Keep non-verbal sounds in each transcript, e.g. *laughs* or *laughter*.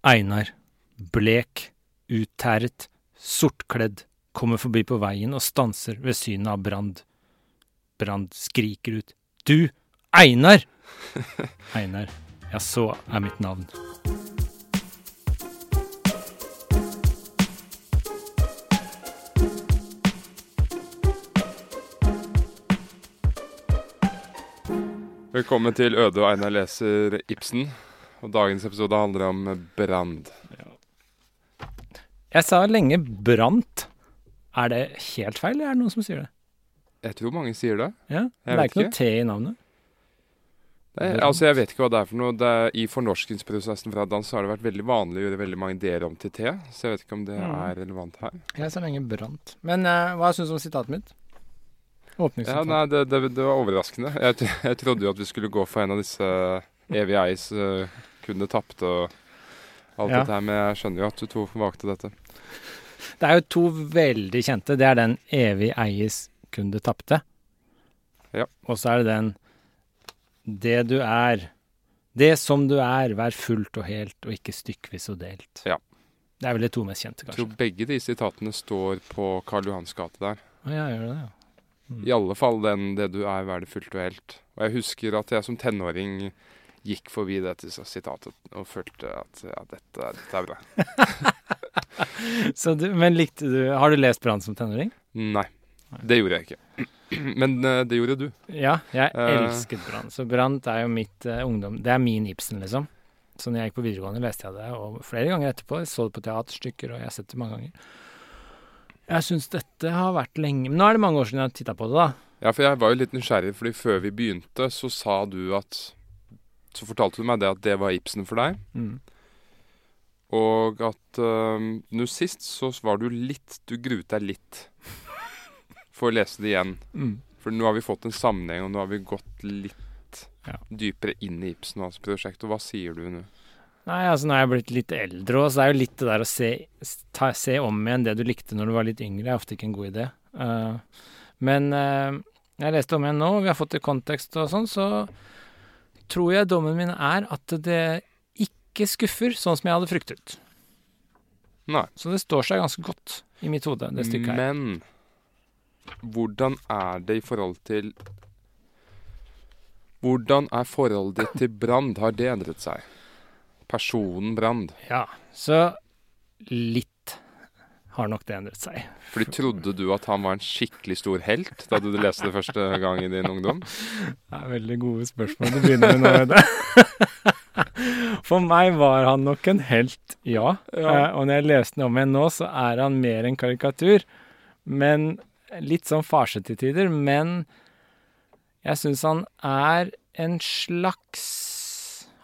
Einar, blek, uttæret, sortkledd, kommer forbi på veien og stanser ved synet av Brand. Brand skriker ut. Du, Einar! *laughs* Einar, ja, så er mitt navn. Velkommen til Øde og Einar leser Ibsen. Og dagens episode handler om Brand. Jeg sa lenge Brant. Er det helt feil, eller er det noen som sier det? Jeg tror mange sier det. Ja, Jeg Det er ikke noe. T i navnet. det er, altså, jeg vet ikke hva det er for noe. Det er, I fornorskingsprosessen fra dans har det vært veldig vanlig å gjøre veldig mange d-er om til T. Så jeg vet ikke om det Mm. er relevant her. Jeg sa lenge Brant. Men uh, hva syns du om sitatet mitt? Ja, nei, det, det, det var overraskende. Jeg, *laughs* jeg trodde jo at vi skulle gå for en av disse evige eis uh, kunne tapte og alt Ja. dette her, men jeg skjønner jo at du to valgte dette. Det er jo to veldig kjente. Det er den evig eies kun det tapte. Ja. Og så er det den det du er. Det som du er, vær fullt og helt, og ikke stykkvis og delt. Ja. Det er vel de to mest kjente, kanskje. Jeg tror begge de sitatene står på Karl Johans gate der. Ja, gjør det det, ja. Mm. I alle fall den 'det du er, vær det fullt og helt'. Og jeg husker at jeg som tenåring gikk forbi dette sitatet og følte at ja, dette, dette er bra. *laughs* Så du, men likte du Har du lest Brann som tenåring? Nei, det gjorde jeg ikke. *clears throat* Men eh, det gjorde du. Ja, jeg Eh. elsket Brann. Så Brann er jo mitt uh, ungdom Det er min Ibsen, liksom. Så når jeg gikk på videregående, leste jeg det, og flere ganger etterpå. Jeg så det på teaterstykker, og jeg har sett det mange ganger. Jeg syns dette har vært lenge Men nå er det mange år siden jeg har titta på det, da. Ja, for jeg var jo litt nysgjerrig, fordi før vi begynte, så sa du at Så fortalte du meg det at det var Ibsen for deg. Mm. Og at uh, nå sist så var du litt Du gruet deg litt *laughs* for å lese det igjen. Mm. For nå har vi fått en sammenheng, og nå har vi gått litt Ja. dypere inn i Ibsen og hans prosjekt. Og hva sier du nå? Nei, altså nå er jeg blitt litt eldre òg, så det er jo litt det der å se, ta, se om igjen det du likte når du var litt yngre, er ofte ikke en god idé. Uh, men uh, jeg leste om igjen nå, vi har fått det i kontekst og sånn, så tror jeg dommen min er at det ikke skuffer sånn som jeg hadde fryktet. Nei. Så det står seg ganske godt i mitt hode, det stykket her. Men hvordan er det i forhold til Hvordan er forholdet ditt til Brand? Har det endret seg? Personen Brand. Ja, så litt har nok det endret seg. Fordi trodde du at han var en skikkelig stor helt da du leste det første gang i din ungdom? Det er veldig gode spørsmål du begynner med nå, Ede. *laughs* For meg var han nok en helt, ja. Ja. Eh, og når jeg leste den om igjen nå, så er han mer en karikatur. Men litt sånn farse til tider. Men jeg syns han er en slags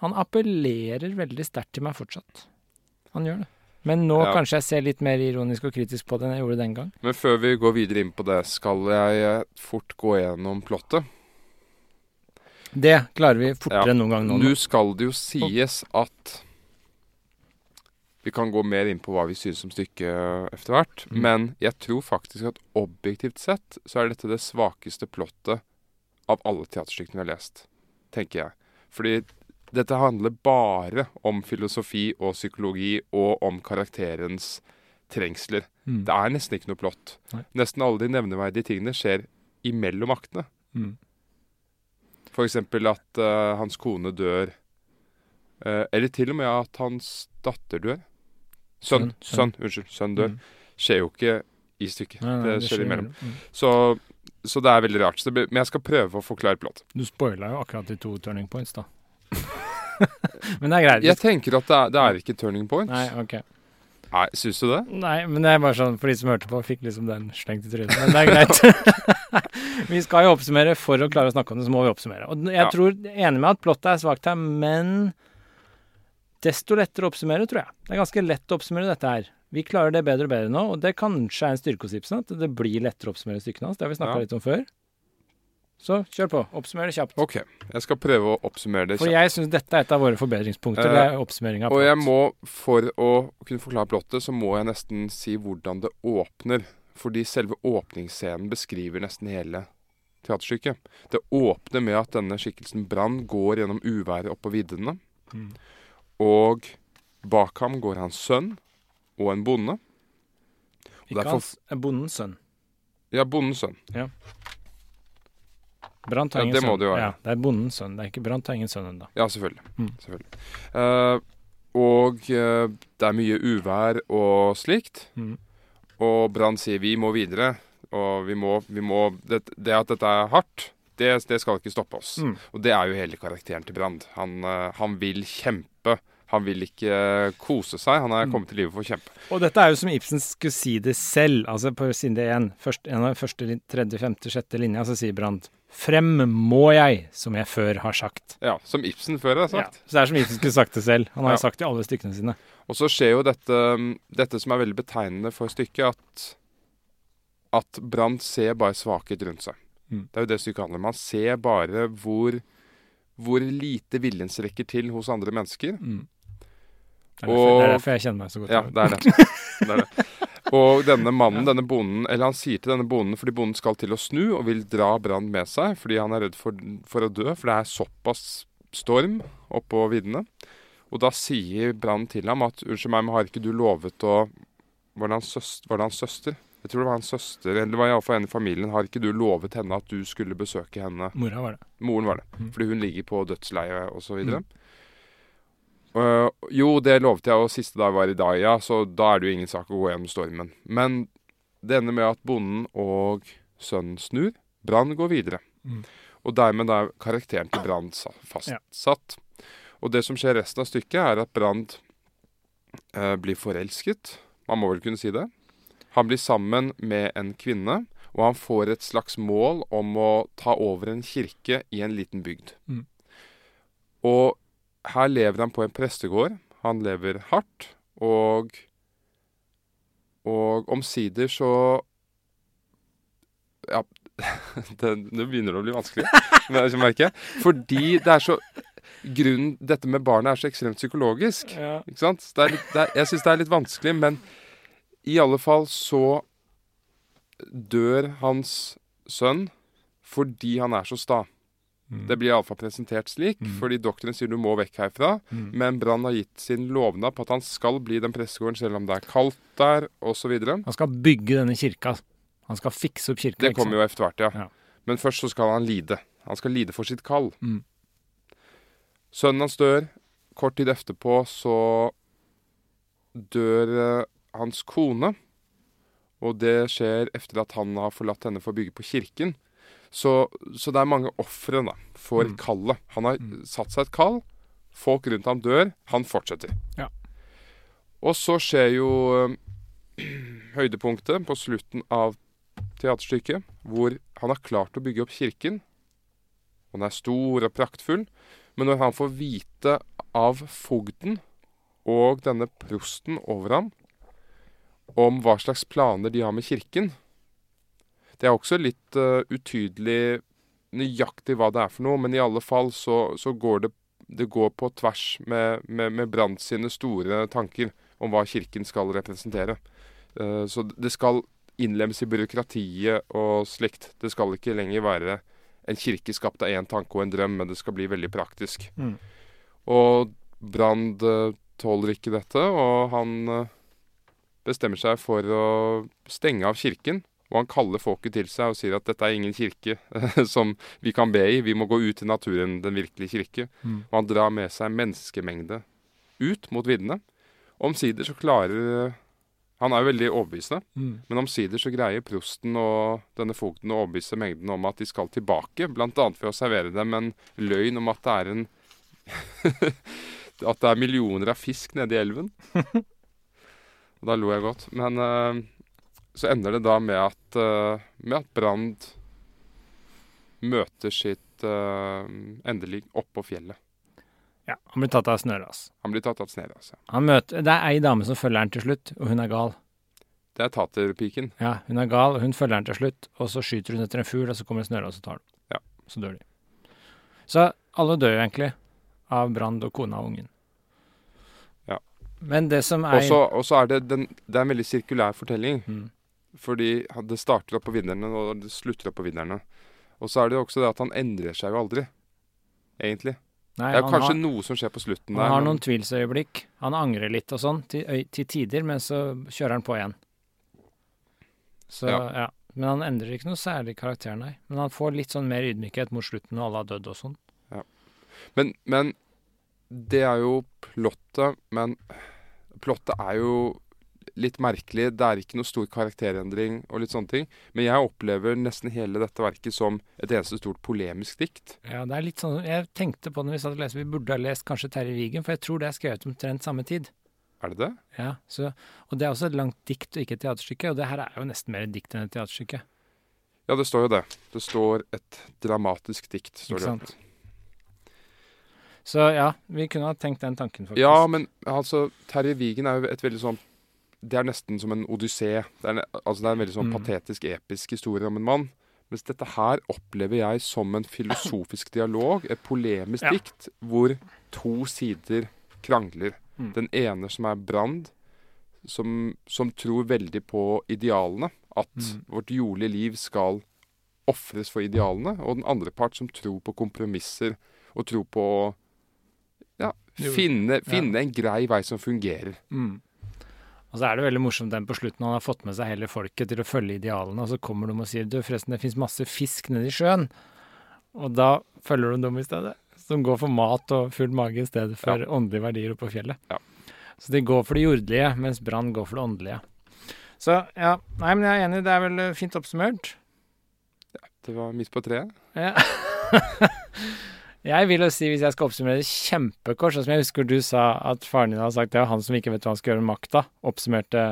Han appellerer veldig sterkt til meg fortsatt. Han gjør det. Men nå Ja. kanskje jeg ser litt mer ironisk og kritisk på det enn jeg gjorde den gang. Men før vi går videre inn på det, skal jeg eh, fort gå gjennom plottet. Det klarer vi fortere Ja. enn noen gang nå. Nå skal det jo sies at Vi kan gå mer inn på hva vi synes om stykket etter hvert. Mm. Men jeg tror faktisk at objektivt sett så er dette det svakeste plottet av alle teaterstykkene vi har lest. Tenker jeg. Fordi dette handler bare om filosofi og psykologi og om karakterens trengsler. Mm. Det er nesten ikke noe plott. Nei. Nesten alle de nevneverdige tingene skjer imellom aktene. Mm. Eksempel at uh, hans kone dør Uh, eller til og med at hans datter dør. Sønn. Sønn, Sønn. Unnskyld. Sønn dør. Mm. Skjer jo ikke i stykket. Nei, nei, det skjer imellom. Mm. Så, så det er veldig rart. Det, men jeg skal prøve å forklare plott. Du spoila jo akkurat de to turning points, da. *laughs* men det er greit. Jeg tenker at det er, det er ikke turning points. Nei, ok. Nei, Syns du det? Nei, men det er bare sånn for de som hørte på, fikk liksom den slengt i trynet. Men det er greit. *laughs* vi skal jo oppsummere. For å klare å snakke om det, så må vi oppsummere. Og jeg Ja. tror, enig med at plottet er svakt her, men desto lettere å oppsummere, tror jeg. Det er ganske lett å oppsummere dette her. Vi klarer det bedre og bedre nå, og det kanskje er en styrke hos Ibsen, at det blir lettere å oppsummere stykkene hans. Det har vi snakka Ja. litt om før. Så kjør på. Oppsummer det kjapt. OK. Jeg skal prøve å oppsummere det kjapt. For jeg syns dette er et av våre forbedringspunkter. Eh, det er oppsummering av Og jeg må, for å kunne forklare plottet, så må jeg nesten si hvordan det åpner. Fordi selve åpningsscenen beskriver nesten hele teaterstykket. Det åpner med at denne skikkelsen Brann går gjennom uværet oppå viddene. Mm. Og bak ham går hans sønn og en bonde. Ikke derfor- hans, bondens sønn. Ja, bondens sønn. Brant har Ja, ingen sønn. Ja, det er bondens sønn. Det er ikke Brant har ingen sønn ennå. Ja, selvfølgelig. Mm. selvfølgelig. Uh, og uh, det er mye uvær og slikt. Mm. Og Brann sier vi må videre. Og vi må, vi må det, det at dette er hardt, det, det skal ikke stoppe oss. Mm. Og det er jo hele karakteren til Brann. Han, uh, han vil kjempe. Han vil ikke kose seg. Han Mm. er kommet til livet for å kjempe. Og dette er jo som Ibsen skulle si det selv. Altså på side 1, en av første, tredje, femte, sjette linja, så sier Brandt Frem må jeg, som jeg før har sagt. Ja, Som Ibsen før har sagt. Ja, så det er som Ibsen skulle sagt det selv. Han har jo Ja. sagt det i alle stykkene sine. Og så skjer jo dette, dette som er veldig betegnende for stykket, at, at Brandt ser bare svakhet rundt seg. Mm. Det er jo det stykket handler om. Han ser bare hvor, hvor lite viljen strekker til hos andre mennesker. Mm. Det, er derfor, det er derfor jeg kjenner meg så godt Ja, det er det. *laughs* det, er det. Og denne mannen, denne bonden, eller han sier til denne bonden fordi bonden skal til å snu og vil dra Brann med seg fordi han er redd for, for å dø, for det er såpass storm oppå viddene. Og da sier Brann til ham at unnskyld meg, men har ikke du lovet å Var det hans søster? Søster? Jeg tror det var hans søster, eller det var iallfall en i familien. Har ikke du lovet henne at du skulle besøke henne? Mora var det. Moren var det. Mm. Fordi hun ligger på dødsleiet osv. Mm. Uh, jo, det lovte jeg, og siste dag var i dag, ja, så da er det jo ingen sak å gå gjennom stormen. Men det ender med at bonden og sønnen snur. Brann går videre. Mm. Og dermed er karakteren til Brann fastsatt. fastsatt. Og det som skjer resten av stykket, er at Brann eh, blir forelsket. Man må vel kunne si det. Han blir sammen med en kvinne, og han får et slags mål om å ta over en kirke i en liten bygd. Mm. Og her lever han på en prestegård. Han lever hardt, og Og omsider så Ja, *laughs* det, det begynner å bli vanskelig, *laughs* men jeg merker jeg. Fordi det er så Grunnen Dette med barnet er så ekstremt psykologisk. Ja. Ikke sant? Det er litt, det er, jeg syns det er litt vanskelig, men i alle fall så dør hans sønn fordi han er så sta. Mm. Det blir iallfall presentert slik, Mm. fordi doktoren sier du må vekk herfra. Mm. Men Brann har gitt sin lovnad på at han skal bli den prestegården selv om det er kaldt der, osv. Han skal bygge denne kirka. Han skal fikse opp kirka. Det kommer jo etter hvert, ja. Ja. Men først så skal han lide. Han skal lide for sitt kall. Mm. Sønnen hans dør. Kort tid etterpå så dør eh, hans kone. Og det skjer etter at han har forlatt henne for å bygge på kirken. Så, så det er mange ofre for Mm. kallet. Han har Mm. satt seg et kall. Folk rundt ham dør. Han fortsetter. Ja. Og så skjer jo øh, *clears throat* høydepunktet på slutten av teaterstykket, hvor han har klart å bygge opp kirken. Han den er stor og praktfull. Men når han får vite av fogden og denne prosten over ham om hva slags planer de har med kirken Det er også litt uh, utydelig nøyaktig hva det er for noe, men i alle fall så, så går det, det går på tvers med, med, med Brandt sine store tanker om hva kirken skal representere. Uh, så det skal innlemmes i byråkratiet og slikt. Det skal ikke lenger være en kirke skapt av én tanke og en drøm, men det skal bli veldig praktisk. Mm. Og Brand uh, tåler ikke dette, og han uh, bestemmer seg for å stenge av kirken Og han kaller folket til seg og sier at dette er ingen kirke *laughs* som vi kan be i. Vi må gå ut i naturen, den virkelige kirke. Mm. Og han drar med seg menneskemengde ut mot viddene. Omsider så klarer Han er jo veldig overbevisende, Mm. men omsider så greier prosten og denne fogden å overbevise mengden om at de skal tilbake, bl.a. ved å servere dem en løgn om at det er en *laughs* At det er millioner av fisk nede i elven. *laughs* Og da lo jeg godt. Men eh, så ender det da med at, uh, med at Brand møter sitt uh, endelig oppå fjellet. Ja, han blir tatt av snøras. Han blir tatt av snøras, Ja. Han møter, det er ei dame som følger han til slutt, og hun er gal. Det er taterpiken. Ja, hun er gal, og hun følger han til slutt, og så skyter hun etter en fugl, og så kommer snøras og tar den. Ja. Så dør de. Så alle dør jo egentlig av Brand og kona og ungen. Ja. Men det som er Og så er det, den, det er en veldig sirkulær fortelling. Mm. Fordi det starter opp på vinnerne, og det slutter opp på vinnerne. Og så er det jo også det at han endrer seg jo aldri. Egentlig. Nei, Det er han kanskje har, noe som skjer på slutten han der. har men- noen tvilsøyeblikk. Han angrer litt og sånn til, til tider, men så kjører han på igjen. Så ja. Ja. Men han endrer ikke noe særlig karakter, nei. Men han får litt sånn mer ydmykhet mot slutten når alle har dødd og sånn. Men, men det er jo plottet, men plottet er jo litt merkelig. Det er ikke noe stor karakterendring og litt sånne ting. Men jeg opplever nesten hele dette verket som et eneste stort polemisk dikt. Ja, det er litt sånn Jeg tenkte på det når vi satt og leste, vi burde ha lest kanskje Terje Vigen, for jeg tror det er skrevet omtrent samme tid. Er det det? Ja, så, Og det er også et langt dikt og ikke et teaterstykke, og det her er jo nesten mer et dikt enn et teaterstykke. Ja, det står jo det. Det står et dramatisk dikt. Står Ikke det. sant? Så ja, vi kunne ha tenkt den tanken, faktisk. Ja, men altså, Terje Vigen er jo et veldig sånn Det er nesten som en odyssé. Det er, altså, det er en veldig sånn Mm. patetisk, episk historie om en mann. Mens dette her opplever jeg som en filosofisk dialog, et polemisk Ja. dikt, hvor to sider krangler. Mm. Den ene som er Brand, som, som tror veldig på idealene. At Mm. vårt jordlige liv skal ofres for idealene. Og den andre part som tror på kompromisser, og tror på å ja, finne, finne, ja. en grei vei som fungerer. Mm. Og så er det veldig morsomt den på slutten. Han har fått med seg hele folket til å følge idealene, og så kommer de og sier du, forresten, det fins masse fisk nede i sjøen. Og da følger de dem i stedet. Som går for mat og full mage i stedet for åndelige verdier oppe på fjellet. Ja. Så de går for det jordlige, mens Brann går for det åndelige. Så ja, nei, men jeg er enig, det er vel fint oppsummert. Det var midt på treet. Ja. *laughs* jeg vil jo si, hvis jeg skal oppsummere det kjempekort, sånn som jeg husker du sa at faren din hadde sagt det var han som ikke vet hva han skal gjøre med makta, oppsummerte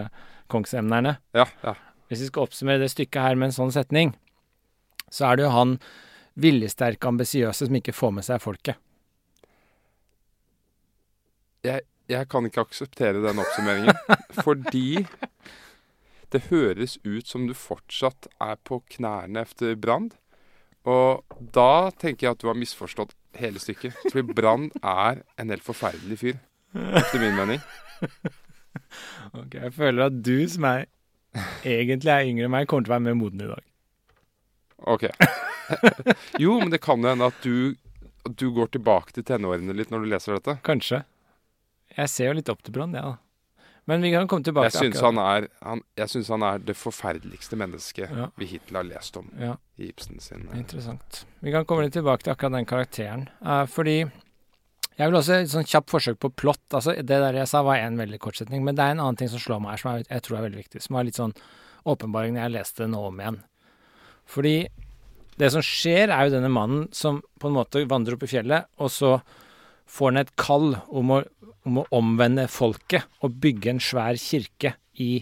kongsemnerne. Ja, ja. Hvis vi skal oppsummere det stykket her med en sånn setning, så er det jo han viljesterke, ambisiøse som ikke får med seg folket. Jeg kan ikke akseptere den oppsummeringen. *laughs* fordi det høres ut som du fortsatt er på knærne etter Brand. Og da tenker jeg at du har misforstått hele stykket. Fordi Brand er en helt forferdelig fyr. Etter min mening. Ok, Jeg føler at du, som er egentlig er yngre enn meg, kommer til å være mer moden i dag. Ok. *laughs* Jo, men det kan jo hende at du, du går tilbake til tenårene litt når du leser dette. Kanskje. Jeg ser jo litt opp til Brann, jeg, ja, da. Men vi kan komme tilbake Jeg syns akkurat- han, er, han, jeg synes han er det forferdeligste mennesket Ja. vi hittil har lest om Ja. i Ibsen sin eh, Interessant. Vi kan komme litt tilbake til akkurat den karakteren. Uh, fordi jeg vil også et sånn kjapt forsøk på plott. Altså, det der jeg sa var en veldig kort setning, men det er en annen ting som slår meg her, som jeg, jeg tror er veldig viktig. Som var litt sånn åpenbaring når jeg leste det nå om igjen. Fordi det som skjer, er jo denne mannen som på en måte vandrer opp i fjellet, og så får han et kall om å, om å omvende folket og bygge en svær kirke i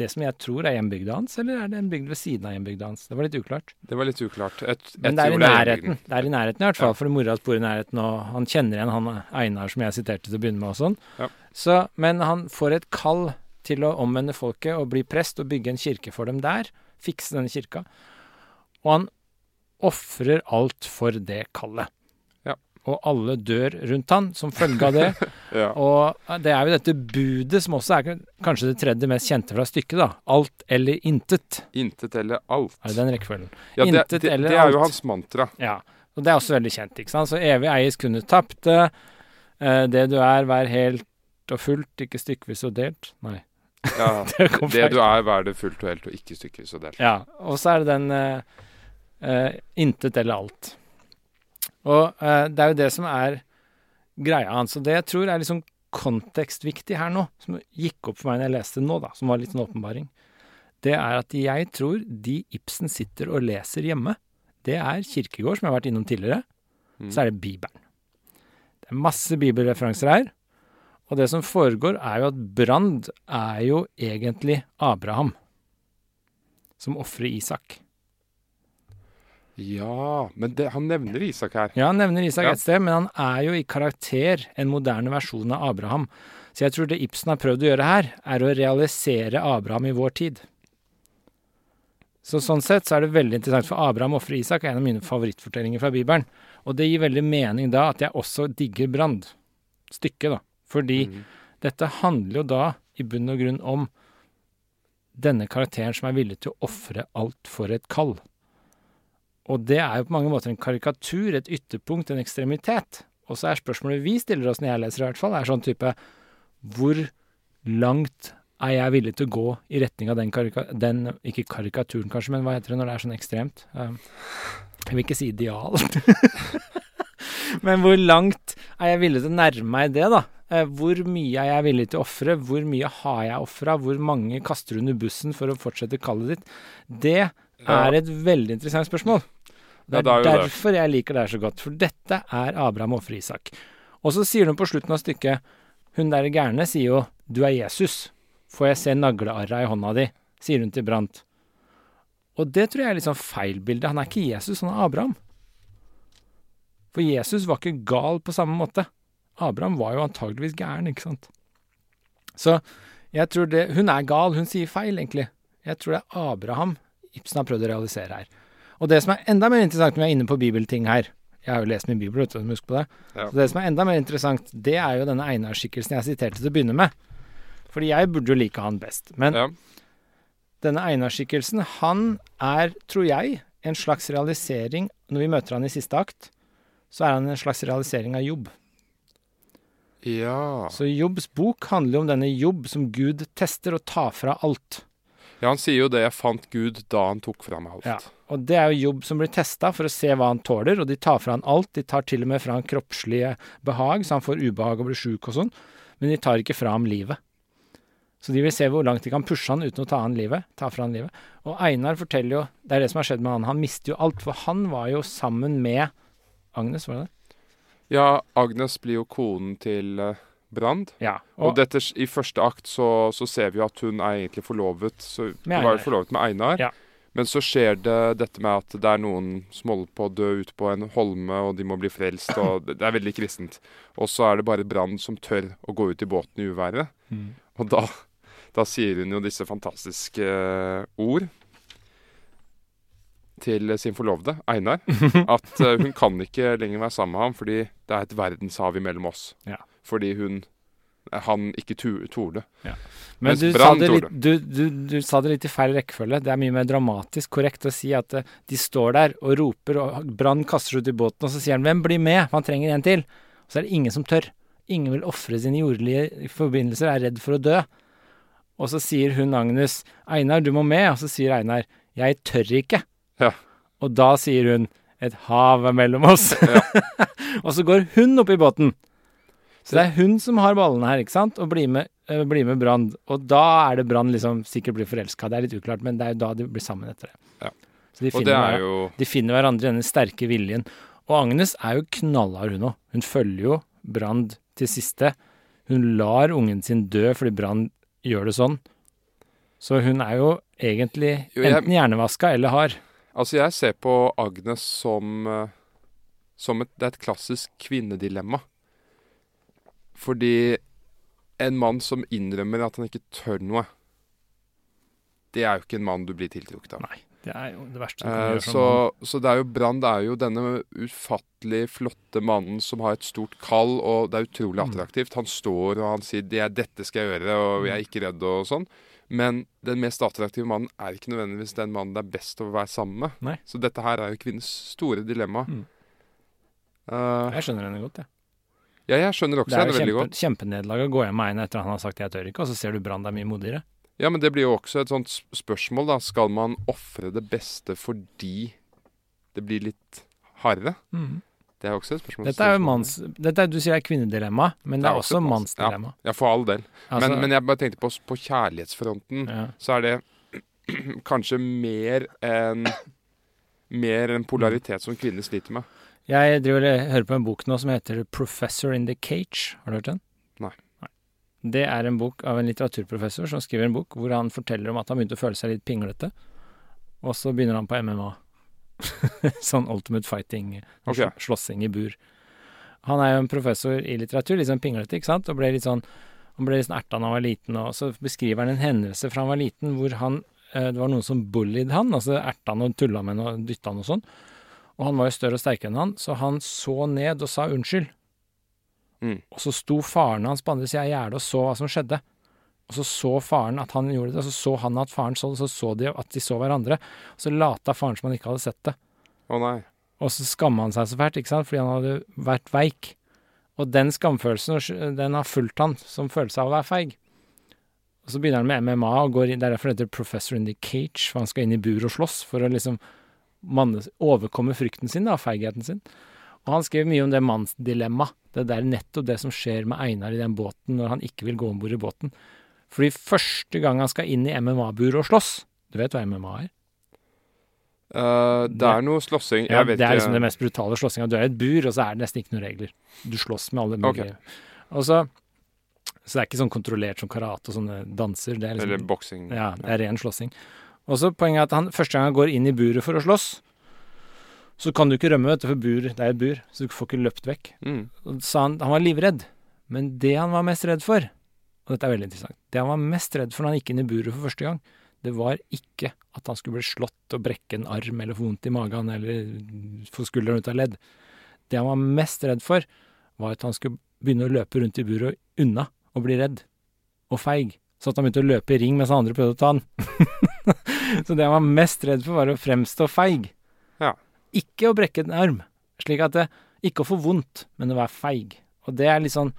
det som jeg tror er hjembygda hans, eller er det en bygd ved siden av hjembygda hans? Det var litt uklart. Det var litt uklart. Et, Men det er i nærheten. Det er i nærheten i hvert fall, Ja. for mora bor i nærheten, og han kjenner igjen han Einar som jeg siterte til å begynne med og sånn. Ja. Så, men han får et kall til å omvende folket og bli prest og bygge en kirke for dem der. Fikse denne kirka. Og han ofrer alt for det kallet. Og alle dør rundt han som følge av det. *laughs* Ja. Og det er jo dette budet som også er kanskje det tredje mest kjente fra stykket, da. Alt eller intet. Intet eller alt. Er det den rekkefølgen? Ja, det, Intet det, eller det er jo hans mantra. Ja, og det er også veldig kjent, ikke sant. Så evig eies kun du tapte. Eh, det du er, vær helt og fullt, ikke stykkevis og delt. Nei. Ja, *laughs* Det det du er, vær det fullt og helt, og ikke stykkevis og delt. Ja, og så er det den uh, uh, intet eller alt. Og eh, det er jo det som er greia hans. Og det jeg tror er liksom kontekstviktig her nå, som gikk opp for meg når jeg leste nå, da, som var litt sånn åpenbaring, det er at jeg tror de Ibsen sitter og leser hjemme, det er Kirkegård, som jeg har vært innom tidligere, Mm. så er det Bibelen. Det er masse bibelreferanser her. Og det som foregår, er jo at Brand er jo egentlig Abraham som ofrer Isak. Ja, men det, han nevner Isak her. Ja, han nevner Isak Ja. et sted, men han er jo i karakter en moderne versjon av Abraham. Så jeg tror det Ibsen har prøvd å gjøre her, er å realisere Abraham i vår tid. Så sånn sett så er det veldig interessant, for Abraham ofrer Isak er en av mine favorittfortellinger fra Bibelen. Og det gir veldig mening da at jeg også digger Brand. Stykket, da. Fordi Mm. dette handler jo da i bunn og grunn om denne karakteren som er villig til å ofre alt for et kall. Og det er jo på mange måter en karikatur, et ytterpunkt, en ekstremitet. Og så er spørsmålet vi stiller oss når jeg leser, i hvert fall, er sånn type Hvor langt er jeg villig til å gå i retning av den karika... Den, ikke karikaturen, kanskje, men hva heter det når det er sånn ekstremt? Um, jeg vil ikke si ideal. *laughs* men hvor langt er jeg villig til å nærme meg det, da? Eh, Hvor mye er jeg villig til å ofre? Hvor mye har jeg ofra? Hvor mange kaster du under bussen for å fortsette kallet ditt? Det er et veldig interessant spørsmål. Det Ja, er det er derfor det. jeg liker det her så godt, for dette er Abraham og Isak. Og så sier hun på slutten av stykket Hun der gærne sier jo 'Du er Jesus'. Får jeg se naglearra i hånda di? sier hun til Brant. Og det tror jeg er litt sånn feil bilde. Han er ikke Jesus, han er Abraham. For Jesus var ikke gal på samme måte. Abraham var jo antageligvis gæren, ikke sant. Så jeg tror det Hun er gal, hun sier feil, egentlig. Jeg tror det er Abraham Ibsen har prøvd å realisere her. Og det som er enda mer interessant når vi er inne på bibelting her Jeg har jo lest min bibel, vet du, husk på det. Ja. Så det som er enda mer interessant, det er jo denne Einar-skikkelsen jeg siterte til å begynne med. Fordi jeg burde jo like han best. Men Ja. denne Einar-skikkelsen, han er, tror jeg, en slags realisering Når vi møter han i siste akt, så er han en slags realisering av Jobb. ja. Så Jobbs bok handler jo om denne Jobb som Gud tester og tar fra alt. Ja, han sier jo det 'jeg fant Gud da han tok fra meg alt'. Ja. Og det er jo Jobb som blir testa for å se hva han tåler, og de tar fra han alt. De tar til og med fra han kroppslige behag, så han får ubehag og blir sjuk og sånn, men de tar ikke fra ham livet. Så de vil se hvor langt de kan pushe han uten å ta, han livet, ta fra han livet. Og Einar forteller jo Det er det som har skjedd med han. Han mister jo alt, for han var jo sammen med Agnes, var det det? Ja, Agnes blir jo konen til uh, Brand. Ja. Og, dette, i første akt så, så ser vi jo at hun er egentlig forlovet så, Hun var jo forlovet med Einar. Ja. Men så skjer det dette med at det er noen som holder på å dø ute på en holme, og de må bli frelst, og *clears throat* det er veldig kristent. Og så er det bare Brann som tør å gå ut i båten i uværet. Mm. Og da, da sier hun jo disse fantastiske eh, ord til sin forlovede, Einar. *laughs* At eh, hun kan ikke lenger være sammen med ham fordi det er et verdenshav imellom oss. Ja. Fordi hun han ikke torde. Ja. Men du sa, litt, du, du, du sa det litt i feil rekkefølge. Det er mye mer dramatisk korrekt å si at eh, de står der og roper, og Brann kaster seg ut i båten, og så sier han 'Hvem blir med?' Man trenger en til. Og så er det ingen som tør. Ingen vil ofre sine jordlige forbindelser, er redd for å dø. Og så sier hun Agnes 'Einar, du må med', og så sier Einar 'Jeg tør ikke'. Ja. Og da sier hun 'Et hav er mellom oss'. *laughs* og så går hun opp i båten. Så det er hun som har ballene her, ikke sant? Og blir med, uh, blir med Brann. Og da er det Brann liksom sikkert blir forelska. Det er litt uklart, men det er jo da de blir sammen etter det. Ja. Så de det finner, er jo de finner hverandre i denne sterke viljen. Og Agnes er jo knallhard, hun òg. Hun følger jo Brand til siste. Hun lar ungen sin dø fordi Brand gjør det sånn. Så hun er jo egentlig Jo, jeg- enten hjernevaska eller hard. Altså, jeg ser på Agnes som, eh, som et, det er et klassisk kvinnedilemma. Fordi en mann som innrømmer at han ikke tør noe, det er jo ikke en mann du blir tiltrukket av. Nei, det er jo det verste Eh, så, så det er jo Brand er jo denne ufattelig flotte mannen som har et stort kall, og det er utrolig Mm. attraktivt. Han står og han sier det er 'dette skal jeg gjøre', og 'jeg er ikke redd' og sånn. Men den mest attraktive mannen er ikke nødvendigvis den mannen det er best å være sammen med. Nei. Så dette her er jo kvinnens store dilemma. Mm. Uh, Jeg skjønner henne godt, jeg. Ja, jeg skjønner også Det er jo veldig kjempe, godt. kjempenederlag å gå hjem med en etter han har sagt 'jeg tør ikke', og så ser du Brann er mye modigere. Ja, men det blir jo også et sånt spørsmål, da. Skal man ofre det beste fordi det blir litt hardere? Det er også et spørsmål. Dette er jo manns... Dette er, du sier det er kvinnedilemma, men det er, også også mannsdilemma. Ja, ja, for all del. Altså, men, men jeg bare tenkte på, på kjærlighetsfronten, ja. så er det *clears throat* kanskje mer enn Mer en polaritet som kvinner sliter med. Jeg driver og hører på en bok nå som heter 'Professor in the Cage'. Har du hørt den? Nei. Det er en bok av en litteraturprofessor som skriver en bok hvor han forteller om at han begynte å føle seg litt pinglete. Og så begynner han på MMA. *laughs* sånn ultimate fighting, okay. slåssing i bur. Han er jo en professor i litteratur, litt sånn pinglete, ikke sant, og ble litt sånn han ble litt sånn erta da han var liten, og så beskriver han en hendelse fra han var liten hvor han eh, det var noen som bullied han, altså erta han og tulla med han og dytta han og sånn. Og han var jo større og sterkere enn han, så han så ned og sa unnskyld. Mm. Og så sto faren hans på andre sida av gjerdet og så hva som skjedde. Og så så faren at han gjorde det, og så så han at faren så det, så så de at de så hverandre. Og så lata faren som han ikke hadde sett det. Å nei. Og så skamma han seg så fælt, ikke sant, fordi han hadde vært veik. Og den skamfølelsen, den har fulgt han som følelse av å være feig. Og så begynner han med MMA og går inn, det er derfor det heter 'Professor in the Cage', for han skal inn i bur og slåss for å liksom manne, overkomme frykten sin, da, feigheten sin. Og han skrev mye om det mannsdilemmaet. Det er nettopp det som skjer med Einar i den båten når han ikke vil gå om bord i båten. Fordi første gang han skal inn i MMA-bur og slåss Du vet hva MMA er? Uh, det er noe slåssing. Ja, det er liksom det mest brutale slåssinga. Du er i et bur, og så er det nesten ikke noen regler. Du slåss med alle mulige okay. Og så Så det er ikke sånn kontrollert som karate og sånne danser. Det er Eller liksom boksing. Ja, det er ren slåssing. Og så poenget er at han første gang han går inn i buret for å slåss, så kan du ikke rømme, vet du, for bur, det er et bur, så du får ikke løpt vekk. Mm. Så han han var livredd, men det han var mest redd for, og dette er veldig interessant, det han var mest redd for når han gikk inn i buret for første gang, det var ikke at han skulle bli slått og brekke en arm eller få vondt i magen eller få skulderen ut av ledd. Det han var mest redd for, var at han skulle begynne å løpe rundt i buret unna og bli redd og feig. Så at han begynte å løpe i ring mens andre prøvde å ta han. *laughs* *laughs* så det han var mest redd for, var å fremstå feig. Ja. Ikke å brekke en arm, slik at det ikke å få vondt, men å være feig. Og det er litt sånn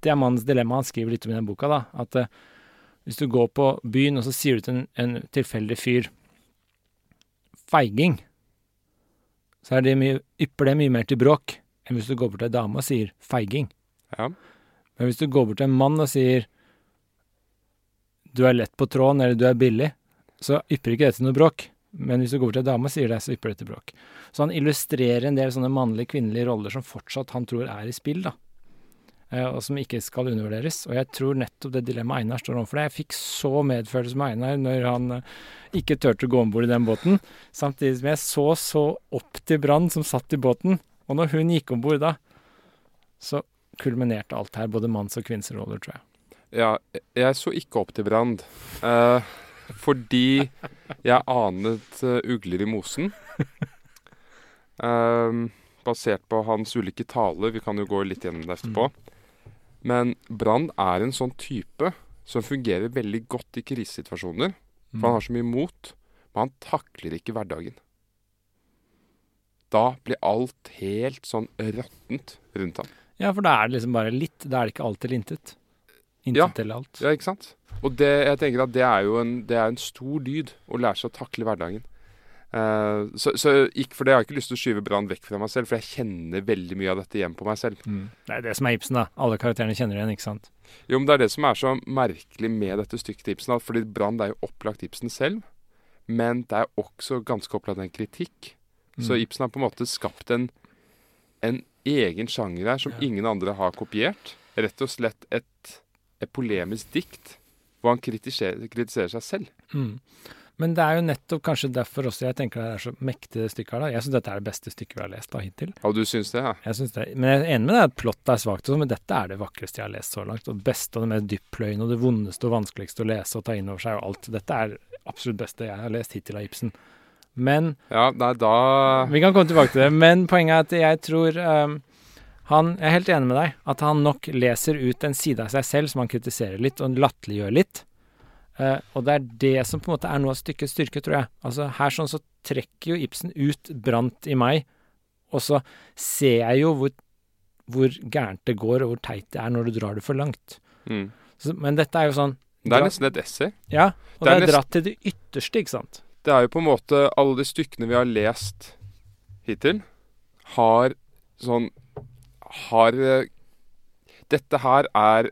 Det er mannens dilemma. Han skriver litt om i den boka, da. At uh, hvis du går på byen, og så sier du til en, en tilfeldig fyr feiging, så er det mye, ypper det mye mer til bråk enn hvis du går bort til ei dame og sier feiging. Ja. Men hvis du går bort til en mann og sier du er lett på tråden, eller du er billig, så ypper ikke det til noe bråk. Men hvis du går til en dame og sier det, så ypper det til bråk. Så han illustrerer en del sånne mannlige, kvinnelige roller som fortsatt han tror er i spill, da. Eh, og som ikke skal undervurderes. Og jeg tror nettopp det dilemmaet Einar står overfor. Jeg fikk så medfølelse med Einar når han eh, ikke turte å gå om bord i den båten. Samtidig som jeg så så opp til Brann, som satt i båten. Og når hun gikk om bord da, så kulminerte alt her, både manns- og kvinnsroller, tror jeg. Ja, jeg så ikke opp til Brand. eh, fordi jeg anet uh, ugler i mosen. Um, basert på hans ulike taler. Vi kan jo gå litt gjennom det etterpå. Men Brand er en sånn type som fungerer veldig godt i krisesituasjoner. For han har så mye mot. Men han takler ikke hverdagen. Da blir alt helt sånn råttent rundt ham. Ja, for da er det liksom bare litt. Da er det ikke alt eller intet. Intet Ja. eller alt. Ja, ikke sant? Og det, jeg tenker at det er jo en, det er en stor dyd å lære seg å takle hverdagen. Uh, så, så ikke, For det har ikke lyst til å skyve Brann vekk fra meg selv, for jeg kjenner veldig mye av dette hjem på meg selv. Det er det som er Ibsen, da. Alle karakterene kjenner igjen, ikke sant. Jo, men Det er det som er så merkelig med dette stykket til Ibsen. Fordi Brann er jo opplagt Ibsen selv, men det er også ganske opplagt en kritikk. Så Mm. Ibsen har på en måte skapt en, en egen sjanger her som ingen andre har kopiert. Rett og slett et, et polemisk dikt hvor han kritiserer, kritiserer seg selv. Mm. Men det er jo nettopp kanskje derfor også jeg tenker det er så mektig det stykket her. da. Jeg syns dette er det beste stykket vi har lest da hittil. Ja, du syns det, ja? Jeg synes det, Men jeg er enig med deg at plottet er svakt, sånn, men dette er det vakreste jeg har lest så langt. Og det beste og det mest dyppløyende og det vondeste og vanskeligste å lese og ta inn over seg og alt. Dette er absolutt beste jeg har lest hittil av Ibsen. Men Ja, nei, da Vi kan komme tilbake til det. Men poenget er at jeg tror um, han, Jeg er helt enig med deg. At han nok leser ut en side av seg selv som han kritiserer litt, og latterliggjør litt. Uh, og det er det som på en måte er noe av stykkets styrke, tror jeg. Altså Her sånn så trekker jo Ibsen ut Brant i meg, og så ser jeg jo hvor, hvor gærent det går, og hvor teit det er når du drar det for langt. Mm. Så, men dette er jo sånn Det er nesten et essay. Ja, og Det det er er, dratt til det ytterste, ikke sant? Det er jo på en måte Alle de stykkene vi har lest hittil, har sånn Har eh, Dette her er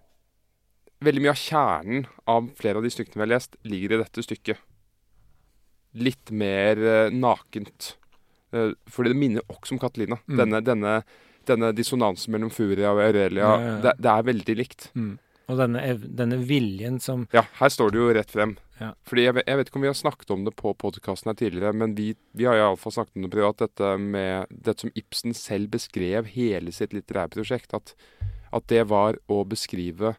Veldig mye av kjernen av flere av de stykkene vi har lest, ligger i dette stykket. Litt mer eh, nakent. Eh, fordi det minner også om Catalina. Mm. Denne, denne, denne dissonansen mellom Furia og Aurelia. Ja, ja, ja. Det, det er veldig likt. Og denne, denne viljen som Ja, her står det jo rett frem. Ja. Fordi jeg, vet- jeg vet ikke om vi har snakket om det på podkasten her tidligere, men vi, vi har iallfall snakket om det privat, dette med dette som Ibsen selv beskrev hele sitt litterære prosjekt. At, at det var å beskrive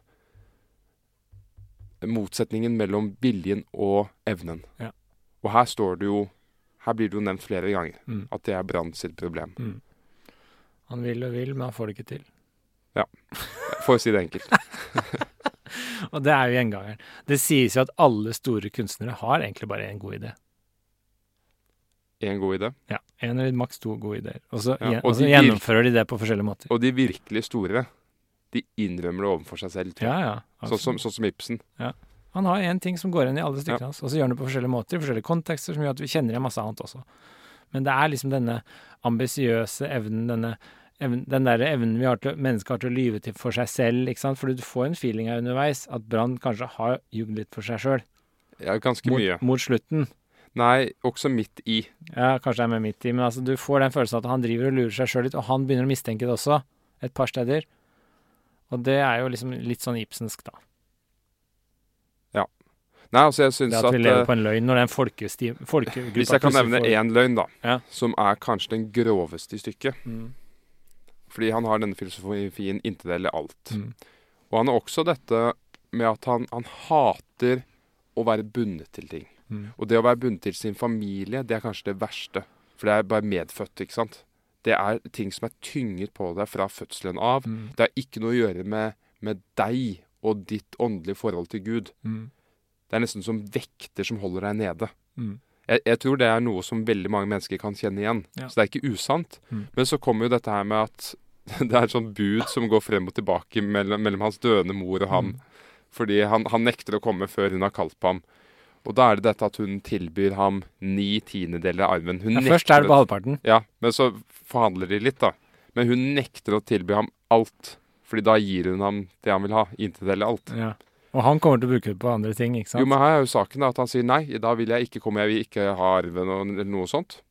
motsetningen mellom viljen og evnen. Ja. Og her står det jo Her blir det jo nevnt flere ganger Mm. at det er Brann sitt problem. Han vil og vil, men han får det ikke til. For å si det enkelt. *laughs* Og det er jo gjengangeren. Det sies jo at alle store kunstnere har egentlig bare én god idé. En god idé. Ja, En eller maks to gode ideer. Og så, Ja, og og så de gjennomfører de det på forskjellige måter. Og de virkelig store, de innrømmer det overfor seg selv. tror jeg. Ja, ja. Sånn som, sånn som Ibsen. Han har én ting som går igjen i alle stykkene Ja. hans, og så gjør han det på forskjellige måter, i forskjellige kontekster, som gjør at vi kjenner igjen masse annet også. Men det er liksom denne ambisiøse evnen, denne evnen, den der evnen vi har til, mennesker har til å lyve til for seg selv, ikke sant. For du får en feeling her underveis at Brann kanskje har jugd litt for seg sjøl. Ja, ganske Mot, mye. mot slutten. Nei, også midt i. Ja, kanskje det er med midt i, men altså du får den følelsen at han driver og lurer seg sjøl litt, og han begynner å mistenke det også, et par steder. Og det er jo liksom litt sånn Ibsensk, da. Ja. Nei, altså jeg syns Det at, at vi lever eh, på en løgn når det er en folkegruppe folkegruppa Hvis jeg kan nevne én løgn, da, Ja. som er kanskje den groveste i stykket Mm. Fordi han har denne filosofien 'inntil eller alt'. Mm. Og han har også dette med at han, han hater å være bundet til ting. Mm. Og det å være bundet til sin familie, det er kanskje det verste. For det er bare medfødt, ikke sant. Det er ting som er tynget på deg fra fødselen av. Mm. Det har ikke noe å gjøre med, med deg og ditt åndelige forhold til Gud. Mm. Det er nesten som vekter som holder deg nede. Mm. Jeg, jeg tror det er noe som veldig mange mennesker kan kjenne igjen. Ja. Så det er ikke usant. Mm. Men så kommer jo dette her med at *laughs* det er et sånt bud som går frem og tilbake mellom, mellom hans døende mor og ham. Mm. Fordi han, han nekter å komme før hun har kalt på ham. Og da er det dette at hun tilbyr ham ni tiendedeler av arven. Hun Ja, først er det på halvparten. Ja, men så forhandler de litt, da. Men hun nekter å tilby ham alt. Fordi da gir hun ham det han vil ha. Intet eller alt. Ja. Og han kommer til å bruke det på andre ting, ikke sant? Jo, men her er jo saken at han sier nei, da vil jeg ikke komme, jeg vil ikke ha arven eller noe sånt.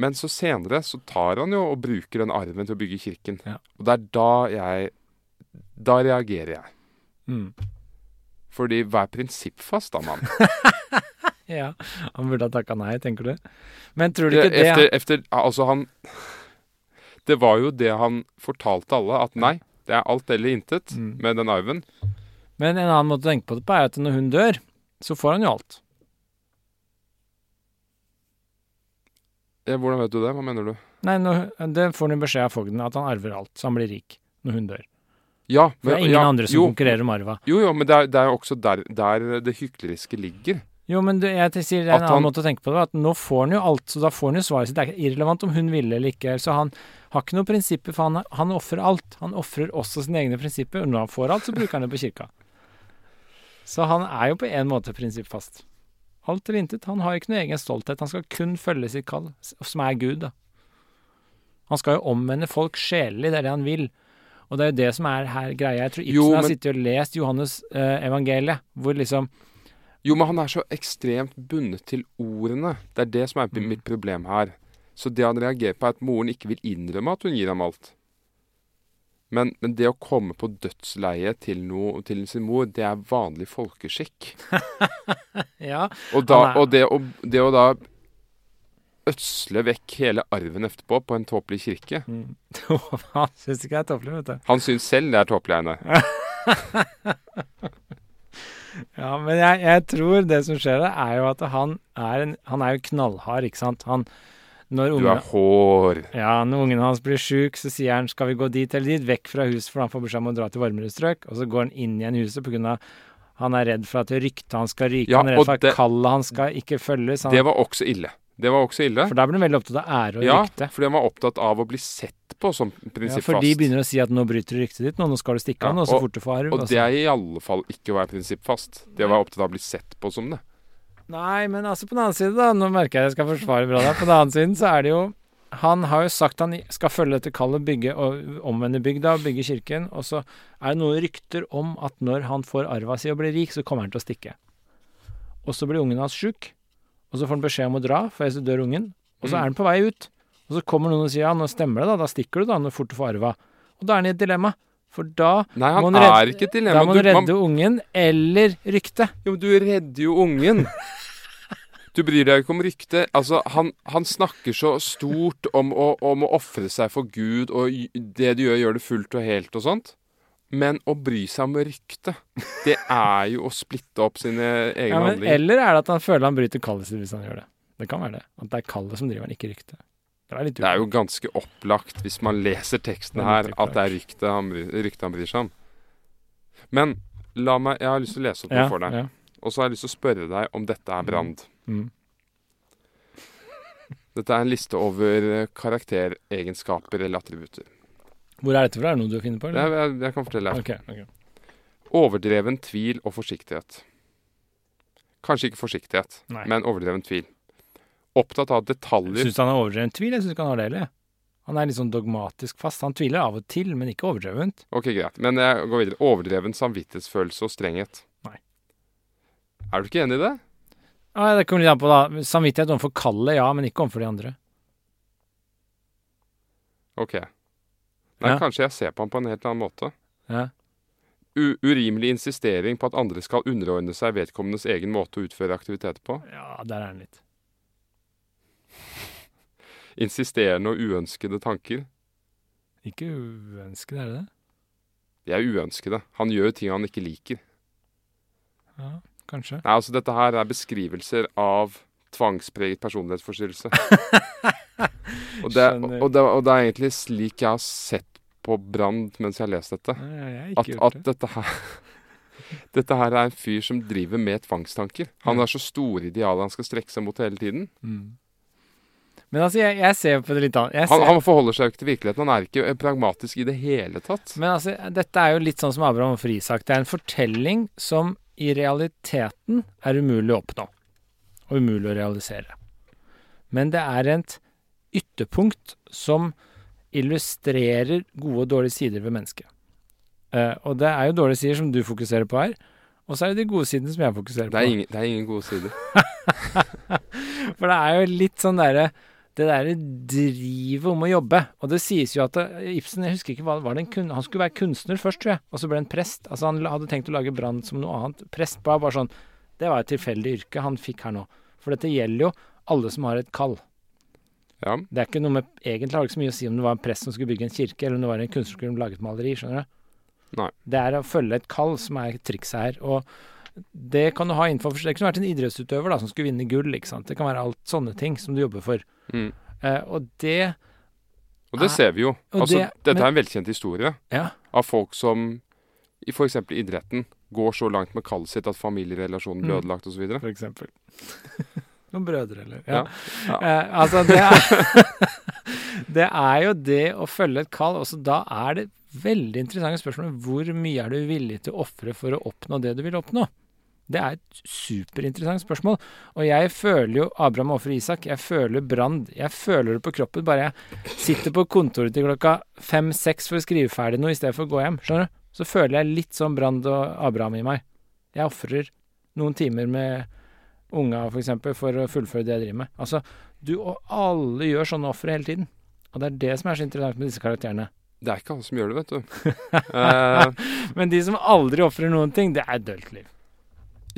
Men så senere så tar han jo og bruker den arven til å bygge kirken. Ja. Og det er da jeg Da reagerer jeg. Mm. Fordi vær prinsippfast da, mann. *laughs* Ja, han burde ha takka nei, tenker du? Men tror du ikke det Efter, efter Altså, han Det var jo det han fortalte alle, at nei, det er alt eller intet Mm. med den arven. Men en annen måte å tenke på det på er at når hun dør, så får han jo alt. Ja, Hvordan vet du det? Hva mener du? Nei, når, det får han beskjed av fogden, at han arver alt, så han blir rik når hun dør. Ja, For det er ingen ja, andre som jo, konkurrerer om arva. Jo, jo, men det er, det er jo også der, der det hykleriske ligger. Jo, men du, jeg sier det er en annen han- måte å tenke på det, at nå får han jo alt, så da får han jo svaret sitt. Det er ikke irrelevant om hun ville eller ikke. Så han har ikke noen prinsipper, for han, han ofrer alt. Han ofrer også sine egne prinsipper. Og når han får alt, så bruker han det på kirka. Så han er jo på en måte prinsippfast. Alt eller intet. Han har ikke noe egen stolthet. Han skal kun følge sitt kall, som er Gud, da. Han skal jo omvende folk sjelelig, det er det han vil. Og det er jo det som er her greia. Jeg tror Ibsen Jo, har sittet og lest Johannes eh, evangeliet, hvor liksom Jo, men han er så ekstremt bundet til ordene. Det er det som er Mm. mitt problem her. Så det han reagerer på, er at moren ikke vil innrømme at hun gir ham alt. Men, men det å komme på dødsleiet til, noe, til sin mor, det er vanlig folkeskikk. *laughs* Ja. Og, da, og det, å, det å da ødsle vekk hele arven etterpå på en tåpelig kirke Mm. *laughs* Han syns ikke det er tåpelig, vet du. Han syns selv det er tåpelig, Eine. *laughs* Ja, men jeg, jeg tror det som skjer der, er jo at han er, en, han er jo knallhard, ikke sant. Han, når Du har er hår. ja, når ungen hans blir sjuk, så sier han 'skal vi gå dit eller dit', vekk fra huset, for han får beskjed om å dra til varmere strøk. Og så går han inn igjen i huset av han er redd for at ryktet hans skal ryke, Ja, han er redd for at kallet hans skal ikke følges. Han, Det var også ille. Det var også ille. For da ble hun veldig opptatt av ære og Ja, rykte. fordi han var opptatt av å bli sett på som Ja, for de begynner å si at nå bryter du ryktet ditt, nå, nå skal du stikke Ja, av, nå så og- fort du får arv. Og altså. det er i alle fall ikke å være prinsippfast. Det å være opptatt av å bli sett på som det. Nei, men altså på den annen side, da. Nå merker jeg jeg skal forsvare bra der. På den annen side så er det jo Han har jo sagt han skal følge dette kallet, bygge og omvende bygda, bygge kirken. Og så er det noen rykter om at når han får arva si og blir rik, så kommer han til å stikke. Og så blir ungen hans sjuk, og så får han beskjed om å dra, for ellers dør ungen. Og så Mm. er han på vei ut. Og så kommer noen og sier ja, nå stemmer det, da. Da stikker du, da, når fort du får arva. Og da er han i et dilemma. For da Nei, han må han redde- Da må Du, redde man, ungen eller ryktet. jo, men du redder jo ungen. *laughs* Du bryr deg ikke om ryktet. Altså, han, han snakker så stort om å, om å ofre seg for Gud, og det du gjør, gjør det fullt og helt og sånt. Men å bry seg om ryktet, det er jo å splitte opp sine egne Ja, handlinger. eller er det at han føler han bryter kallet hvis han gjør det? Det kan være det. At det er kallet som driver han, ikke ryktet. Det Det er jo ganske opplagt, hvis man leser teksten er her, at det er ryktet han, ryktet han bryr seg om. Men la meg Jeg har lyst til å lese opp noe ja, for deg. Ja. Og så har jeg lyst til å spørre deg om dette er Brand. Mm. Dette er en liste over eh, karakteregenskaper eller attributter. Hvor er dette fra? Er det noe du har funnet på? Jeg, Eller? jeg, jeg kan fortelle deg. Ok, ok. Overdreven tvil og forsiktighet. Kanskje ikke forsiktighet, Nei. men overdreven tvil. Opptatt av detaljer. Syns du han er overdreven tvil? Jeg syns ikke han har det heller. Han er litt sånn dogmatisk fast. Han tviler av og til, men ikke overdrevent. Ok, greit. Men jeg går videre. Overdreven samvittighetsfølelse og strenghet. Nei. Er du ikke enig i det? Ja, det kommer litt an på, da. Samvittighet overfor kallet, ja, men ikke overfor de andre. Ok. Nei, Ja. kanskje jeg ser på han på en helt annen måte. Ja. Urimelig insistering på at andre skal underordne seg vedkommendes egen måte å utføre aktiviteter på. ja, der er han litt. *laughs* Insisterende og uønskede tanker. Ikke uønskede, er det det? De er uønskede. Han gjør ting han ikke liker. Ja, kanskje. Nei, altså Dette her er beskrivelser av tvangspreget personlighetsforstyrrelse. *laughs* *laughs* og, det, og, det, og det er egentlig slik jeg har sett på Brand mens jeg har lest dette. Nei, jeg At, at det. dette her *laughs* Dette her er en fyr som driver med tvangstanker. Han har så store idealer han skal strekke seg mot hele tiden. Mm. Men altså, jeg, jeg ser på det litt annet. Han, han forholder seg jo ikke til virkeligheten. Han er ikke eh, pragmatisk i det hele tatt. Men altså, dette er jo litt sånn som Abraham overfor Isak. Det er en fortelling som i realiteten er umulig å oppnå. Og umulig å realisere. Men det er et ytterpunkt som illustrerer gode og dårlige sider ved mennesket. Uh, og det er jo dårlige sider som du fokuserer på her. Og så er det de gode sidene som jeg fokuserer på. Det er ingen, det er ingen gode sider. *laughs* For det er jo litt sånn derre Det derre drivet om å jobbe. Og det sies jo at det, Ibsen Jeg husker ikke hva var det kun, Han skulle være kunstner først, tror jeg. Og så ble han prest. Altså Han hadde tenkt å lage Brann som noe annet. Prest var bare sånn Det var et tilfeldig yrke han fikk her nå. For dette gjelder jo alle som har et kall. Ja. Det er ikke noe med Egentlig har det ikke så mye å si om det var en prest som skulle bygge en kirke, eller om det var en kunstner som laget lage maleri. Skjønner du? Nei. Det er å følge et kall som er trikset her. Og det kan du ha innenfor Det kunne vært en idrettsutøver da som skulle vinne gull. ikke sant? Det kan være alt sånne ting som du jobber for. Mm. Eh, og det Og det er, ser vi jo. Altså, det- dette men- er en velkjent historie Ja. av folk som i f.eks. idretten går så langt med kallet sitt at familierelasjonen blir Mm. ødelagt osv. For eksempel. *laughs* Noen brødre, eller? Ja. Ja. Eh, altså, det er, *laughs* det er jo det å følge et kall. Også da er det veldig interessante spørsmål hvor mye er du villig til å ofre for å oppnå det du vil oppnå? Det er et superinteressant spørsmål. Og jeg føler jo Abraham ofrer Isak. Jeg føler Brand. Jeg føler det på kroppen bare jeg sitter på kontoret til klokka fem-seks for å skrive ferdig noe i stedet for å gå hjem. Skjønner du? Så føler jeg litt sånn Brand og Abraham i meg. Jeg ofrer noen timer med unga, for eksempel, for å fullføre det jeg driver med. Altså, du og alle gjør sånne ofre hele tiden. Og det er det som er så interessant med disse karakterene. Det er ikke alle som gjør det, vet du. uh, *laughs* Men de som aldri ofrer noen ting, det er dølt liv.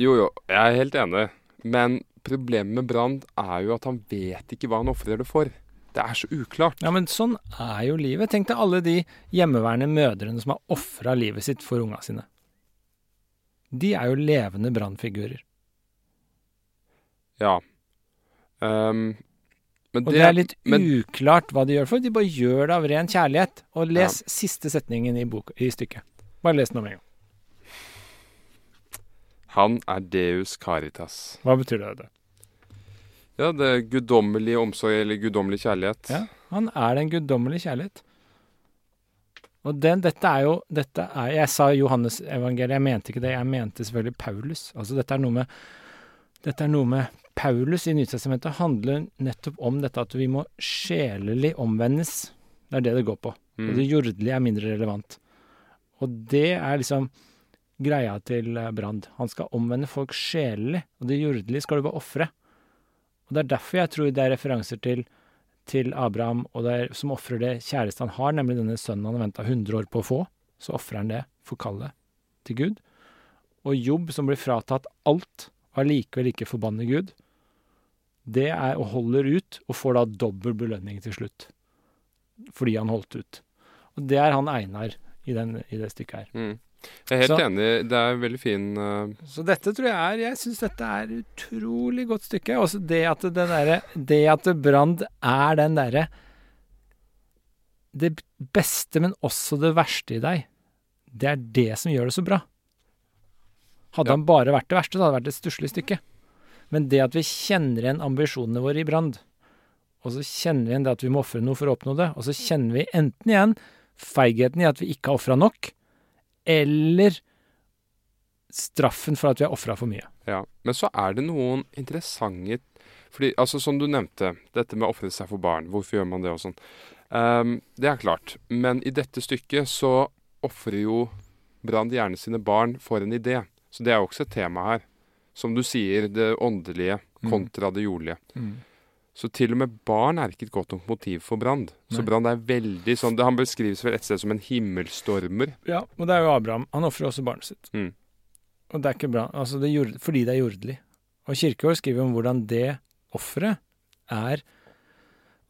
jo, jo, jeg er helt enig. Men problemet med Brand er jo at han vet ikke hva han ofrer det for. Det er så uklart. Ja, men sånn er jo livet. Tenk deg alle de hjemmeværende mødrene som har ofra livet sitt for unga sine. De er jo levende brannfigurer. Ja. Um, men Og det er litt men, uklart hva de gjør for. De bare gjør det av ren kjærlighet. Og les siste setningen i, bok, i stykket. Bare les den om en gang. Han er Deus Caritas. Hva betyr det? det? Ja, det er guddommelig omsorg eller guddommelig kjærlighet. Ja, han er den guddommelige kjærlighet. Og den, dette er jo dette er, Jeg sa Johannes evangeliet, jeg mente ikke det. Jeg mente selvfølgelig Paulus. Altså dette er noe med dette er noe med Paulus i Nytestamentet handler nettopp om dette at vi må sjelelig omvendes. Det er det det går på. Mm. Og det jordelige er mindre relevant. Og det er liksom greia til eh, Brand. Han skal omvende folk sjelelig, og det jordelige skal du bare ofre. Og det er derfor jeg tror det er referanser til, til Abraham, er, som ofrer det kjæreste han har, nemlig denne sønnen han har venta 100 år på å få. Så ofrer han det for kallet til Gud. Og Jobb, som blir fratatt alt, allikevel ikke forbanner Gud, det er og holder ut, og får da dobbel belønning til slutt. Fordi han holdt ut. Og det er han Einar i, den, i det stykket her. Mm. Jeg er helt Så- enig. Det er veldig fin uh... Så dette tror jeg er Jeg syns dette er utrolig godt stykke. Også det at det derre Det at Brand er den derre Det beste, men også det verste i deg. Det er det som gjør det så bra. Hadde Ja. han bare vært det verste, så hadde det vært et stusslig stykke. Men det at vi kjenner igjen ambisjonene våre i Brand, og så kjenner vi igjen det at vi må ofre noe for å oppnå det, og så kjenner vi enten igjen feigheten i at vi ikke har ofra nok, eller straffen for at vi har ofra for mye. Ja. Men så er det noen interessante fordi, altså Som du nevnte, dette med å ofre seg for barn. Hvorfor gjør man det og sånn? Um, det er klart. Men i dette stykket så ofrer jo Brand gjerne sine barn for en idé. Så det er jo også et tema her. Som du sier, det åndelige Mm. kontra det jordlige. Så til og med barn er ikke et godt nok motiv for Brand. Så. Brand er veldig sånn Han beskrives vel et sted som en himmelstormer. Ja, og det er jo Abraham. Han ofrer også barnet sitt. Mm. Og det er ikke bra. Altså, det jord, fordi det er jordelig. Og Kirkegaard skriver om hvordan det offeret er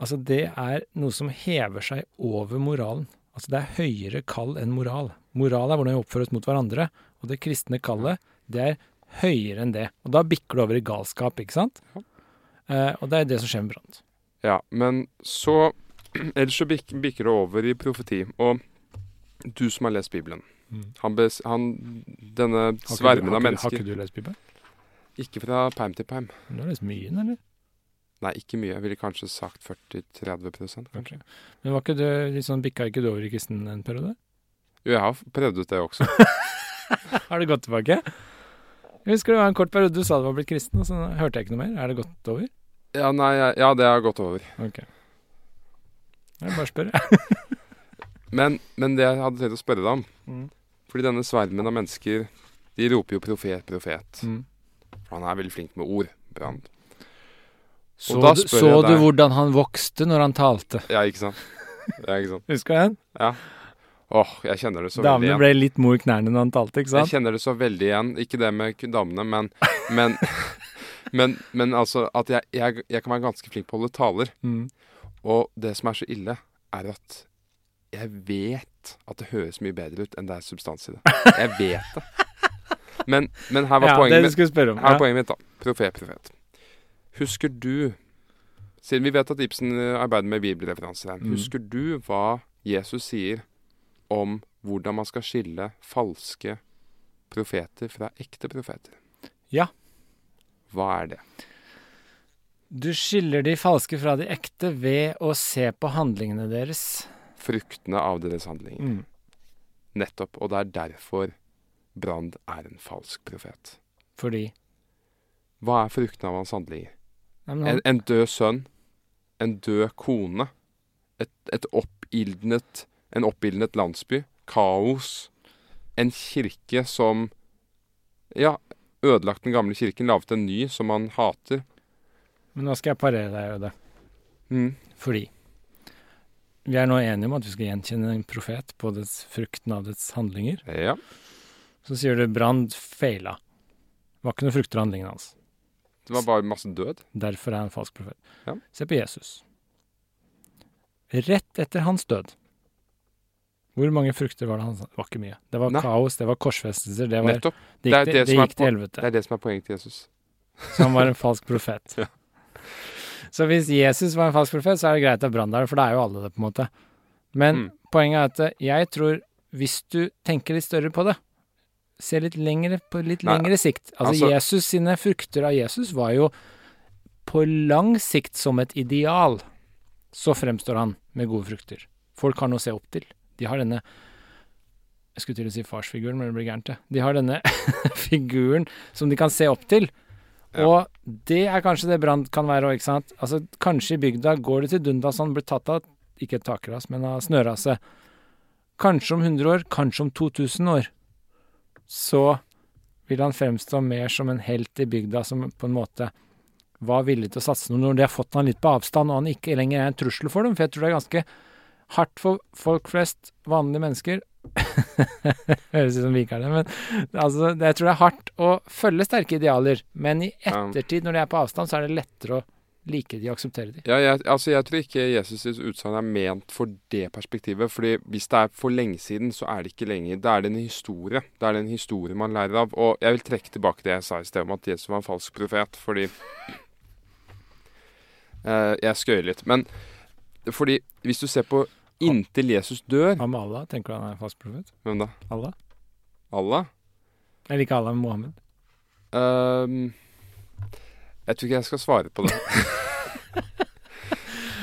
Altså, det er noe som hever seg over moralen. Altså, det er høyere kall enn moral. Moral er hvordan vi oppfører oss mot hverandre, og det kristne kallet, det er høyere enn det. Og da bikker det over i galskap, ikke sant? Eh, og det er det som skjer med brant. Ja, men så *clears throat* Ellers så bikker det over i profeti. Og du som har lest Bibelen han bes, han, Denne svermen av mennesker har ikke du lest Bibelen? Ikke fra perm til perm. Du har lest mye, eller? Nei, ikke mye. Jeg ville kanskje sagt 40-30 kanskje. Men var ikke du liksom, sånn, bikka ikke du over i kristen en periode? Jo, jeg har prøvd ut det også. *laughs* *laughs* Har det gått tilbake? Jeg husker det var en kort periode du sa du var blitt kristen, og så hørte jeg ikke noe mer. Er det gått over? Ja, nei, ja, det har gått over. Ok. Jeg bare spør, jeg. *laughs* Men, men det jeg hadde tenkt å spørre deg om Mm. Fordi denne svermen av mennesker, de roper jo profet, profet. Mm. For han er veldig flink med ord. Brand. Så, du, så du hvordan han vokste når han talte? Ja, ikke sant? Ja, ikke sant? *laughs* Husker du den? Ja. Åh, jeg kjenner det så veldig igjen. Damene ble litt mo i knærne når han talte, ikke sant? Jeg kjenner det så veldig igjen. Ikke det med damene, men Men, *laughs* men, men altså at jeg, jeg, jeg kan være ganske flink på å holde taler. Mm. Og det som er så ille, er at jeg vet at det høres mye bedre ut enn det er substans i det. Jeg vet det. Men, men her var *laughs* Ja, poenget mitt. om. Her er Ja. poenget mitt, da. Profet, profet. Husker du Siden vi vet at Ibsen eh, arbeider med bibelreferanser her. Mm. Husker du hva Jesus sier om hvordan man skal skille falske profeter fra ekte profeter? Ja. Hva er det? Du skiller de falske fra de ekte ved å se på handlingene deres. Fruktene av deres handlinger. Mm. Nettopp. Og det er derfor Brand er en falsk profet. Fordi Hva er fruktene av hans handlinger? Nei, men En, en død sønn, en død kone, et, et oppildnet, en oppildnet landsby, kaos, en kirke som Ja, ødelagt den gamle kirken, laget en ny som han hater. men nå skal jeg parere deg, Øde. Mm. Fordi vi er nå enige om at vi skal gjenkjenne en profet på dets frukten av dets handlinger. Ja. Så sier du Brand feila. Det var ikke noe frukter av handlingene hans. Det var bare masse død. Derfor er han falsk profet. Ja. Se på Jesus. Rett etter hans død. Hvor mange frukter var det han sa? Det var ikke mye. Det var Nei. kaos, det var korsfestelser, det, var, Nettopp. det gikk, det, det gikk til helvete. Det er det som er poenget til Jesus. Så han var en falsk profet. *laughs* Ja. Så hvis Jesus var en falsk profet, så er det greit at Brann det, for det er jo alle det, på en måte. Men Mm. poenget er at eh, jeg tror, hvis du tenker litt større på det, ser litt lengre på litt Nei, lengre sikt Altså, altså- Jesus sine frukter av Jesus var jo på lang sikt som et ideal, så fremstår han med gode frukter. Folk har noe å se opp til. De har denne Jeg skulle til å si farsfiguren, men det blir gærent, det. De har denne *laughs* figuren som de kan se opp til. Ja. Og det er kanskje det Brann kan være òg, ikke sant. Altså, kanskje i bygda går det til dundas han blir tatt av ikke et takras, men av snørase. Kanskje om 100 år, kanskje om 2000 år. Så vil han fremstå mer som en helt i bygda som på en måte var villig til å satse noe når de har fått han litt på avstand, og han ikke lenger er en trussel for dem. For jeg tror det er ganske hardt for folk flest, vanlige mennesker *laughs* Høres ut som vikerne, er det, men altså, det- jeg tror det er hardt å følge sterke idealer. Men i ettertid, når de er på avstand, så er det lettere å like de og akseptere de. Ja, jeg, altså jeg tror ikke Jesus' utsagn er ment for det perspektivet. fordi hvis det er for lenge siden, så er det ikke lenger. Da er det en historie. Da er det en historie man lærer av. Og jeg vil trekke tilbake det jeg sa i sted om at Jesus var en falsk profet, fordi eh, Jeg skøyer litt. Men fordi hvis du ser på inntil Jesus dør Hva med Allah? Tenker du han er falsk profet? Hvem da? Allah? Allah? Eller ikke Allah, men Mohammed? Um, jeg tror ikke jeg skal svare på det. *laughs*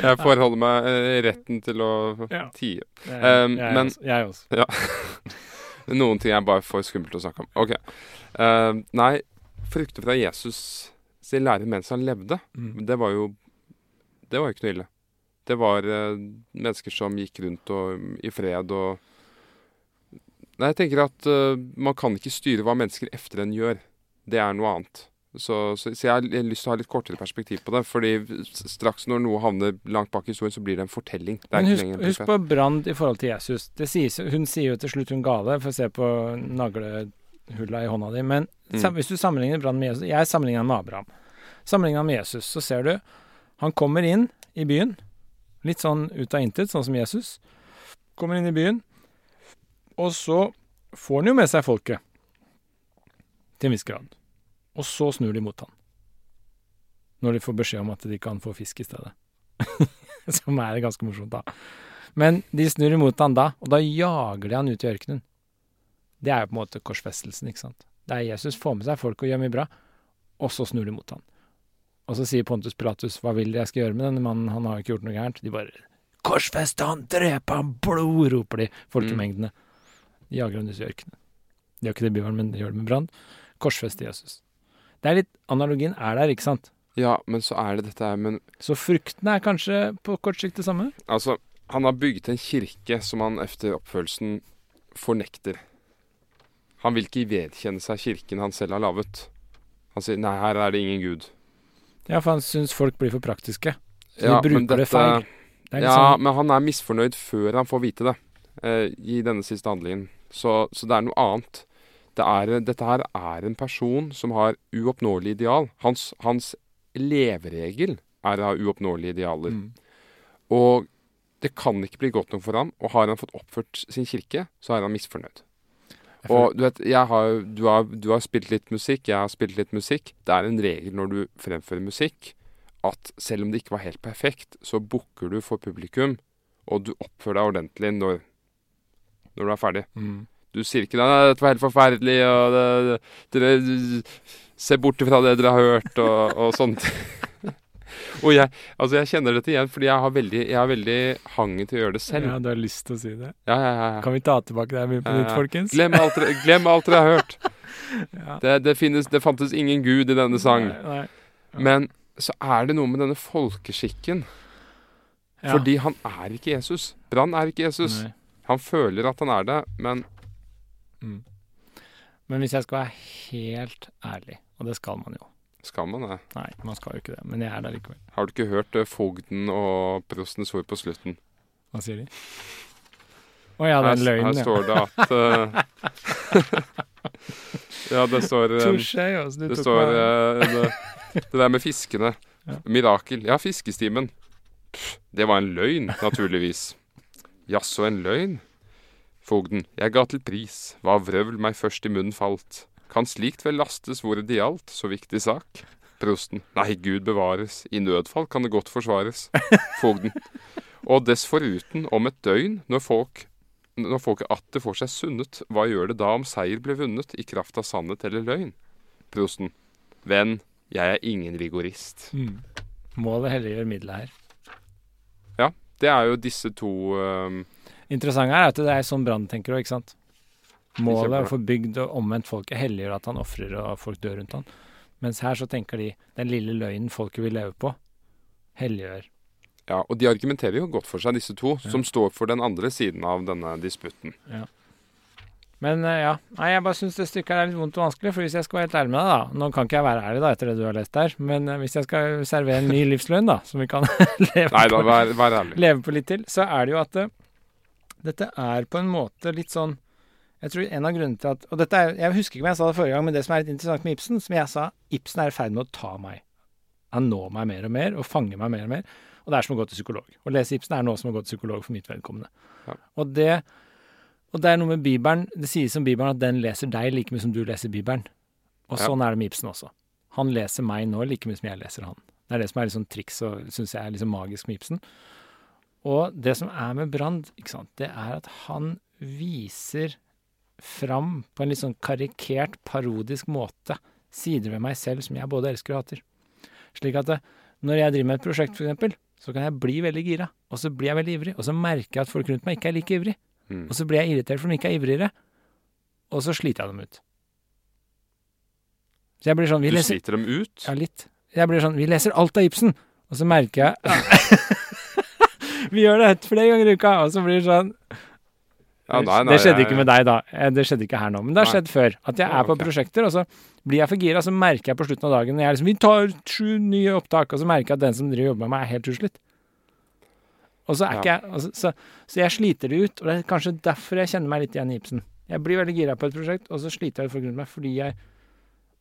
jeg forholder meg eh, retten til å Ja. tie. Um, jeg, men- også, jeg også. *laughs* Noen ting er bare for skummelt å snakke om. Ok. Uh, nei, frukter fra Jesus sin lære mens han levde, Mm. det var jo Det var jo ikke noe ille. Det var eh, mennesker som gikk rundt og, i fred og Nei, jeg tenker at eh, man kan ikke styre hva mennesker efter en gjør. Det er noe annet. Så, så, så jeg har lyst til å ha litt kortere perspektiv på det. Fordi straks når noe havner langt bak i historien, så blir det en fortelling. Det Men husk, husk på Brand i forhold til Jesus. Det sies, hun sier jo til slutt hun ga det, for å se på naglehulla i hånda di. Men Mm. hvis du sammenligner Brand med Jesus Jeg sammenligner med Abraham. Sammenligner med Jesus, så ser du Han kommer inn i byen, litt sånn ut av intet, sånn som Jesus. Kommer inn i byen, og så får han jo med seg folket. Til en viss grad. Og så snur de mot han. Når de får beskjed om at de kan få fisk i stedet. *laughs* Som er ganske morsomt, da. Men de snur imot han da, og da jager de han ut i ørkenen. Det er jo på en måte korsfestelsen, ikke sant. Det er Jesus får med seg folk og gjør mye bra, og så snur de mot han. Og så sier Pontus Pilatus, hva vil dere jeg skal gjøre med denne mannen, han har jo ikke gjort noe gærent. De bare, korsfeste han, drepe han, blod, roper de, folkemengdene. De jager ham disse ørkenene. De gjør ikke det i Bibelen, men de gjør det med brann. Korsfeste Jesus. Det er litt, analogien er der, ikke sant? Ja, men så er det dette her Men Så fruktene er kanskje på kort sikt det samme? altså, han har bygget en kirke som han efter oppfølelsen fornekter. Han vil ikke vedkjenne seg kirken han selv har laget. Han sier 'nei, her er det ingen gud'. Ja, for han syns folk blir for praktiske. Så Ja, de bruker bruker det feil. Det Ja, men han er misfornøyd før han får vite det eh, i denne siste handlingen. Så, så det er noe annet. Det er, dette her er en person som har uoppnåelig ideal. Hans, hans leveregel er å ha uoppnåelige idealer. mm. Og det kan ikke bli godt nok for ham. Og har han fått oppført sin kirke, så er han misfornøyd. Og du vet, har, du, har, du har spilt litt musikk, jeg har spilt litt musikk. Det er en regel når du fremfører musikk, at selv om det ikke var helt perfekt, så bukker du for publikum, og du oppfører deg ordentlig når, når du er ferdig. mm. Du sier ikke nei, 'dette var helt forferdelig', og det, dere ser bort fra det dere har hørt, og, og sånt. *laughs* og jeg, altså jeg kjenner dette igjen, fordi jeg har veldig, jeg har veldig hangen til å gjøre det selv. Ja, du har lyst til å si det. Ja, ja, ja. ja. Kan vi ta tilbake det her på nytt, Ja, ja. folkens? Glem alt, dere, glem alt dere har hørt. *laughs* Ja. Det, det, finnes, det fantes ingen gud i denne sang. Nei, nei. Men så er det noe med denne folkeskikken. Ja. Fordi han er ikke Jesus. Brann er ikke Jesus. Nei. Han føler at han er det, men Mm. Men hvis jeg skal være helt ærlig, og det skal man jo skal man det? Nei, man skal jo ikke det, men jeg er der likevel. Har du ikke hørt eh, fogden og prostens ord på slutten? Hva sier de? Å ja, det er en her, står det at uh, *laughs* Ja, det står um, Touché, altså. Du Det tok står eh, det, det der med fiskene. Ja. Mirakel. Ja, fiskestimen. Pff, Det var en løgn, naturligvis. Jaså, en løgn? Fogden. Jeg ga til pris, hva vrøvl meg først i munnen falt. Kan slikt vel lastes hvor det gjaldt, så viktig sak? Prosten. Nei, Gud bevares, i nødfall kan det godt forsvares. Fogden. Og dessforuten, om et døgn, når folk når folket atter får seg sunnet, hva gjør det da om seier ble vunnet i kraft av sannhet eller løgn? Prosten. Venn, jeg er ingen rigorist. Mm. Målet helliger middelet her. Ja. Det er jo disse to um, Interessant her er at det er sånn Brann tenker òg, ikke sant. Målet er å få bygd og omvendt folket helliger at han ofrer og folk dør rundt han. Mens her så tenker de den lille løgnen folket vil leve på, helliggjør. Ja, og de argumenterer jo godt for seg, disse to, Ja. som står for den andre siden av denne disputten. Men eh, ja, nei, jeg bare syns det stykket er litt vondt og vanskelig. For hvis jeg skal være helt ærlig med deg, da Nå kan ikke jeg være ærlig da etter det du har lest der, men eh, hvis jeg skal servere en ny *laughs* livsløgn, da, som vi kan *laughs* leve, Nei da, vær, vær leve på litt til, så er det jo at eh, dette er på en måte litt sånn Jeg tror en av grunnene til at Og dette er, jeg husker ikke om jeg sa det forrige gang, men det som er litt interessant med Ibsen, som jeg sa Ibsen er i ferd med å ta meg. Han når meg mer og mer, og fanger meg mer og mer. Og det er som å gå til psykolog. Å lese Ibsen er nå som å gå til psykolog for mitt vedkommende. Ja. Og det og det er noe med Bibelen Det sies om Bibelen at den leser deg like mye som du leser Bibelen. Og Ja. sånn er det med Ibsen også. Han leser meg nå like mye som jeg leser han. Det er det som er sånn triks og syns jeg er sånn magisk med Ibsen. Og det som er med Brand, det er at han viser fram på en litt sånn karikert, parodisk måte sider ved meg selv som jeg både elsker og hater. Slik at det, når jeg driver med et prosjekt, eksempel, så kan jeg bli veldig gira, og så blir jeg veldig ivrig, og så merker jeg at folk rundt meg ikke er like ivrig. Mm. Og så blir jeg irritert for de ikke er ivrigere, og så sliter jeg dem ut. Så jeg blir sånn vi Du leser, sliter dem ut. Ja, litt. Jeg blir sånn Vi leser alt av Ibsen, og så merker jeg *laughs* *laughs* Vi gjør det flere ganger i uka, og så blir det sånn Ja, nei, nei, det skjedde ikke med deg, da. Eh, Det skjedde ikke her nå. Men det har skjedd før. At jeg er på okay. prosjekter, og så blir jeg for gira, så merker jeg på slutten av dagen når jeg liksom, Vi tar sju nye opptak, og så merker jeg at den som driver jobber med meg, er helt utslitt. Og så er Ja. ikke jeg altså, så, så jeg sliter det ut, og det er kanskje derfor jeg kjenner meg litt igjen i Ibsen. Jeg blir veldig gira på et prosjekt, og så sliter jeg ut folk rundt meg fordi jeg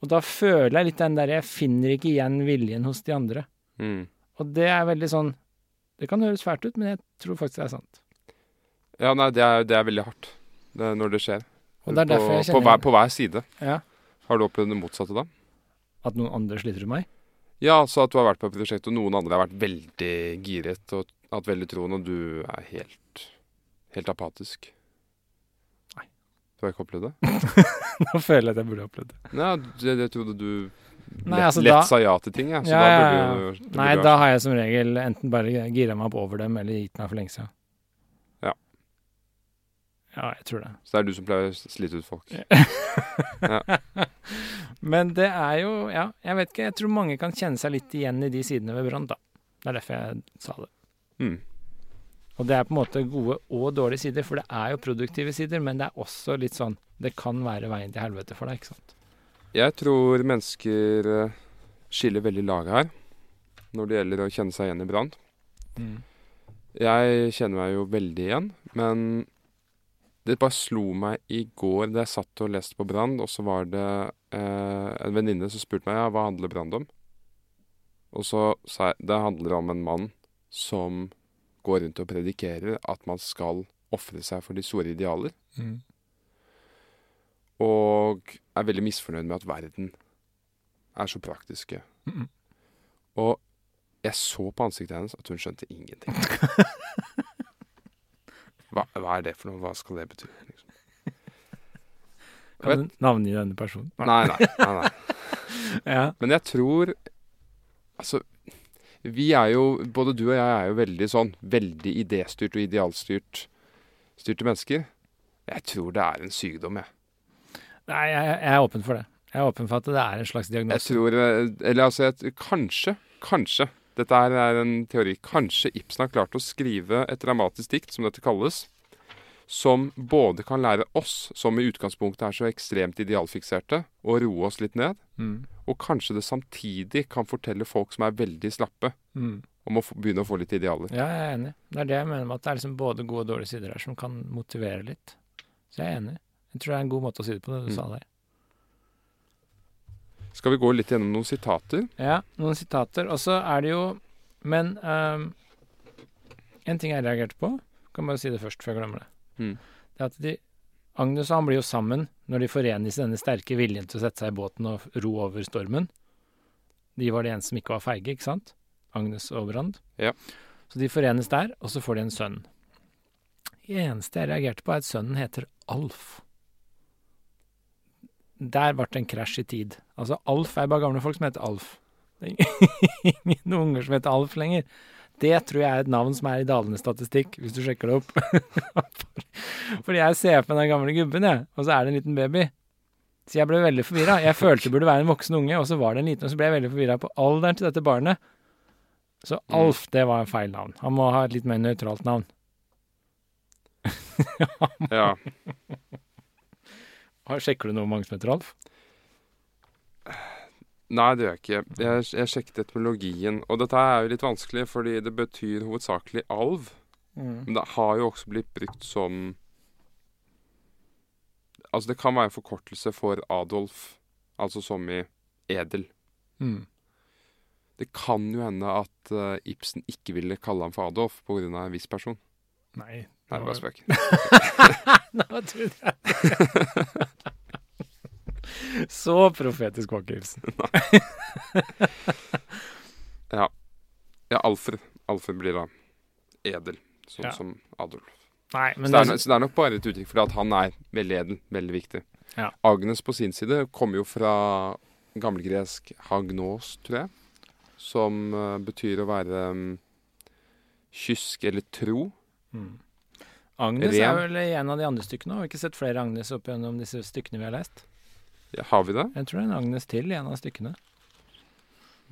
Og da føler jeg litt den der Jeg finner ikke igjen viljen hos de andre. Mm. Og det er veldig sånn Det kan høres fælt ut, men jeg tror faktisk det er sant. Ja, nei, det er, det er veldig hardt det, når det skjer. Og det er derfor jeg kjenner... på, hver, på hver side. ja, Har du opplevd det motsatte da? at noen andre sliter med meg. Ja, altså at du har vært på et prosjekt, og noen andre har vært veldig giret og hatt veldig troen, og du er helt, helt apatisk. Nei. Du har ikke opplevd det? *laughs* Nå føler jeg at jeg burde opplevd det. Nei, jeg, jeg trodde du Nei, altså, lett da- sa ja til ting, ja. Ja, da ja. Nei, da har jeg som regel enten bare gira meg opp over dem, eller gitt meg for lenge siden. Ja. Ja, jeg tror det. Så det er du som pleier å slite ut folk. *laughs* Men det er jo Ja, jeg vet ikke. Jeg tror mange kan kjenne seg litt igjen i de sidene ved Brann, da. Det er derfor jeg sa det. Mm. Og det er på en måte gode og dårlige sider, for det er jo produktive sider, men det er også litt sånn Det kan være veien til helvete for deg, ikke sant. Jeg tror mennesker eh, skiller veldig lag her når det gjelder å kjenne seg igjen i Brann. Jeg kjenner meg jo veldig igjen, men det bare slo meg i går da jeg satt og leste på Brann, og så var det eh, en venninne som spurte meg ja, hva handler Brann om. Og så sa jeg det handler om en mann som går rundt og predikerer at man skal ofre seg for de store idealer, og er veldig misfornøyd med at verden er så praktiske. Mhm. Og jeg så på ansiktet hennes at hun skjønte ingenting. *laughs* Hva, hva er det for noe? Hva skal det bety? Liksom? *laughs* Kan du navngi denne personen? Nei, nei, nei, nei. *laughs* Ja. Men jeg tror Altså, vi er jo Både du og jeg er jo veldig sånn Veldig idéstyrt og idealstyrt styrte mennesker. Jeg tror det er en sykdom, jeg. Nei, jeg, jeg er åpen for det. Jeg er åpen for at det er en slags Jeg tror eh, Eller altså, jeg, kanskje, kanskje Dette er en teori. Kanskje Ibsen har klart å skrive et dramatisk dikt, som dette kalles, som både kan lære oss, som i utgangspunktet er så ekstremt idealfikserte, å roe oss litt ned, Mm. og kanskje det samtidig kan fortelle folk som er veldig slappe, Mm. om å få, begynne å få litt idealer. Ja, jeg er enig. Det er det jeg mener med at det er liksom både gode og dårlige sider her som kan motivere litt. Så jeg er enig. Jeg tror det er en god måte å si det på, det du Mm. sa der. Skal vi gå litt gjennom noen sitater? Ja, noen sitater. Og så er det jo Men um, en ting jeg reagerte på, kan bare si det først før jeg glemmer det. Mm. Det er at de Agnes og han blir jo sammen når de forenes i denne sterke viljen til å sette seg i båten og ro over stormen. De var de eneste som ikke var feige, ikke sant? Agnes og Brand. Ja. Så de forenes der, og så får de en sønn. Det eneste jeg reagerte på, er at sønnen heter Alf. Der ble det en krasj i tid. Altså, Alf er bare gamle folk som heter Alf. Det er *laughs* ingen unger som heter Alf lenger. Det tror jeg er et navn som er i dalende statistikk, hvis du sjekker det opp. *laughs* Fordi jeg ser på den gamle gubben, jeg, og så er det en liten baby. Så jeg ble veldig forvirra. Jeg følte det burde være en voksen unge, og så var det en liten, og så ble jeg veldig forvirra på alderen til dette barnet. Så Alf, det var en feil navn. Han må ha et litt mer nøytralt navn. *laughs* Ja. Har- Sjekker du noe om heter Alf? Nei, det gjør jeg ikke. Jeg, jeg sjekket etymologien, og dette er jo litt vanskelig, fordi det betyr hovedsakelig alv. Men det har jo også blitt brukt som Altså, det kan være en forkortelse for Adolf, altså som i edel. Mm. Det kan jo hende at eh, Ibsen ikke ville kalle ham for Adolf pga. en viss person. Nei. Nei, bare spøk. Nå trodde jeg Så profetisk var ikke hilsen. Ja, Alfred. Alfred blir da edel, sånn Ja. som Adolf. Nei, Så det, er, det er, så det er nok bare et uttrykk for at han er veldig edel, veldig viktig. Ja. Agnes på sin side kommer jo fra gammelgresk hagnos, tror jeg. Som uh, betyr å være um, kysk eller tro. mm. Agnes Ren. er vel i en av de andre stykkene. Har vi ikke sett flere Agnes opp gjennom disse stykkene vi har lest? Ja, har vi det? Jeg tror det er en Agnes til i en av stykkene.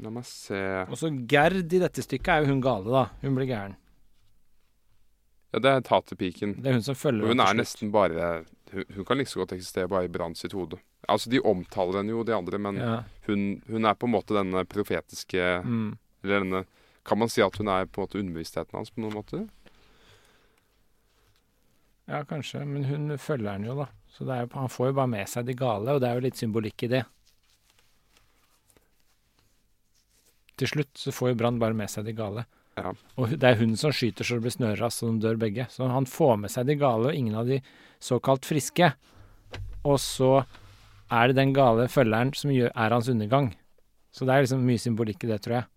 La meg se Og så Gerd i dette stykket er jo hun gale, da. Hun blir gæren. Ja, det er taterpiken. Det er hun som følger hun er nesten bare hun, hun kan like så godt eksistere bare i Brann sitt hode. Altså, de omtaler henne jo, de andre, men Ja. hun, hun er på en måte denne profetiske Mm. Eller denne Kan man si at hun er på en måte underbevisstheten hans på noen måte? Ja, kanskje. Men hun følger han jo, da. Så det er jo, han får jo bare med seg de gale, og det er jo litt symbolikk i det. Til slutt så får jo Brann bare med seg de gale. Ja. Og det er hun som skyter så det blir snørras, så de dør begge. Så han får med seg de gale, og ingen av de såkalt friske. Og så er det den gale følgeren som gjør, er hans undergang. Så det er liksom mye symbolikk i det, tror jeg.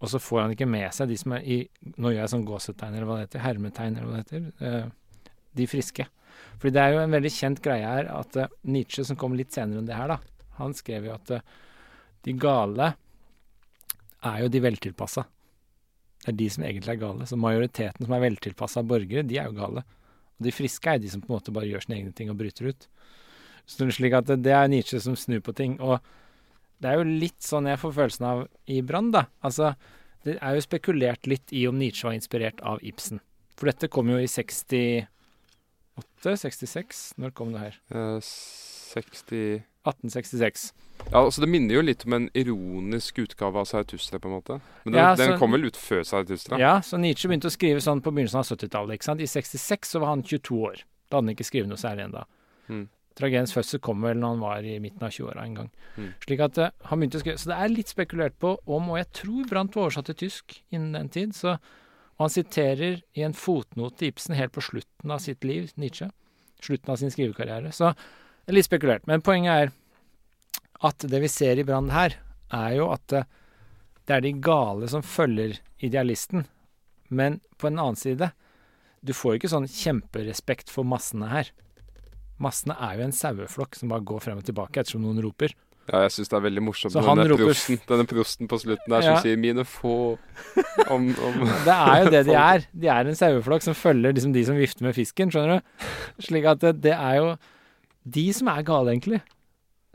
Og så får han ikke med seg de som er i Nå gjør jeg sånn gåsetegn, eller hva det heter. Hermetegn, eller hva det heter. Eh, de friske. Fordi det er jo en veldig kjent greie her at eh, Nietzsche, som kom litt senere enn det her, da, han skrev jo at eh, de gale er jo de veltilpassa. Det er de som egentlig er gale. Så majoriteten som er veltilpassa borgere, de er jo gale. Og de friske er de som på en måte bare gjør sine egne ting og bryter ut. Så det er slik at det- det er Nietzsche som snur på ting. Og det er jo litt sånn jeg får følelsen av i Brann, da. Altså, det er jo spekulert litt i om Nietzsche var inspirert av Ibsen. For dette kom jo i 68, 66? Når kom det her? Eh, 60 1866. Ja, altså Det minner jo litt om en ironisk utgave av Sautustra, på en måte. Men den, Ja, den kom vel ut før Sautustra? Ja, så Nietzsche begynte å skrive sånn på begynnelsen av 70-tallet. ikke sant? I 66 så var han 22 år. Da hadde han ikke skrevet noe særlig ennå. Mm. Tragediens fødsel kom vel når han var i midten av 20-åra en gang. Mm. Slik at uh, han begynte å skrive Så det er litt spekulert på om, og jeg tror Brandt var oversatt til tysk innen den tid, så og han siterer i en fotnote Ibsen helt på slutten av sitt liv, Nietzsche. Slutten av sin skrivekarriere. Så det er litt spekulert. Men poenget er at det vi ser i Brann her, er jo at eh, det er de gale som følger idealisten. Men på en annen side, du får ikke sånn kjemperespekt for massene her. Massene er jo en saueflokk som bare går frem og tilbake ettersom noen roper. Ja, jeg syns det er veldig morsomt med denne roper- prosten, denne prosten på slutten der Ja. som sier 'mine få' *laughs* om, om Det er jo det de er. De er en saueflokk som følger liksom de som vifter med fisken, skjønner du. Slik at det, det er jo de som er gale, egentlig.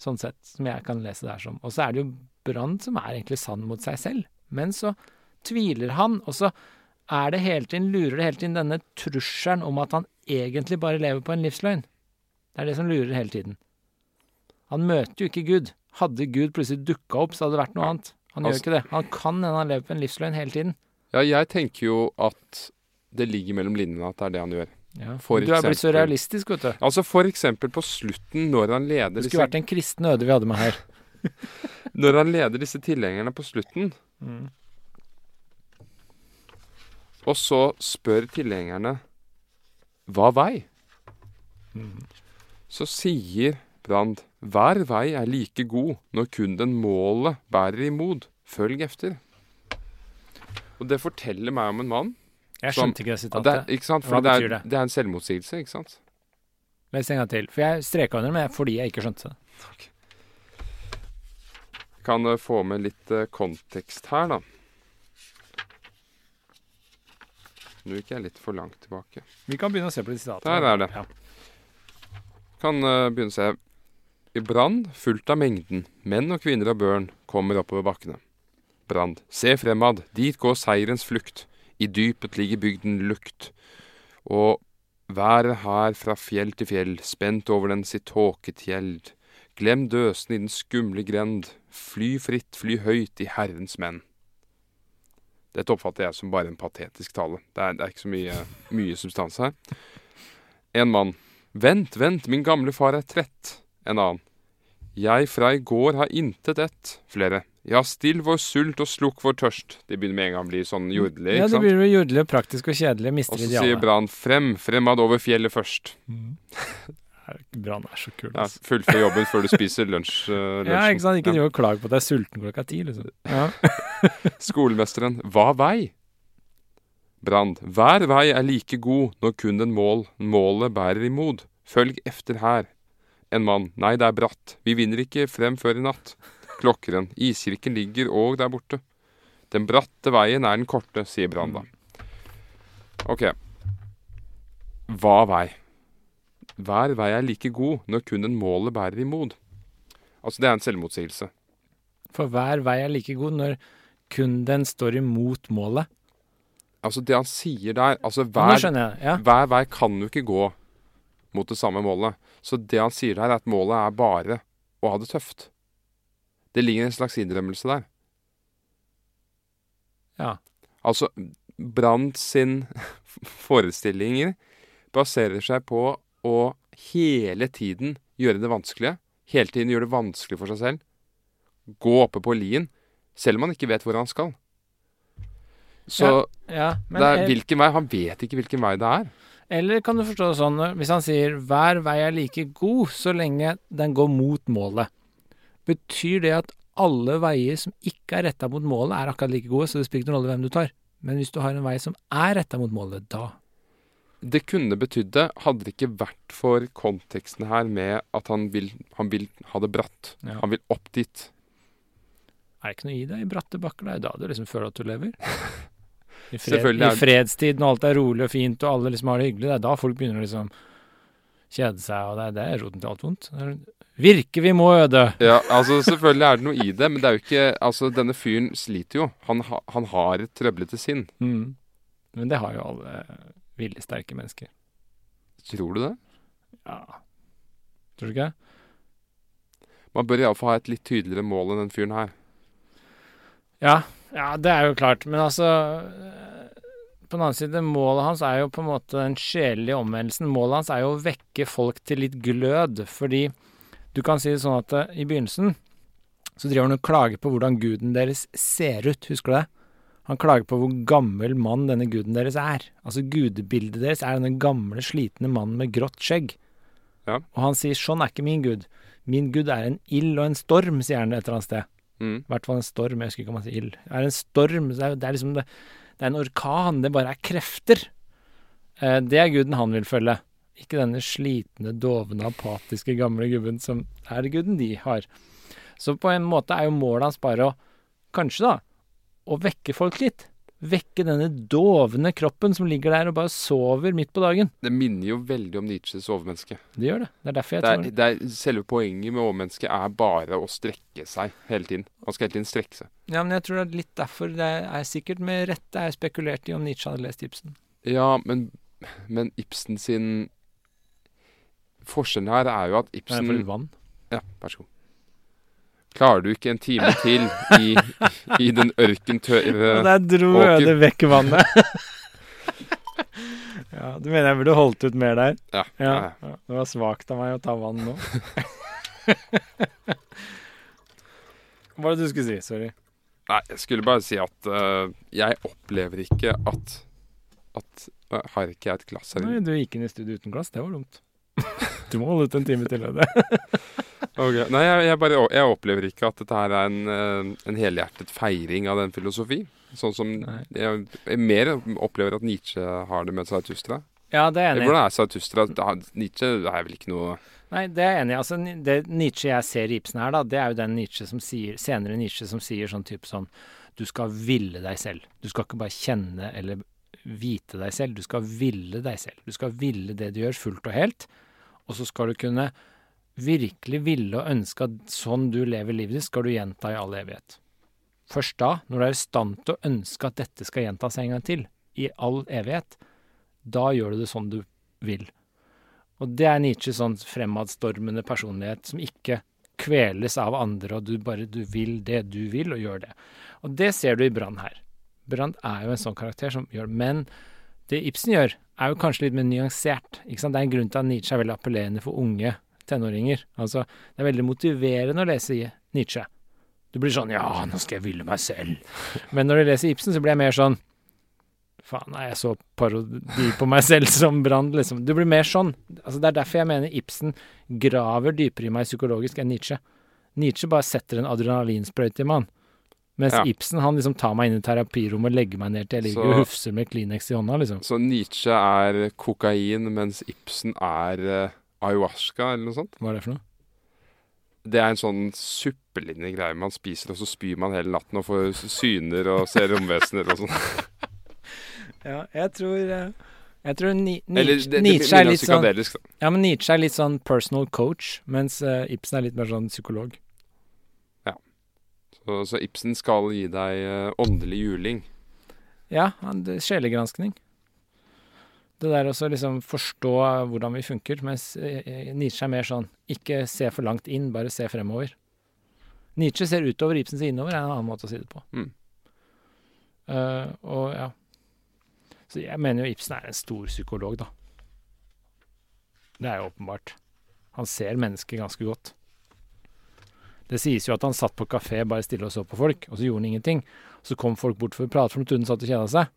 Sånn sett, som jeg kan lese det her som. Og så er det jo Brann som er egentlig sann mot seg selv. Men så tviler han, og så er det hele tiden, lurer det hele tiden denne trusselen om at han egentlig bare lever på en livsløgn. Det er det som lurer hele tiden. Han møter jo ikke Gud. Hadde Gud plutselig dukka opp, så hadde det vært noe annet. Han gjør Altså- ikke det. Han kan hende han lever på en livsløgn hele tiden. Ja, jeg tenker jo at det ligger mellom linjene at det er det han gjør. Ja, du er blitt så realistisk, vet du. Altså for eksempel på slutten, når han leder Det disse, skulle vært en kristen øde vi hadde med her. *laughs* når han leder disse tilhengerne på slutten, Mm. og så spør tilhengerne hva vei? Mm. Så sier Brand hver vei er like god når kun den målet bærer imot. Følg efter. Og det forteller meg om en mann Jeg Som- skjønte ikke det sitatet. det, ikke? Hva det betyr er, det? det er en selvmotsigelse, ikke sant? Les en gang til. For jeg streka under med fordi jeg ikke skjønte det. Kan eh, få med litt uh, kontekst her, da. Nå gikk jeg litt for langt tilbake. Vi kan begynne å se på de sitatene. Der er det. Ja. Kan uh, begynne å se. Brann, fullt av mengden, menn og kvinner og børn, kommer oppover bakkene. Brand, se fremad, dit går seierens flukt. I dypet ligger bygden lukt. Og været her fra fjell til fjell, spent over den sitt tåketjeld. Glem døsen i den skumle grend, fly fritt, fly høyt i Herrens menn. Dette oppfatter jeg som bare en patetisk tale. Det er, det er ikke så mye, mye substans her. En mann. Vent, vent, min gamle far er trett. En annen. Jeg fra i går har intet ett. Flere. Ja, still vår sult og slukk vår tørst. De begynner med en gang å bli sånn jordlige, ja, det blir jo jordelig, praktisk og kjedelig. Mister Og så sier Brann frem, fremad over fjellet først. *laughs* Brann er så kul. Ja, altså. Fullfør jobben før du *laughs* spiser lunsj. Uh, Ja, ikke sant? Ikke Ja. driv og klag på at jeg er sulten klokka ti, liksom. Ja. *laughs* Skolemesteren, hva vei? Brand, hver vei er like god når kun den mål, målet bærer imod. Følg efter her. En mann, nei det er bratt, vi vinner ikke frem før i natt. Klokkeren, iskirken ligger og der borte. Den bratte veien er den korte, sier Branda. Ok. Hva vei? Hver vei er like god når kun en målet bærer imod. Altså det er en selvmotsigelse. For hver vei er like god når kun den står imot målet. Altså det han sier der altså hver, jeg. Ja. hver vei kan jo ikke gå mot det samme målet. Så det han sier her, er at målet er bare å ha det tøft. Det ligger en slags innrømmelse der. ja. Altså, Brandt sin *laughs* forestillinger baserer seg på å hele tiden gjøre det vanskelige. Hele tiden gjøre det vanskelig for seg selv. Gå oppe på lien, selv om han ikke vet hvor han skal. Så ja men, det er jeg... hvilken vei Han vet ikke hvilken vei det er. Eller kan du forstå det sånn, hvis han sier 'hver vei er like god så lenge den går mot målet', betyr det at alle veier som ikke er retta mot målet, er akkurat like gode, så det spiller ikke noen rolle hvem du tar? Men hvis du har en vei som er retta mot målet, da Det kunne betydd det, hadde det ikke vært for konteksten her med at han vil, han vil ha det bratt. Ja. Han vil opp dit. er det ikke noe i det i bratte bakker. Det er da du liksom føler at du lever. *laughs* I, fred, I fredstid, når alt er rolig og fint og alle liksom har det hyggelig, det er da folk begynner å liksom kjede seg, og det er, det er roten til alt vondt. Virke vi må øde! Ja, altså Selvfølgelig er det noe i det, men det er jo ikke Altså, denne fyren sliter jo. Han, ha, han har et trøblete sinn. Mm. Men det har jo alle viljesterke mennesker. Tror du det? Ja. Tror du ikke? Man bør iallfall ha et litt tydeligere mål enn den fyren her. Ja, ja, det er jo klart. Men altså eh, På den annen side, målet hans er jo på en måte den sjelelige omvendelsen. Målet hans er jo å vekke folk til litt glød. Fordi du kan si det sånn at eh, i begynnelsen så driver han og klager på hvordan guden deres ser ut. Husker du det? Han klager på hvor gammel mann denne guden deres er. Altså gudebildet deres er denne gamle, slitne mannen med grått skjegg. Ja. Og han sier sånn er ikke min gud. Min gud er en ild og en storm, sier han et eller annet sted. Mm. I hvert fall en storm. Jeg husker ikke om han sier ild. Det er en storm. Det er, det er liksom det, det er en orkan. Det bare er krefter. Eh, det er guden han vil følge. Ikke denne slitne, dovne, apatiske gamle gubben som er guden de har. Så på en måte er jo målet hans bare å Kanskje, da. Å vekke folk litt. Vekke denne dovne kroppen som ligger der og bare sover midt på dagen. Det minner jo veldig om Nietzsches overmenneske. Det gjør det. Det er derfor jeg Det tror er, det er, selve poenget med overmennesket er bare å strekke seg hele tiden. Man skal hele tiden strekke seg. Ja, men jeg tror det er litt derfor det er sikkert med rette er spekulert i om Nietzsche hadde lest Ibsen. Ja, men, men Ibsen sin Forskjellen her er jo at Det er det for vann. Ja, vær så god. Klarer du ikke en time til i, i den ørkentørre *laughs* der dro Øde vekk vannet. *laughs* ja, du mener jeg burde holdt ut mer der? Ja. Ja. Det var svakt av meg å ta vann nå. *laughs* Hva var det du skulle si? Sorry. Nei, jeg skulle bare si at uh, jeg opplever ikke at at uh, Har ikke jeg et glass her Nei, du gikk inn i studio uten glass. Det var dumt. Du må holde ut en time til. Øde. Ok. Nei, jeg, jeg bare jeg opplever ikke at dette her er en, øh, en helhjertet feiring av den filosofi. Sånn som jeg, jeg mer opplever at Nietzsche har det med Zarathustra. Ja, det er enig. Hvordan er Zarathustra? Nietzsche er vel ikke noe Nei, det er jeg enig i. Altså, det Nietzsche jeg ser i Ibsen her, da, det er jo den Nietzsche som sier, senere Nietzsche som sier sånn type sånn Du skal ville deg selv. Du skal ikke bare kjenne eller vite deg selv, du skal ville deg selv. Du skal ville det du gjør, fullt og helt. Og så skal du kunne virkelig ville og ønske at sånn du lever livet ditt, skal du gjenta i all evighet. Først da, når du er i stand til å ønske at dette skal gjentas en gang til, i all evighet, da gjør du det sånn du vil. Og det er Nietzsches sånn fremadstormende personlighet som ikke kveles av andre, og du bare du vil det du vil, og gjør det. Og det ser du i Brann her. Brann er jo en sånn karakter som gjør Men det Ibsen gjør, er jo kanskje litt mer nyansert. Ikke sant? Det er en grunn til at Nietzsche er veldig appellerende for unge tenåringer. Altså, det er veldig motiverende å lese Nietzsche. Du blir sånn Ja, nå skal jeg ville meg selv. *laughs* Men når du leser Ibsen, så blir jeg mer sånn Faen, er jeg så parodi på meg selv som Brand, liksom. Du blir mer sånn. Altså, det er derfor jeg mener Ibsen graver dypere i meg psykologisk enn Nietzsche. Nietzsche bare setter en adrenalinsprøyte i meg. Mens Ja. Ibsen han liksom tar meg inn i terapirommet og legger meg ned til jeg ligger Så- og hufser med Kleenex i hånda, liksom. Så Nietzsche er kokain, mens Ibsen er eh, ayahuasca, eller noe sånt? Hva er det for noe? Det er en sånn suppelignende greie man spiser, og så spyr man hele natten og får syner og ser romvesener og sånn. *laughs* Ja, jeg tror eh, Jeg tror Ni Eller Nietzsche, det, det Nietzsche er litt sånn. Ja, men Nietzsche er litt sånn personal coach, mens uh, Ibsen er litt mer sånn psykolog. Så, så Ibsen skal gi deg uh, åndelig juling. Ja, han-. Det der å liksom forstå hvordan vi funker, mens eh, Nietzsche er mer sånn ikke se for langt inn, bare se fremover. Nietzsche ser utover, Ibsen ser innover, er en annen måte å si det på. Mm. Uh, og ja. Så jeg mener jo Ibsen er en stor psykolog, da. Det er jo åpenbart. Han ser mennesket ganske godt. Det sies jo at han satt på kafé bare stille og så på folk, og så gjorde han ingenting. Så kom folk bort for å prate, for de trodde han satt og kjeda seg.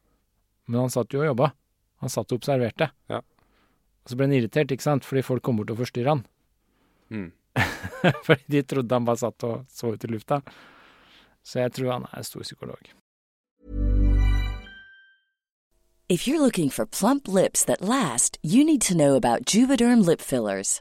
Men han satt jo og jobba. Han satt og observerte. Ja. Og så ble han irritert, ikke sant, fordi folk kom bort og forstyrra han. Mm. *laughs* fordi de trodde han bare satt og så ut i lufta. Så jeg tror han er en stor psykolog. If you're looking for plump lips that last, you need to know about Juvederm lip fillers.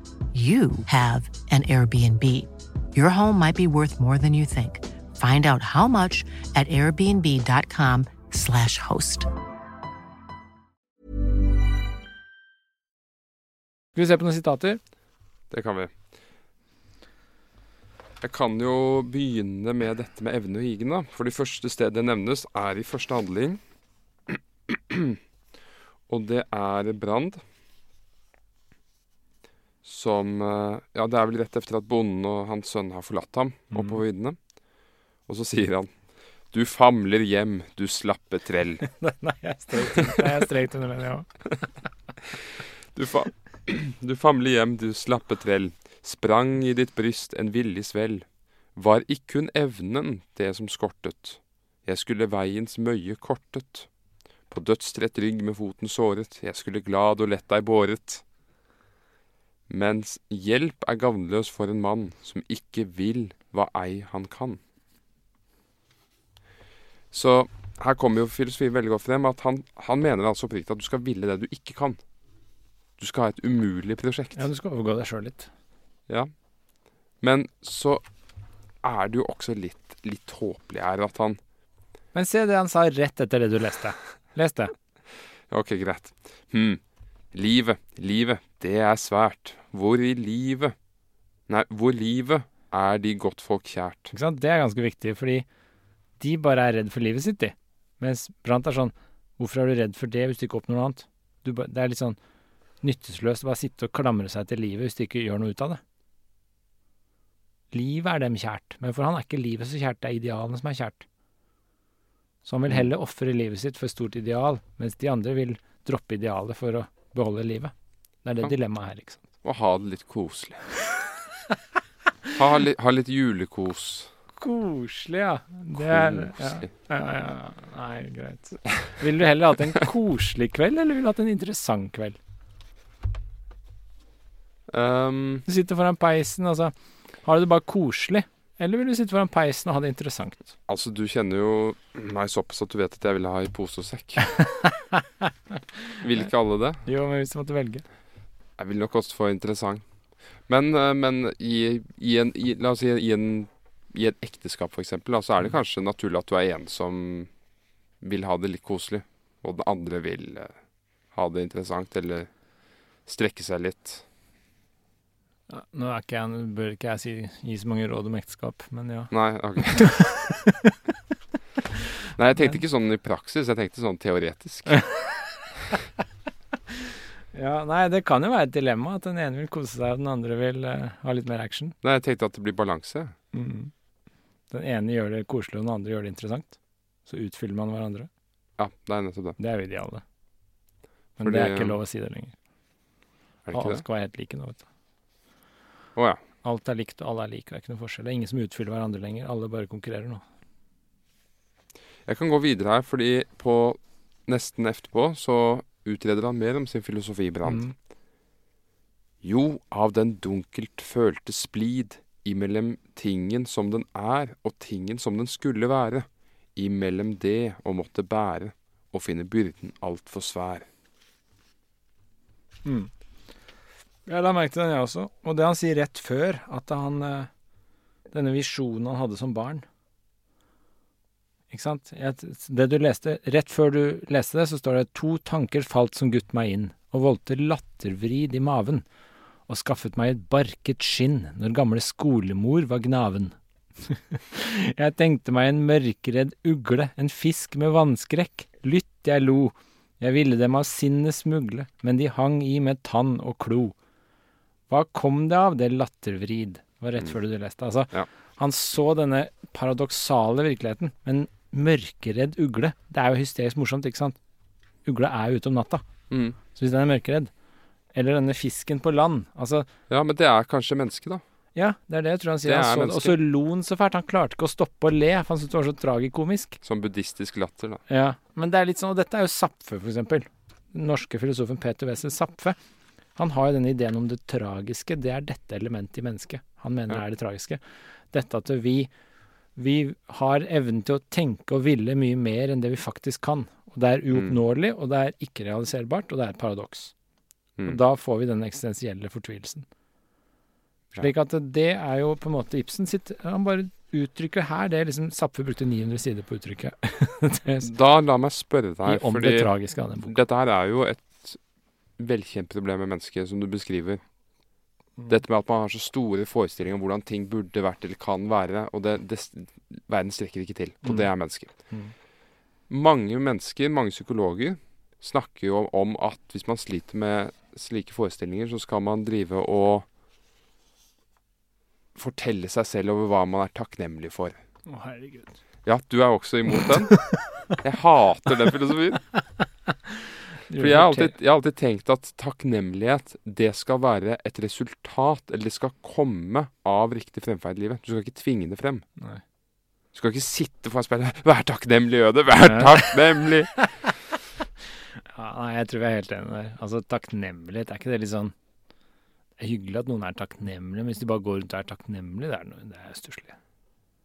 you have an Airbnb. Your home might be worth more than you think. Find out how much at airbnb.com/slash host. Skal vi se på noen sitater? Det kan vi. Jeg kan jo begynne med dette med evne og higen, da. For det første stedet det nevnes, er i første handling. *clears throat* og det er Brand. Som eh, Ja, det er vel rett etter at bonden og hans sønn har forlatt ham oppe på viddene. Og så sier han Du famler hjem, du slappe trell. *laughs* Nei, jeg er jeg strekt under den, ja. *laughs* Du, fa *clears throat* du famler hjem, du slappe trell. Sprang i ditt bryst en villig svell. Var ikke hun evnen det som skortet? Jeg skulle veiens møye kortet. På dødstrett rygg med foten såret, jeg skulle glad og lett deg båret. Mens hjelp er gavnløs for en mann som ikke vil hva ei han kan. Så her kommer jo filosofi veldig godt frem, at han, han mener altså oppriktig at du skal ville det du ikke kan. Du skal ha et umulig prosjekt. Ja, du skal overgå deg sjøl litt. Ja. Men så er det jo også litt, litt håpelig her at han Men se det han sa rett etter det du leste. Les det. *laughs* Ok, greit. Hm. Livet, livet, det er svært. Hvor i livet Nei, hvor livet er de godtfolk kjært. Ikke sant? Det er ganske viktig, fordi de bare er redd for livet sitt, de. Mens Brant er sånn Hvorfor er du redd for det hvis du ikke oppnår noe annet? Du, det er litt sånn nyttesløst å bare sitte og klamre seg til livet hvis du ikke gjør noe ut av det. Livet er dem kjært, men for han er ikke livet så kjært, det er idealene som er kjært. Så han vil heller ofre livet sitt for et stort ideal, mens de andre vil droppe idealet for å beholde livet. Det er det dilemmaet her, sant. Og ha det litt koselig. Ha, litt, ha litt julekos. Koselig, ja. Det er. Koselig. Ja, ja, ja. Nei, greit. Ville du heller hatt en koselig kveld, eller ville du hatt en interessant kveld? Um, Du sitter foran peisen, altså. Har du det bare koselig? Eller vil du sitte foran peisen og ha det interessant? altså, du kjenner jo meg såpass at du vet at jeg ville ha i pose og sekk. *laughs* Vil ikke alle det? Jo, men hvis du måtte velge. Jeg vil nok også få interessant. Men, eh, men i, i en i, La oss si i en, i et ekteskap, eksempel, så er det kanskje naturlig at du er en som vil ha det litt koselig, og den andre vil eh, ha det interessant, eller strekke seg litt. Ja, nå ikke jeg, bør ikke jeg si, gi så mange råd om ekteskap, men ja. Nei, ok. *laughs* Nei, jeg tenkte ikke sånn i praksis, jeg tenkte sånn teoretisk. *laughs* Ja, Nei, det kan jo være et dilemma at den ene vil kose seg, og den andre vil uh, ha litt mer action. Nei, jeg tenkte at det blir balanse. Den ene gjør det koselig, og den andre gjør det interessant. Så utfyller man hverandre. Ja, det er nettopp det. Det er jo idealet. Men Fordi- det er ikke lov å si det lenger. Er det Alle og det? skal være helt like nå, vet du. Å ja. Alt er likt, og alle er like. Det er ikke noe forskjell. Det er ingen som utfyller hverandre lenger. Alle bare konkurrerer nå. Jeg kan gå videre her, fordi på nesten etterpå så utreder han mer om sin filosofi, Brand. Mm. Jo, av den dunkelt følte splid, imellom tingen som den er, og tingen som den skulle være, imellom det å måtte bære, og finne byrden altfor svær. Mm. Jeg la merke til den, jeg også. Og det han sier rett før, at han eh, Denne visjonen han hadde som barn Ikke sant? Det du leste Rett før du leste det, så står det to tanker falt som gutt meg inn, og voldte lattervrid i maven, og skaffet meg et barket skinn når gamle skolemor var gnaven. *laughs* jeg tenkte meg en mørkredd ugle, en fisk med vannskrekk. Lytt, jeg lo. Jeg ville dem av sinnet smugle, men de hang i med tann og klo. Hva kom det av, det lattervrid? Det var rett Mm. før du leste. Altså, Ja. Han så denne paradoksale virkeligheten. Men mørkeredd ugle, det er jo hysterisk morsomt, ikke sant? Ugla er jo ute om natta. Mm. Så hvis den er mørkeredd Eller denne fisken på land Altså, Ja, men det er kanskje mennesket, da. ja, det er det jeg tror han sier. Det Han så og så lo han så fælt. Han klarte ikke å stoppe å le, for han syntes det var så tragikomisk. Som buddhistisk latter, da. Ja, men det er litt sånn, og dette er jo Zapfe, for eksempel. Den norske filosofen Peter Wessel Zapfe. Han har jo denne ideen om det tragiske. Det er dette elementet i mennesket. Han mener Ja. det er det tragiske. Dette at vi, vi har evnen til å tenke og ville mye mer enn det vi faktisk kan. Og det er uoppnåelig, og det er ikke realiserbart, og det er et paradoks. Mm. Og da får vi den eksistensielle fortvilelsen. Slik at det er jo på en måte Ibsen sitt Han bare uttrykker her det liksom Zapfe brukte 900 sider på uttrykket. *laughs* Da la meg spørre deg, om fordi det tragiske av den boken. dette her er jo et velkjent problem med mennesket, som du beskriver. Mm. Dette med at man har så store forestillinger om hvordan ting burde vært eller kan være, og det, det verden strekker ikke til. Og Mm. det er mennesker. Mm. Mange mennesker, mange psykologer, snakker jo om at hvis man sliter med slike forestillinger, så skal man drive og fortelle seg selv over hva man er takknemlig for. Å, herregud. Ja, du er også imot den? *laughs* Jeg hater den filosofien. *laughs* For jeg har, alltid, jeg har alltid tenkt at takknemlighet, det skal være et resultat, eller det skal komme av riktig fremferd i livet. Du skal ikke tvinge det frem. Nei. Du skal ikke sitte foran speilet 'Vær takknemlig, Øde! Vær takknemlig!' Ja, nei, jeg tror vi er helt enige der. Altså, takknemlighet, er ikke det litt sånn Det er hyggelig at noen er takknemlige, men hvis de bare går rundt og er takknemlige, det er, noe, det er stusslig.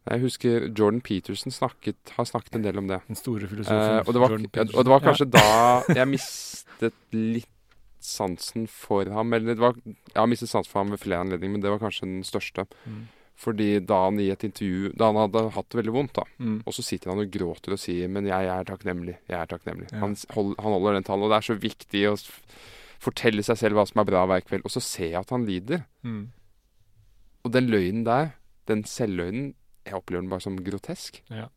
Jeg husker Jordan Peterson snakket, har snakket en del om det. Den store Eh, filosofen. og, det var, og det var kanskje da jeg mistet litt sansen for ham. Eller det var, jeg har mistet sansen for ham ved flere anledninger, men det var kanskje den største. Mm. Fordi da han i et intervju Da han hadde hatt det veldig vondt, da. Mm. Og så sitter han og gråter og sier 'men jeg er takknemlig', jeg er takknemlig. Ja. Han, hold, han holder den talen, og det er så viktig å fortelle seg selv hva som er bra hver kveld. Og så ser jeg at han lider. Mm. Og den løgnen der, den selvløgnen, jeg opplever den bare som grotesk. Ja,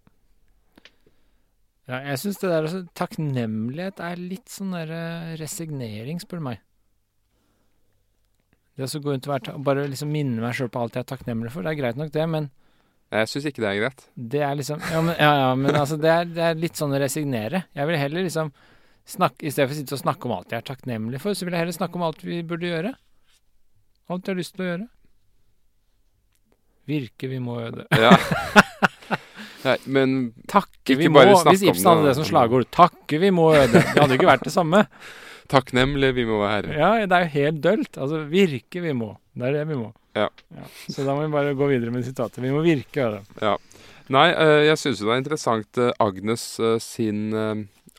ja jeg syns det der også, Takknemlighet er litt sånn der resignering, spør du meg. Det å så gå rundt og være, bare liksom minne meg sjøl på alt jeg er takknemlig for, det er greit nok det, men Jeg syns ikke det er greit. det er liksom Ja, men, ja, ja, men altså, det er, det er litt sånn å resignere. Jeg vil heller liksom snakke I stedet for å sitte og snakke om alt jeg er takknemlig for, så vil jeg heller snakke om alt vi burde gjøre. Alt jeg har lyst til å gjøre. Virke vi må øde.» det. Ja. *laughs* Nei, men Takke vi må. Hvis Ibsen hadde det. som slagord. Takke vi må øde. det. Hadde jo ikke vært det samme. *laughs* takknemlig vi må være. Ja, det er jo helt dølt. Altså, virke vi må. Det er det vi må. Ja. Så da må vi bare gå videre med sitatet. Vi må virke øde. Ja. Nei, eh, jeg syns jo det er interessant eh, Agnes eh, sin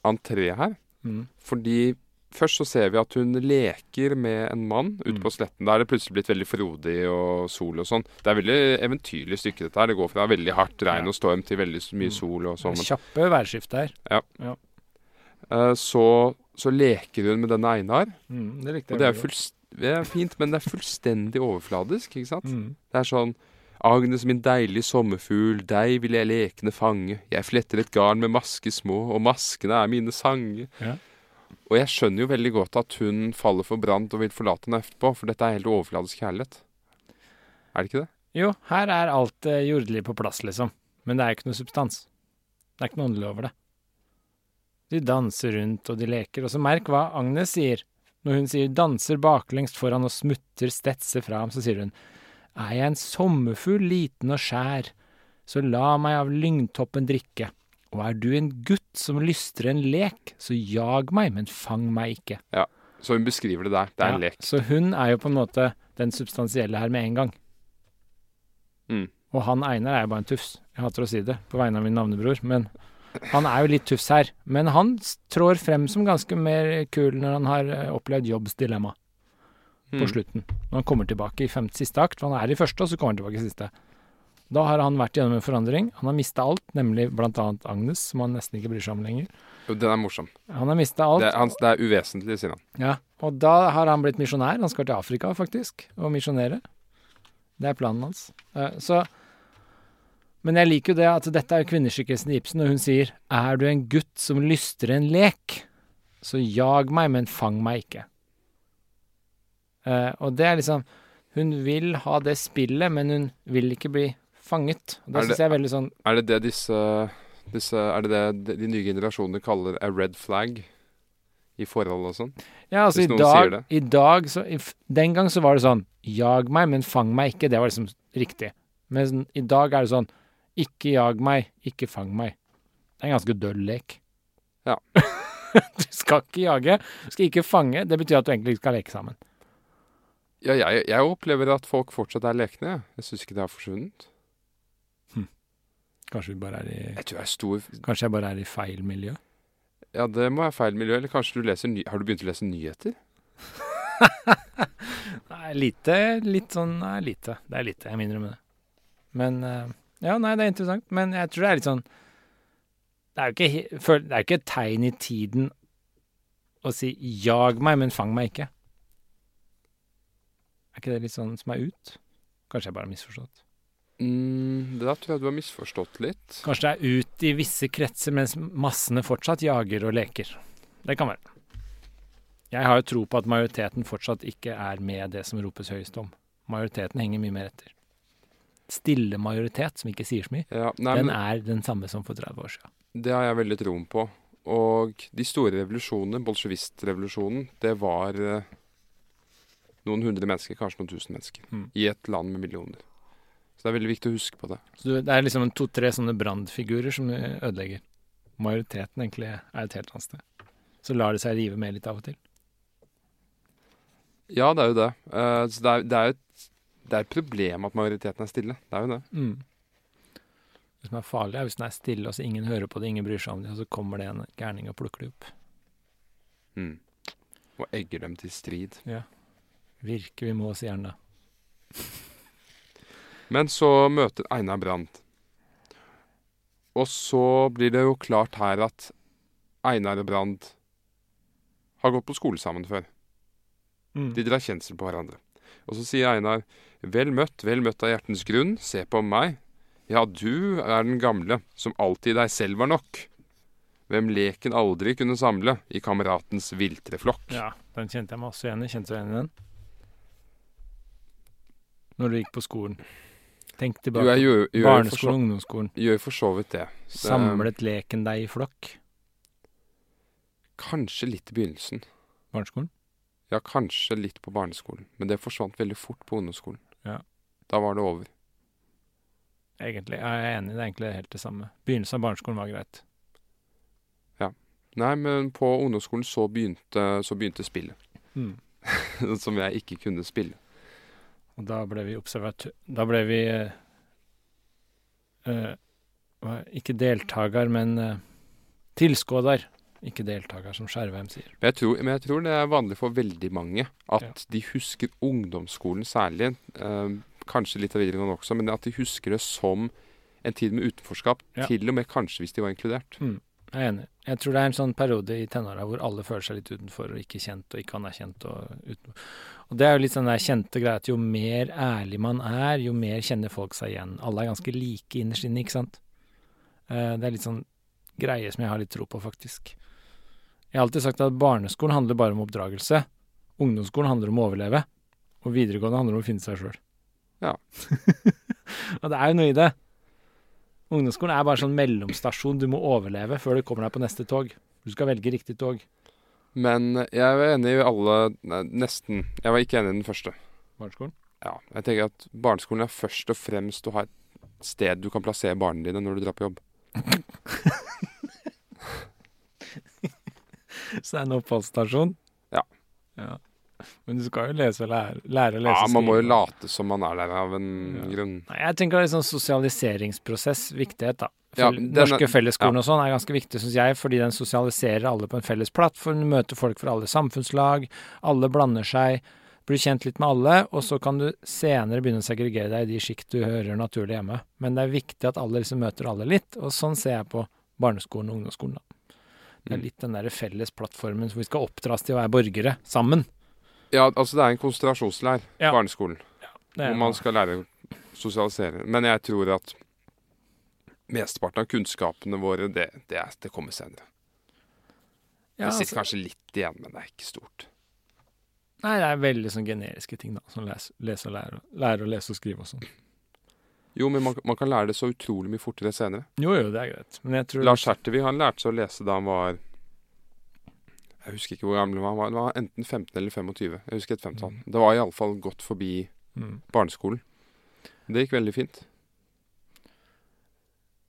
entré her. Mm. Fordi først så ser vi at hun leker med en mann ute Mm. på sletten. Da er det plutselig blitt veldig frodig og sol og sånn. Det er veldig eventyrlig stykke dette her. Det går fra veldig hardt regn og storm til veldig mye Mm. sol og sånn. Kjappe værskifte her. Ja så, så leker hun med denne Einar. Mm, det likte Og det er, fullst, det er fint, men det er fullstendig overfladisk, ikke sant? Mm. Det er sånn Agnes, min deilige sommerfugl, deg vil jeg lekende fange. Jeg fletter et garn med masker små, og maskene er mine sanger. Ja. Og jeg skjønner jo veldig godt at hun faller for brant og vil forlate henne etterpå, for dette er helt overfladisk kjærlighet. Er det ikke det? Jo, her er alt eh, jordelig på plass, liksom. Men det er ikke noe substans. Det er ikke noe åndelig over det. De danser rundt, og de leker. Og så merk hva Agnes sier. Når hun sier 'danser baklengs foran og smutter stetser fra ham', så sier hun 'Er jeg en sommerfugl liten og skjær, så la meg av lyngtoppen drikke'. Og er du en gutt som lystrer en lek, så jag meg, men fang meg ikke. Ja, Så hun beskriver det der. Det er en lek. Så hun er jo på en måte den substansielle her med en gang. Mm. Og han Einar er jo bare en tufs. Jeg hater å si det på vegne av min navnebror, men han er jo litt tufs her. Men han trår frem som ganske mer kul når han har eh, opplevd Jobbs dilemma på Mm. slutten. Når han kommer tilbake i femte siste akt. For han er i første, og så kommer han tilbake i siste. Da har han vært gjennom en forandring. Han har mista alt, nemlig annet Agnes, som han nesten ikke bryr seg om lenger. Jo, den er morsom. Han har mista alt. Det er, han, det er uvesentlig, sier han. Ja, og da har han blitt misjonær. Han skal til Afrika, faktisk, og misjonere. Det er planen hans. Eh, Så Men jeg liker jo det at dette er kvinneskikkelsen i Ibsen, og hun sier 'Er du en gutt som lyster en lek, så jag meg, men fang meg ikke'. Eh, og det er liksom Hun vil ha det spillet, men hun vil ikke bli fanget. Det det- syns jeg er veldig sånn Er det det disse, disse Er det det de- nye generasjonene kaller a red flag i forhold og sånn? Ja, altså i dag, i dag så, i, Den gang så var det sånn Jag meg, men fang meg ikke. Det var liksom riktig. Men i dag er det sånn Ikke jag meg, ikke fang meg. Det er en ganske døll lek. Ja. *laughs* du skal ikke jage, du skal ikke fange. Det betyr at du egentlig ikke skal leke sammen. Ja, jeg, jeg opplever at folk fortsatt er lekne. Jeg syns ikke det har forsvunnet. Kanskje vi bare er i Jeg tror jeg er stor Kanskje jeg bare er i feil miljø? Ja, det må være feil miljø. Eller kanskje du leser ny... Har du begynt å lese nyheter? *laughs* Nei, lite. Litt sånn Nei, lite. Det er lite, jeg må innrømme det. Men eh, Ja, nei, det er interessant. Men jeg tror det er litt sånn Det er jo ikke, det er ikke et tegn i tiden å si 'jag meg, men fang meg ikke'. Er ikke det litt sånn som er ut? Kanskje jeg bare har misforstått. Mm, da tror jeg du har misforstått litt. Kanskje det er ut i visse kretser, mens massene fortsatt jager og leker. Det kan være. Jeg har jo tro på at majoriteten fortsatt ikke er med det som ropes høyest om. Majoriteten henger mye mer etter. Stille majoritet, som ikke sier så mye, Ja, nei, den er den samme som for 30 år siden. Det har jeg veldig troen på. Og de store revolusjonene, bolsjevistrevolusjonen, det var eh, noen hundre mennesker, kanskje noen tusen mennesker, Mm. i et land med millioner. Så det er veldig viktig å huske på det. Så det er liksom to-tre sånne brannfigurer som ødelegger. Majoriteten egentlig er et helt annet sted. så lar det seg rive med litt av og til. Ja, det er jo det. Uh, så det er, det er et, det er et problem at majoriteten er stille. Det er jo det. Mm. Det som er farlig, er hvis den er stille, og så ingen hører på det, ingen bryr seg om det, og så kommer det en gærning og plukker det opp. Mm. Og egger dem til strid. Ja. Virker vi må, oss gjerne. Men så møter Einar Brandt. Og så blir det jo klart her at Einar og Brandt har gått på skole sammen før. Mm. De drar kjensel på hverandre. Og så sier Einar Vel møtt, vel møtt av hjertens grunn. Se på meg. Ja, du er den gamle, som alltid deg selv var nok. Hvem leken aldri kunne samle i kameratens viltre flokk. Ja, den kjente jeg meg også igjen i. Kjente du igjen i den? Når du gikk på skolen. Tenk Jo, tilbake. jeg gjør, gjør, Barneskolen og ungdomsskolen. gjør for så vidt det. det. Samlet leken deg i flokk. Kanskje litt i begynnelsen. Barneskolen? Ja, kanskje litt på barneskolen. Men det forsvant veldig fort på ungdomsskolen. Ja. Da var det over. Egentlig. Jeg er enig, det er egentlig helt det samme. Begynnelsen av barneskolen var greit. Ja. Nei, men på ungdomsskolen så begynte, så begynte spillet. Mm. *laughs* som jeg ikke kunne spille. Og da ble vi observatør... Da ble vi eh, eh, Ikke deltaker, men uh, tilskuer. Ikke deltaker, som Skjervheim sier. Men jeg, tror, men jeg tror det er vanlig for veldig mange at de husker ungdomsskolen særlig. Eh, kanskje litt av videregående også, men at de husker det som en tid med utenforskap. Ja. Til og med kanskje hvis de var inkludert. Jeg er enig. Jeg tror det er en sånn periode i tenåra hvor alle føler seg litt utenfor og ikke kjent og ikke anerkjent. Og, og det er jo litt sånn der kjente greie at jo mer ærlig man er, jo mer kjenner folk seg igjen. Alle er ganske like innerst inne, ikke sant? Eh, det er litt sånn greie som jeg har litt tro på, faktisk. Jeg har alltid sagt at barneskolen handler bare om oppdragelse. Ungdomsskolen handler om å overleve. Og videregående handler om å finne seg sjøl. Ja. *laughs* og det er jo noe i det. Ungdomsskolen er bare sånn mellomstasjon du må overleve før du kommer deg på neste tog. Du skal velge riktig tog. Men jeg er enig i alle nei, Nesten. Jeg var ikke enig i den første. Barneskolen? Ja, jeg tenker at Barneskolen er først og fremst å ha et sted du kan plassere barna dine når du drar på jobb. *laughs* Så det er en oppholdsstasjon? Ja. ja. Men du skal jo lese og lære, lære å lese Ja, Man må jo late som man er der av en Ja. grunn. Nei, jeg tenker det er sånn sosialiseringsprosess, viktighet, da. Ja, den- Norske fellesskolen og sånn er ganske viktig, syns jeg, fordi den sosialiserer alle på en felles plattform, møter folk fra alle samfunnslag, alle blander seg, blir kjent litt med alle, og så kan du senere begynne å segregere deg i de sjikt du hører naturlig hjemme. Men det er viktig at alle liksom møter alle litt, og sånn ser jeg på barneskolen og ungdomsskolen, da. Det er Mm. litt den der felles plattformen hvor vi skal oppdras til å være borgere sammen. Ja, altså det er en konsentrasjonsleir, Ja. barneskolen. Er Hvor man skal lære å sosialisere. Men jeg tror at mesteparten av kunnskapene våre, det, det, det kommer senere. ja, det sitter altså- kanskje litt igjen, men det er ikke stort. Nei, det er veldig sånn generiske ting, da. Som les, lese og lære, lære å lese og skrive og sånn. Jo, men man, man kan lære det så utrolig mye fortere senere. Jo, jo, det er greit. Men jeg tror Lars Hertevig han lærte seg å lese da han var Jeg husker ikke hvor gammel han var. Det var enten 15 eller 25. Jeg husker et femtall. Det var iallfall godt forbi mm. barneskolen. Det gikk veldig fint.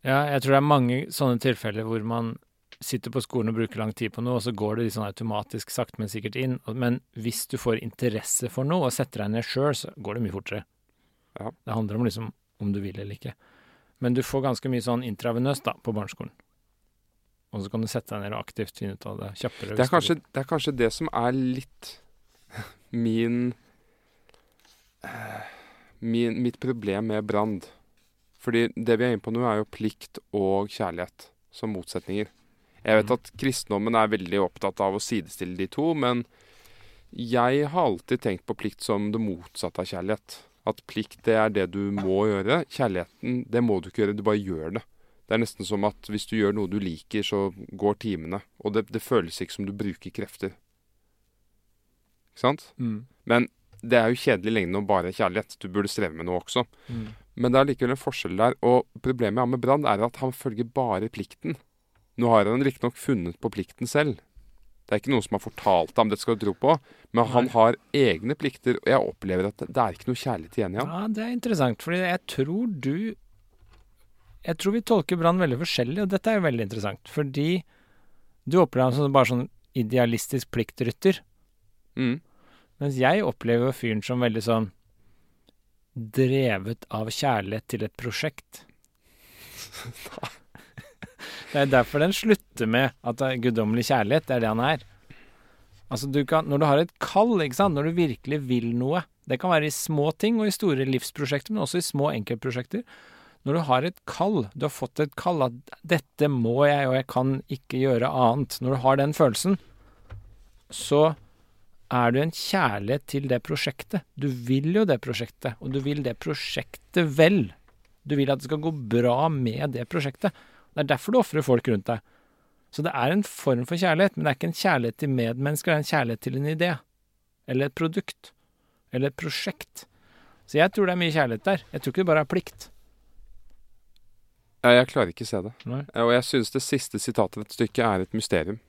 Ja, jeg tror det er mange sånne tilfeller hvor man sitter på skolen og bruker lang tid på noe, og så går det litt sånn automatisk sakte, men sikkert inn. Men hvis du får interesse for noe og setter deg ned sjøl, så går det mye fortere. Ja. Det handler om liksom om du vil eller ikke. Men du får ganske mye sånn intravenøst da, på barneskolen. Og så kan du sette deg ned og aktivt finne ut av det kjappere. Det er, kanskje, det er kanskje det som er litt *laughs* min, min Mitt problem med Brand. Fordi det vi er inne på nå, er jo plikt og kjærlighet som motsetninger. Jeg vet Mm. at kristendommen er veldig opptatt av å sidestille de to, men jeg har alltid tenkt på plikt som det motsatte av kjærlighet. At plikt, det er det du må gjøre. Kjærligheten, det må du ikke gjøre, du bare gjør det. Det er nesten som at hvis du gjør noe du liker, så går timene. Og det, det føles ikke som du bruker krefter. Ikke sant? Mm. Men det er jo kjedelig lenge å bare kjærlighet. Du burde streve med noe også. Mm. Men det er likevel en forskjell der. Og problemet jeg har med Brann, er at han følger bare plikten. Nå har han riktignok funnet på plikten selv. Det er ikke noen som har fortalt ham det skal du tro på, men han Nei. har egne plikter, og jeg opplever at det, er ikke noe kjærlighet igjen i ham. Ja, det er interessant, fordi jeg tror du Jeg tror vi tolker Brann veldig forskjellig, og dette er jo veldig interessant. Fordi du opplever ham som bare sånn idealistisk pliktrytter. Mm. Mens jeg opplever jo fyren som veldig sånn drevet av kjærlighet til et prosjekt. *laughs* det er derfor den slutter med at det er guddommelig kjærlighet. Det er det han er. Altså, du kan, når du har et kall, ikke sant, når du virkelig vil noe Det kan være i små ting og i store livsprosjekter, men også i små enkeltprosjekter. Når du har et kall, du har fått et kall at 'dette må jeg, og jeg kan ikke gjøre annet', når du har den følelsen, så er du en kjærlighet til det prosjektet. Du vil jo det prosjektet, og du vil det prosjektet vel. Du vil at det skal gå bra med det prosjektet. Det er derfor du ofrer folk rundt deg. Så det er en form for kjærlighet, men det er ikke en kjærlighet til medmennesker, det er en kjærlighet til en idé. Eller et produkt. Eller et prosjekt. Så jeg tror det er mye kjærlighet der. Jeg tror ikke det bare er plikt. Ja, jeg klarer ikke se det. Nei. Og jeg synes det siste sitatet i dette stykket er et mysterium.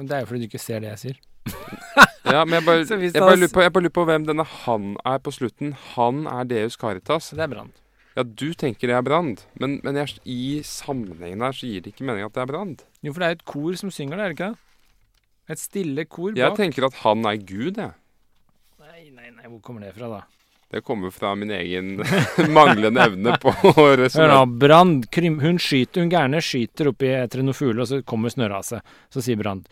Det er jo fordi du ikke ser det jeg sier. Ja, men jeg bare, *laughs* jeg bare, lurer, på, jeg bare lurer på hvem denne han er på slutten. Han er Deus Caritas. Det er Brand. Ja, du tenker det er Brand, men, men jeg, i sammenhengen her så gir det ikke mening at det er Brand. Jo, for det er et kor som synger det, er det ikke det? Et stille kor Jeg tenker at han er Gud, jeg. Nei, nei, nei, hvor kommer det fra, da? Det kommer fra min egen *laughs* manglende evne på resonnere. Brand, hun skyter, hun gærne skyter oppi etter noen fugler, og så kommer snøraset. Så sier Brann,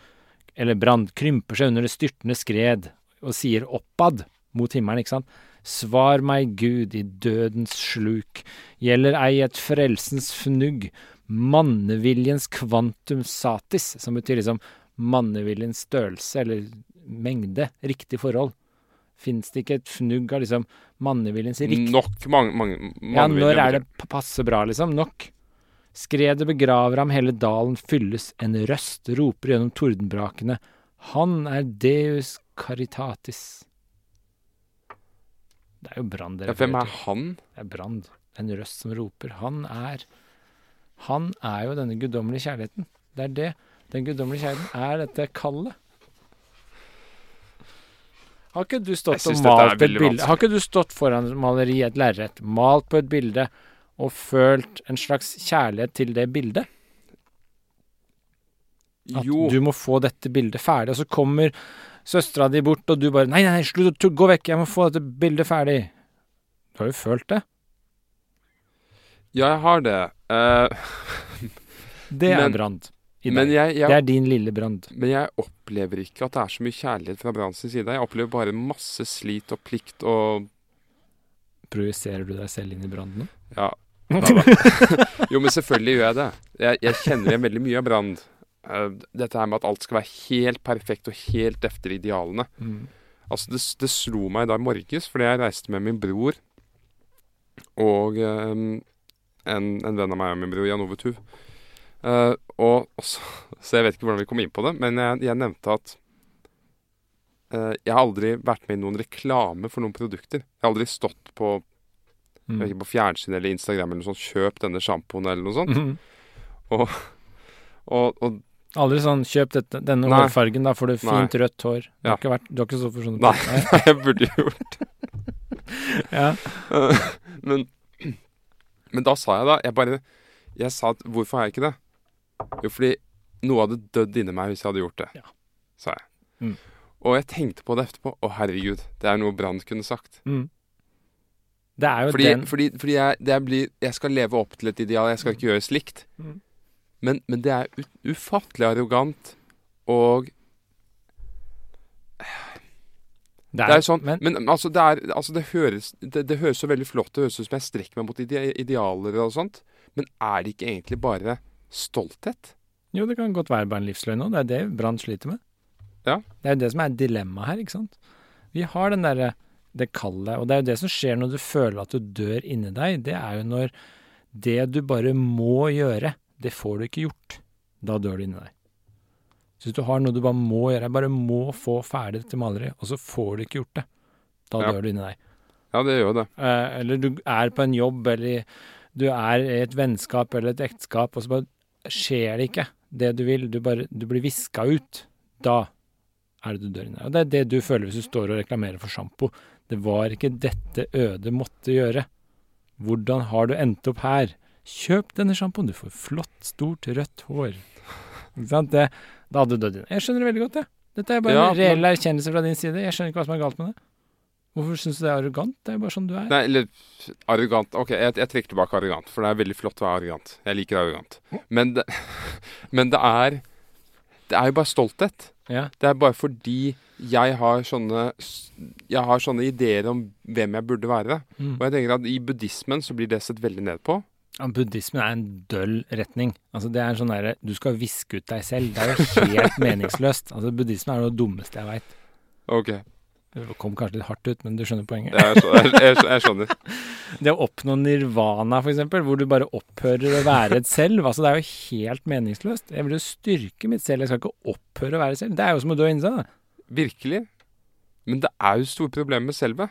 eller Brann, krymper seg under det styrtende skred, og sier oppad mot himmelen, ikke sant? Svar meg, Gud, i dødens sluk, gjelder ei et frelsens fnugg, manneviljens kvantum satis, som betyr liksom manneviljens størrelse, eller mengde, riktig forhold. Fins det ikke et fnugg av liksom manneviljens rikt... Nok mange, mange, ja, når er det p- passe bra, liksom? Nok. Skredet begraver ham, hele dalen fylles, en røst roper gjennom tordenbrakene. Han er Deus caritatis. Det er jo Brand dere Ja, hvem er han? Det er Brand. En røst som roper. Han er Han er jo denne guddommelige kjærligheten. Det er det. Den guddommelige kjærligheten er dette kallet. Har ikke du stått. Har ikke du stått foran et maleri, et lerret, malt på et bilde og følt en slags kjærlighet til det bildet? At Jo, du må få dette bildet ferdig, og så kommer søstera di bort, og du bare Nei, nei, slutt, gå vekk, jeg må få dette bildet ferdig. Du har jo følt det. ja, jeg har det. Uh, Det er Men- Brand. I men, jeg, jeg, Det er din lille Brand. men jeg opplever ikke at det er så mye kjærlighet fra Branns side. Jeg opplever bare masse slit og plikt og Projiserer du deg selv inn i Brann nå? *laughs* Ja. Jo, men selvfølgelig gjør jeg det. Jeg, jeg kjenner igjen veldig mye av Brann. Eh, dette her med at alt skal være helt perfekt og helt efter idealene. Mm. Altså, det, det slo meg da i morges, fordi jeg reiste med min bror og um, en, en venn av meg og min bror, Jan Ove Tuv. Eh, og, også, *laughs* så, jeg vet ikke hvordan vi kom inn på det, men jeg, jeg nevnte at uh, jeg har aldri vært med i noen reklame for noen produkter. Jeg har aldri stått på, Mm. ikke, på fjernsyn eller Instagram eller noe sånt, kjøp denne sjampoen eller noe sånt. Mm. Og, og, og Aldri sånn 'kjøp dette, denne Nei. hårfargen, da får du fint rødt hår'. Du Ja. har ikke, vært, du har ikke stått for sånne Nei, ting. *laughs* nei, jeg burde gjort *laughs* Ja. uh, men, men da sa jeg da Jeg bare Jeg sa at hvorfor har jeg ikke det? Jo, fordi noe hadde dødd inni meg hvis jeg hadde gjort det. Ja. Sa jeg. Mm. Og jeg tenkte på det etterpå. Å, herregud. Det er noe Brann kunne sagt. Mm. Det er jo Fordi, den fordi, fordi jeg, det blir, jeg skal leve opp til et ideal. Jeg skal ikke gjøre slikt. Mm. Men, men det er ufattelig arrogant og det er jo sånn, men, men, altså, det, er, altså det, høres, det, det høres så veldig flott. Det høres ut som jeg strekker meg mot ide idealer og sånt. Men er det ikke egentlig bare stolthet? Jo, det kan godt være bare en livsløgn òg. Det er det Brann sliter med. Ja. Det er jo det som er dilemmaet her, ikke sant. Vi har den derre det kallet, og det er jo det som skjer når du føler at du dør inni deg. Det er jo når det du bare må gjøre, det får du ikke gjort. Da dør du inni deg. Så hvis du har noe du bare må gjøre, jeg bare må få ferdig dette maleriet, og så får du ikke gjort det, da Ja. dør du inni deg. Ja, det gjør det. Eh, eller du er på en jobb, eller du er i et vennskap eller et ekteskap, og så bare skjer det ikke det du vil. Du, bare, du blir viska ut. Da er det du dør inne. Og det er det du føler hvis du står og reklamerer for sjampo. Det var ikke dette Øde måtte gjøre. Hvordan har du endt opp her? Kjøp denne sjampoen, du får flott, stort, rødt hår. Ikke sant? Det, Da hadde du dødd inne. Jeg skjønner det veldig godt, jeg. Dette er bare Ja, en reell erkjennelse fra din side. Jeg skjønner ikke hva som er galt med det. Hvorfor syns du det er arrogant? Det er jo bare sånn du er. Nei, eller arrogant Ok, jeg, jeg trekker tilbake arrogant, for det er veldig flott å være arrogant. Jeg liker arrogant. Men det, *laughs* men det er Det er jo bare stolthet. Ja. Det er bare fordi jeg har sånne Jeg har sånne ideer om hvem jeg burde være. Mm. Og jeg tenker at i buddhismen så blir det sett veldig ned på. Ja, Buddhismen er en døll retning. Altså Det er sånn derre Du skal viske ut deg selv. Det er jo helt *laughs* meningsløst. Altså Buddhismen er det dummeste jeg veit. Ok, Det kom kanskje litt hardt ut, men du skjønner poenget. jeg, skjønner, jeg, jeg, skjønner. *laughs* Det å oppnå nirvana, eksempel, hvor du bare opphører å være et selv, altså det er jo helt meningsløst. Jeg vil jo styrke mitt selv, jeg skal ikke opphøre å være selv. Det er jo som å dø inni seg, da. Virkelig. Men det er jo store problemer med selve.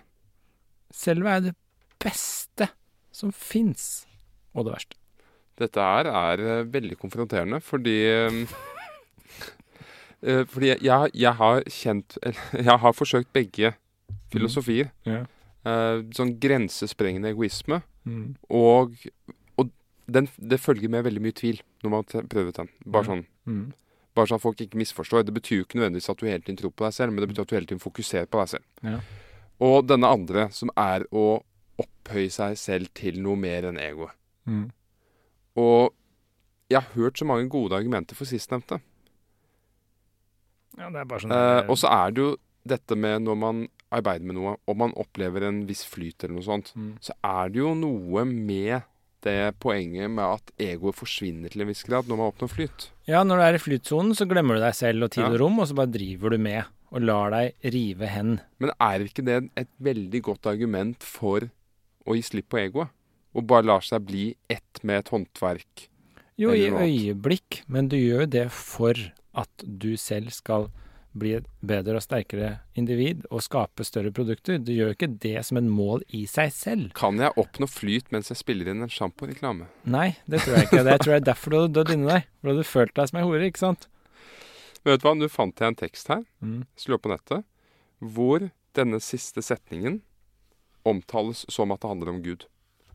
Selve er det beste som fins, og det verste. Dette her er eh, veldig konfronterende, fordi eh, Fordi jeg, jeg, har kjent *laughs* Jeg har forsøkt begge filosofier. Mm. Yeah. Uh, sånn grensesprengende egoisme. Mm. Og, og den, det følger med veldig mye tvil når man har prøver den. Bare sånn Mm. Bare sånn at folk ikke misforstår. Det betyr jo ikke nødvendigvis at du hele tiden tror på deg selv, men det betyr at du hele tiden fokuserer på deg selv. Ja. Og denne andre, som er å opphøye seg selv til noe mer enn egoet. Mm. Og jeg har hørt så mange gode argumenter for sistnevnte. Ja, sånn Eh, og så er det jo dette med når man arbeider med noe, og man opplever en viss flyt eller noe sånt, Mm. så er det jo noe med det poenget med at egoet forsvinner til en viss grad når man oppnår flyt. Ja, når du er i flytsonen, så glemmer du deg selv og tid og rom, og så bare driver du med og lar deg rive hen. Men er ikke det et veldig godt argument for å gi slipp på egoet? Og bare lar seg bli ett med et håndverk? Jo, i øyeblikk, men du gjør jo det for at du selv skal bli et bedre og sterkere individ og skape større produkter. Du gjør ikke det som en mål i seg selv. Kan jeg oppnå flyt mens jeg spiller inn en sjamporeklame? Nei, det tror jeg ikke. Det tror jeg er derfor du hadde dødd inni deg. For du hadde følt deg som ei hore, ikke sant? Men vet du hva, nå fant jeg en tekst her, Mm. slå opp på nettet, hvor denne siste setningen omtales som at det handler om Gud.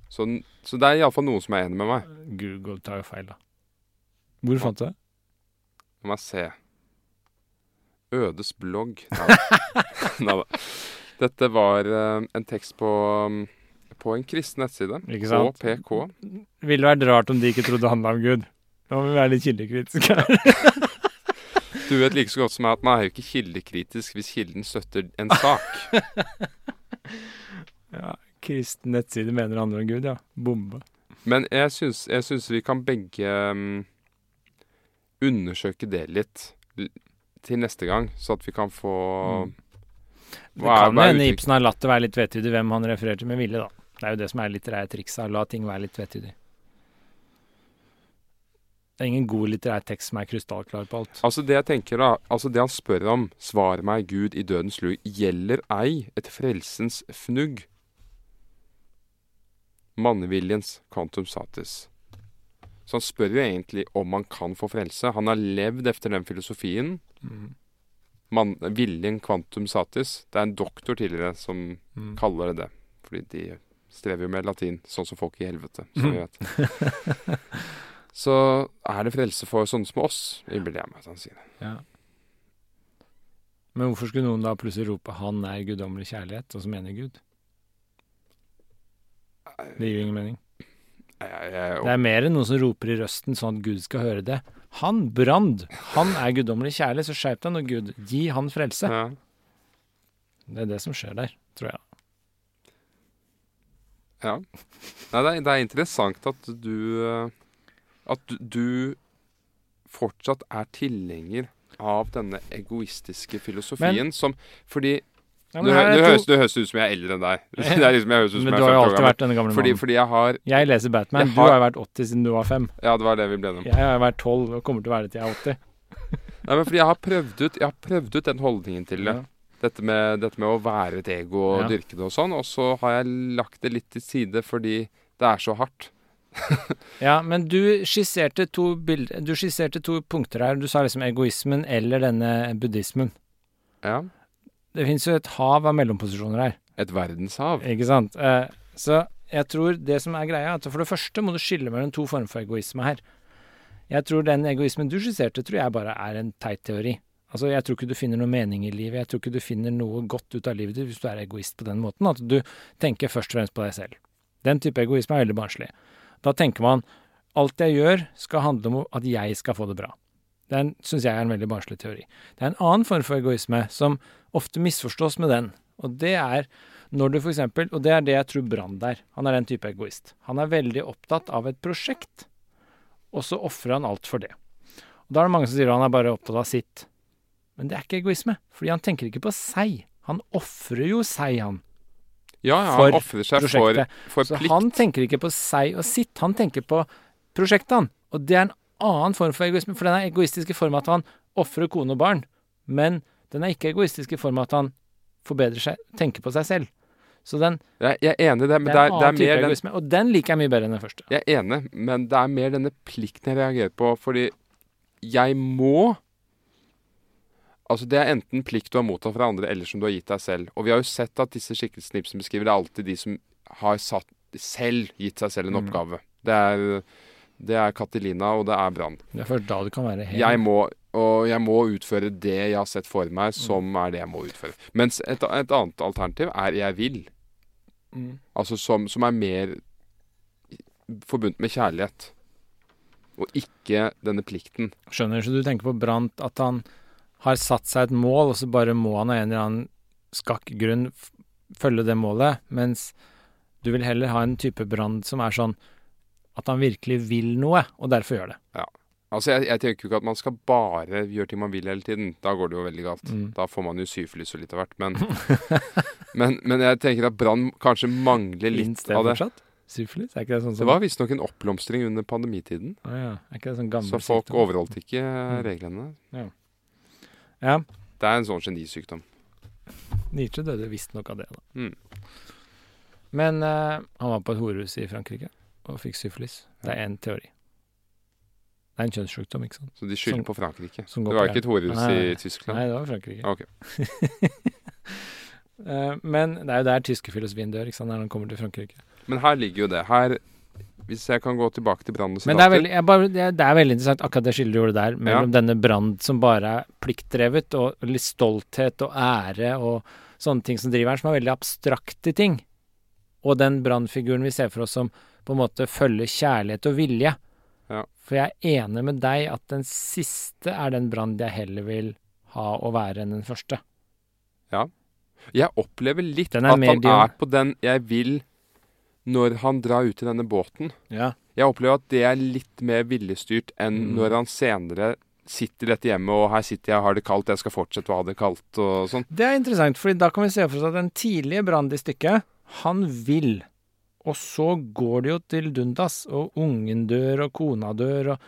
Så, så det er iallfall noen som er enig med meg. Google tar jo feil, da. Hvor fant du det? La meg se. Ødes blogg. *laughs* Nei da. Dette var eh, en tekst på, um, på en kristen nettside. Ikke sant? Det Ville vært rart om de ikke trodde det handla om Gud. Nå må vi være litt kildekritiske her. *laughs* Du vet like så godt som meg at man er jo ikke kildekritisk hvis kilden støtter en sak. *laughs* Ja, kristen nettside mener det handler om Gud, ja. Bombe. Men jeg syns, jeg syns vi kan begge um, undersøke det litt til neste gang, så at vi kan få Mm. Det kan hende Ibsen har latt det være litt vetydig hvem han refererte med vilje, da. Det er jo det som er litterære trikset, la ting være litt vetydig. Det er ingen god litterær tekst som er krystallklar på alt. Altså det jeg tenker da, altså det han spør om, svar meg Gud i dødens lue, gjelder ei et frelsens fnugg. Manneviljens quantum satis. Så han spør jo egentlig om han kan få frelse. Han har levd efter den filosofien. Mm. Man, viljen quantum satis. Det er en doktor tidligere som Mm. kaller det det. Fordi de strever jo med latin, sånn som folk i helvete, som vet. *laughs* Så er det frelse for sånne som oss, innbiller jeg meg at han sier det. Ja. Men hvorfor skulle noen da plutselig rope 'Han er guddommelig kjærlighet', og så mener Gud? Det gir jo ingen mening. Jeg, jeg, jeg, Det er mer enn noen som roper i røsten sånn at Gud skal høre det. Han, Brand, han er guddommelig kjærlig, så skjerp deg nå, Gud. Gi han frelse. ja. Det er det som skjer der, tror jeg. Ja. Nei, det er, det er interessant at du eh, At du, fortsatt er tilhenger av denne egoistiske filosofien som Fordi Ja, du, her du, du, høres du, høres ut som jeg er eldre enn deg. *laughs* Det liksom, jeg høres ut som Men jeg du har jo alltid vært denne gamle Fordi, fordi jeg har Jeg leser Batman. Jeg Du har- har vært 80 siden du var 5. Ja, det var det vi ble enige om. Jeg har vært 12 og kommer til å være det til jeg er 80. *laughs* Nei, men fordi jeg har prøvd ut, jeg har prøvd ut den holdningen til det. Ja. Dette med, dette med å være et ego og Ja. dyrke det og sånn. Og så har jeg lagt det litt til side fordi det er så hardt. *laughs* Ja, men du skisserte Du skisserte to punkter her. Du sa liksom egoismen eller denne buddhismen. Ja. Det fins jo et hav av mellomposisjoner her, Et verdenshav. ikke sant? Eh, så jeg tror det som er greia, at for det første må du skille mellom to former for egoisme her. Jeg tror den egoismen du skisserte, tror jeg bare er en teit teori. Altså, Jeg tror ikke du finner noe mening i livet. Jeg tror ikke du finner noe godt ut av livet ditt hvis du er egoist på den måten. At du tenker først og fremst på deg selv. Den type egoisme er veldig barnslig. Da tenker man alt jeg gjør skal handle om at jeg skal få det bra. Den syns jeg er en veldig barnslig teori. Det er en annen form for egoisme som ofte misforstås med den, og det er når du for eksempel, og det er det jeg tror Brand er, han er den type egoist. Han er veldig opptatt av et prosjekt, og så ofrer han alt for det. Og Da er det mange som sier han er bare opptatt av sitt. Men det er ikke egoisme, fordi han tenker ikke på seg. Han ofrer jo seg, han, Ja, ja, han ofrer seg for, prosjektet. for Så plikt. han tenker ikke på seg og sitt, han tenker på prosjektet, han. Og det er en annen form for egoisme, for den er egoistisk i form av at han ofrer kone og barn. Men den er ikke egoistisk i form av at han forbedrer seg, tenker på seg selv. Så den, Jeg, jeg er enig det, men det det er er, det er annen type mer den egoisme, og den liker jeg mye bedre enn den første. Jeg er enig, men det er mer denne plikten jeg reagerer på, fordi jeg må Altså, det er enten plikt du har mottatt fra andre, eller som du har gitt deg selv. Og vi har jo sett at disse skikkelsene Ibsen beskriver, det er alltid de som har satt, selv gitt seg selv en Mm. oppgave. Det er, det er Catelina, og det er Brann. Det er først da du kan være helt Jeg må, og jeg må utføre det jeg har sett for meg, som er det jeg må utføre. Mens et, et annet alternativ er jeg vil. Mm. Altså som, som er mer forbundet med kjærlighet. Og ikke denne plikten. Skjønner så du tenker på Brant at han har satt seg et mål, og så bare må han av en eller annen skakk grunn følge det målet, mens du vil heller ha en type Brant som er sånn at han virkelig vil noe, og derfor gjør det. Ja. Altså jeg, jeg tenker jo ikke at man skal bare gjøre ting man vil hele tiden. Da går det jo veldig galt. Mm. Da får man jo syfilis og litt av hvert. Men, *laughs* men, men jeg tenker at Brann kanskje mangler litt av det. fortsatt? Syfilis? Er ikke det sånn som Det var visstnok en oppblomstring under pandemitiden. Å ja. Er ikke det sånn gammel Så folk sykdom? overholdt ikke Mm. reglene. Ja. Det er en sånn genisykdom. Nietzsche døde visstnok av det, da. Mm. Men uh, han var på et horehus i Frankrike og fikk syfilis. Det er én teori. Det er en kjønnssykdom, ikke sant? Så de skylder på Frankrike. som Det var ikke et horehus i Tyskland? Nei, det var Frankrike. Ok. *laughs* Eh, men det er jo der tyske filosofien dør, ikke sant, når han kommer til Frankrike. Men her ligger jo det. Her Hvis jeg kan gå tilbake til Brann og Men det er, veldig, jeg bare, det, er, det er veldig interessant, akkurat det skillet du gjorde der, mellom denne Brand som bare er pliktdrevet, og litt stolthet og ære og sånne ting som driver her, som er veldig abstrakte ting, og den Brann-figuren vi ser for oss som på en måte følge kjærlighet og vilje. Ja. For jeg er enig med deg at den siste er den Brand jeg heller vil ha og være enn den første. Ja. Jeg opplever litt at han er på den jeg vil når han drar ut i denne båten. Ja. Jeg opplever at det er litt mer viljestyrt enn Mm. når han senere sitter i dette hjemmet og 'her sitter jeg, har det kaldt, jeg skal fortsette å ha det kaldt' og sånn. Det er interessant, for da kan vi se for oss at den tidlige Brand i stykket, han vil. Og så går det jo til dundas, og ungen dør, og kona dør, og,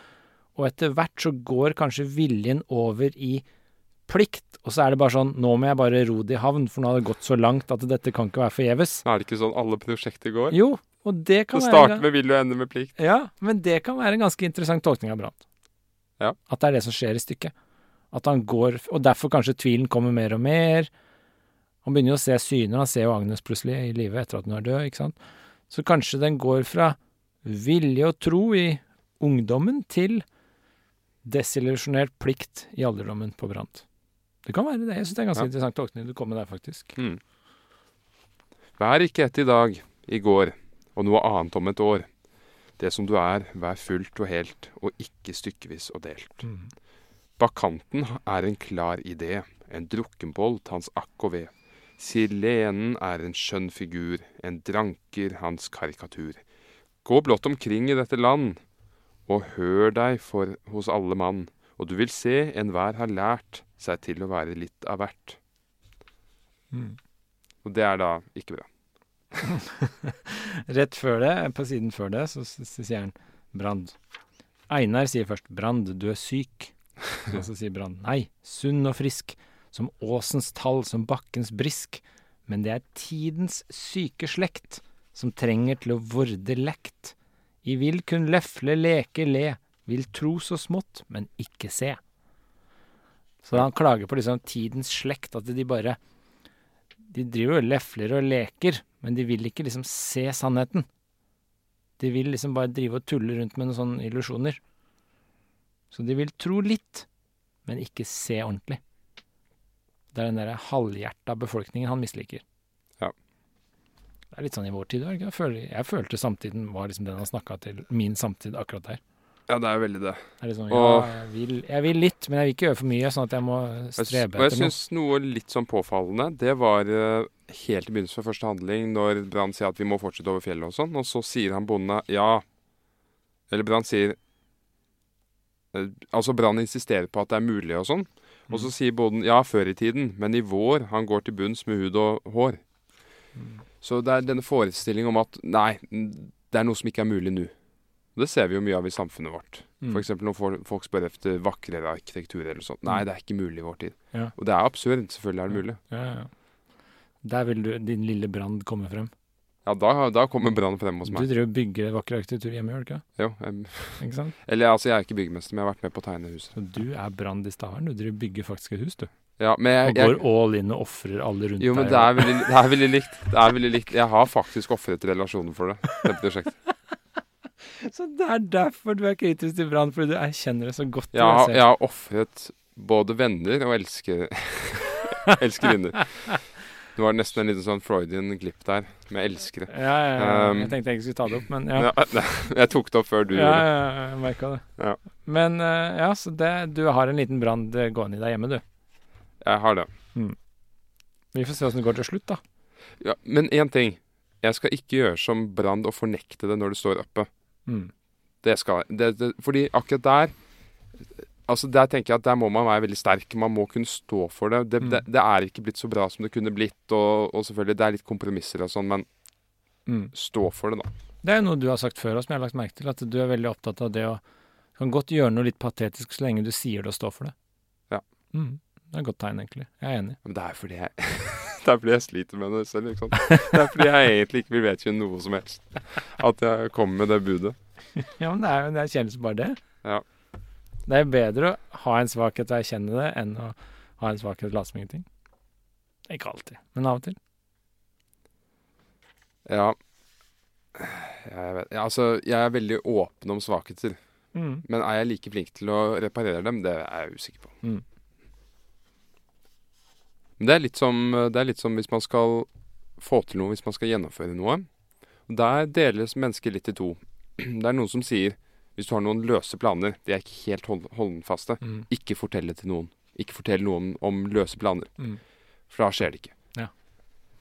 og etter hvert så går kanskje viljen over i plikt, og så er det bare sånn Nå må jeg bare ro det i havn, for nå har det gått så langt at dette kan ikke være forgjeves. Er det ikke sånn alle prosjekter går? Jo, og det kan Det være med vil og ender med plikt. Ja, men det kan være en ganske interessant tolkning av Brant. Ja. At det er det som skjer i stykket. At han går Og derfor kanskje tvilen kommer mer og mer. Han begynner jo å se syner. Han ser jo Agnes plutselig i live etter at hun er død, ikke sant. Så kanskje den går fra vilje og tro i ungdommen til desillusjonert plikt i alderdommen på Brant. Det kan være det. Jeg syns det er ganske Ja. interessant tolkning du kom med der, faktisk. Mm. Vær ikke ett i dag, i går, og noe annet om et år. Det som du er, vær fullt og helt, og ikke stykkevis og delt. Mm. Bakanten er en klar idé, en drukkenbolt hans akk og ved. Silenen er en skjønn figur, en dranker hans karikatur. Gå blott omkring i dette land, og hør deg for hos alle mann, og du vil se enhver har lært seg til å være litt av hvert. Mm. Og det er da ikke bra. *laughs* Rett før det, på siden før det, så sier han Brand. Einar sier først 'Brand, du er syk'. Og så sier Brand 'Nei, sunn og frisk, som åsens tall, som bakkens brisk'. Men det er tidens syke slekt, som trenger til å vorde lekt. I vil kun løfle, leke, le, vil tro så smått, men ikke se. Så han klager på liksom tidens slekt, at de bare De driver og lefler og leker, men de vil ikke liksom se sannheten. De vil liksom bare drive og tulle rundt med noen sånne illusjoner. Så de vil tro litt, men ikke se ordentlig. Det er den der halvhjerta befolkningen han misliker. Ja. Det er litt sånn i vår tid. ikke? Jeg, jeg følte samtiden var liksom den han snakka til min samtid akkurat der. Ja, det er veldig det. Det Og- ja, jeg vil, jeg vil litt, men jeg vil ikke gjøre for mye, sånn at jeg må strebe etter strebe Og jeg noe. syns noe litt sånn påfallende, det var eh, helt i begynnelsen av første handling, når Brann sier at vi må fortsette over fjellet og sånn, og så sier han bondene ja. Eller Brann sier eh, Altså Brann insisterer på at det er mulig og sånn. Og så sier bonden ja, før i tiden, men i vår han går til bunns med hud og hår. Så det er denne forestillingen om at nei, det er noe som ikke er mulig nå. Det ser vi jo mye av i samfunnet vårt. Mm. Eksempel når folk- spør efter vakrere arkitektur eller sånt. Nei, det er ikke mulig i vår tid. Ja. Og det er absurd. Selvfølgelig er det mulig. Ja, ja. Der vil du, din lille brand komme frem. Ja, da, da kommer Brann frem hos meg. Du driver og bygger vakker arkitektur hjemme, gjør du ikke? Jo, Jeg, *laughs* Ikke sant? eller altså, jeg er ikke byggmester, men jeg har vært med på å tegne huset. Så du er Stavern. Du driver og bygger faktisk et hus, du. Ja, men jeg, Og går all in og ofrer alle rundt deg. jo, men det er, veldig, det er veldig likt. Det er veldig likt. Jeg har faktisk ofret relasjoner for det, det prosjektet. *laughs* Så det er derfor du er kritisk til Brann, fordi du erkjenner det så godt. Ja, jeg har ofret både venner og elsker, *laughs* elskerinner. Det var nesten en liten sånn Freudian glipp der, med elskere. Ja, ja, ja. Um, jeg tenkte jeg ikke skulle ta det opp, men ja. Ja, *laughs* jeg tok det opp før du Ja, gjorde det. ja, jeg merka det. Ja. Men eh, ja, så det, du har en liten brann eh, gående i deg hjemme, du. Jeg har det. Vi får se åssen det går til slutt, da. Ja, men én ting. Jeg skal ikke gjøre som Brand og fornekte det når det står oppe. Mm. Det skal jeg. Fordi akkurat der Altså Der tenker jeg at der må man være veldig sterk. Man må kunne stå for det. Det, Mm. det, det er ikke blitt så bra som det kunne blitt, og, og selvfølgelig, det er litt kompromisser og sånn, men Mm. stå for det, da. Det er jo noe du har sagt før, og som jeg har lagt merke til, at du er veldig opptatt av det å kan godt gjøre noe litt patetisk så lenge du sier det og står for det. Ja. Mm. Det er et godt tegn, egentlig. Jeg er enig. Men det er fordi jeg *laughs* Det er fordi jeg sliter med det selv. Ikke sant? Det er fordi jeg egentlig ikke vil vedkjenne noe som helst. At jeg kommer med det budet. *laughs* Ja, men det er jo en erkjennelse bare det. Ja. Det er bedre å ha en svakhet og erkjenne det, enn å ha en svakhet og late som ingenting. Ikke alltid, men av og til. Ja. Jeg vet ja, Altså, jeg er veldig åpen om svakheter. Mm. Men er jeg like flink til å reparere dem? Det er jeg usikker på. Mm. Men det er litt som, det er litt som hvis man skal få til noe, hvis man skal gjennomføre noe. Der deles mennesker litt i to. *clears throat* Det er noen som sier hvis du har noen løse planer, de er ikke helt hold, holdfaste, Mm. ikke fortell det til noen. Ikke fortell noen om løse planer, Mm. for da skjer det ikke. Ja.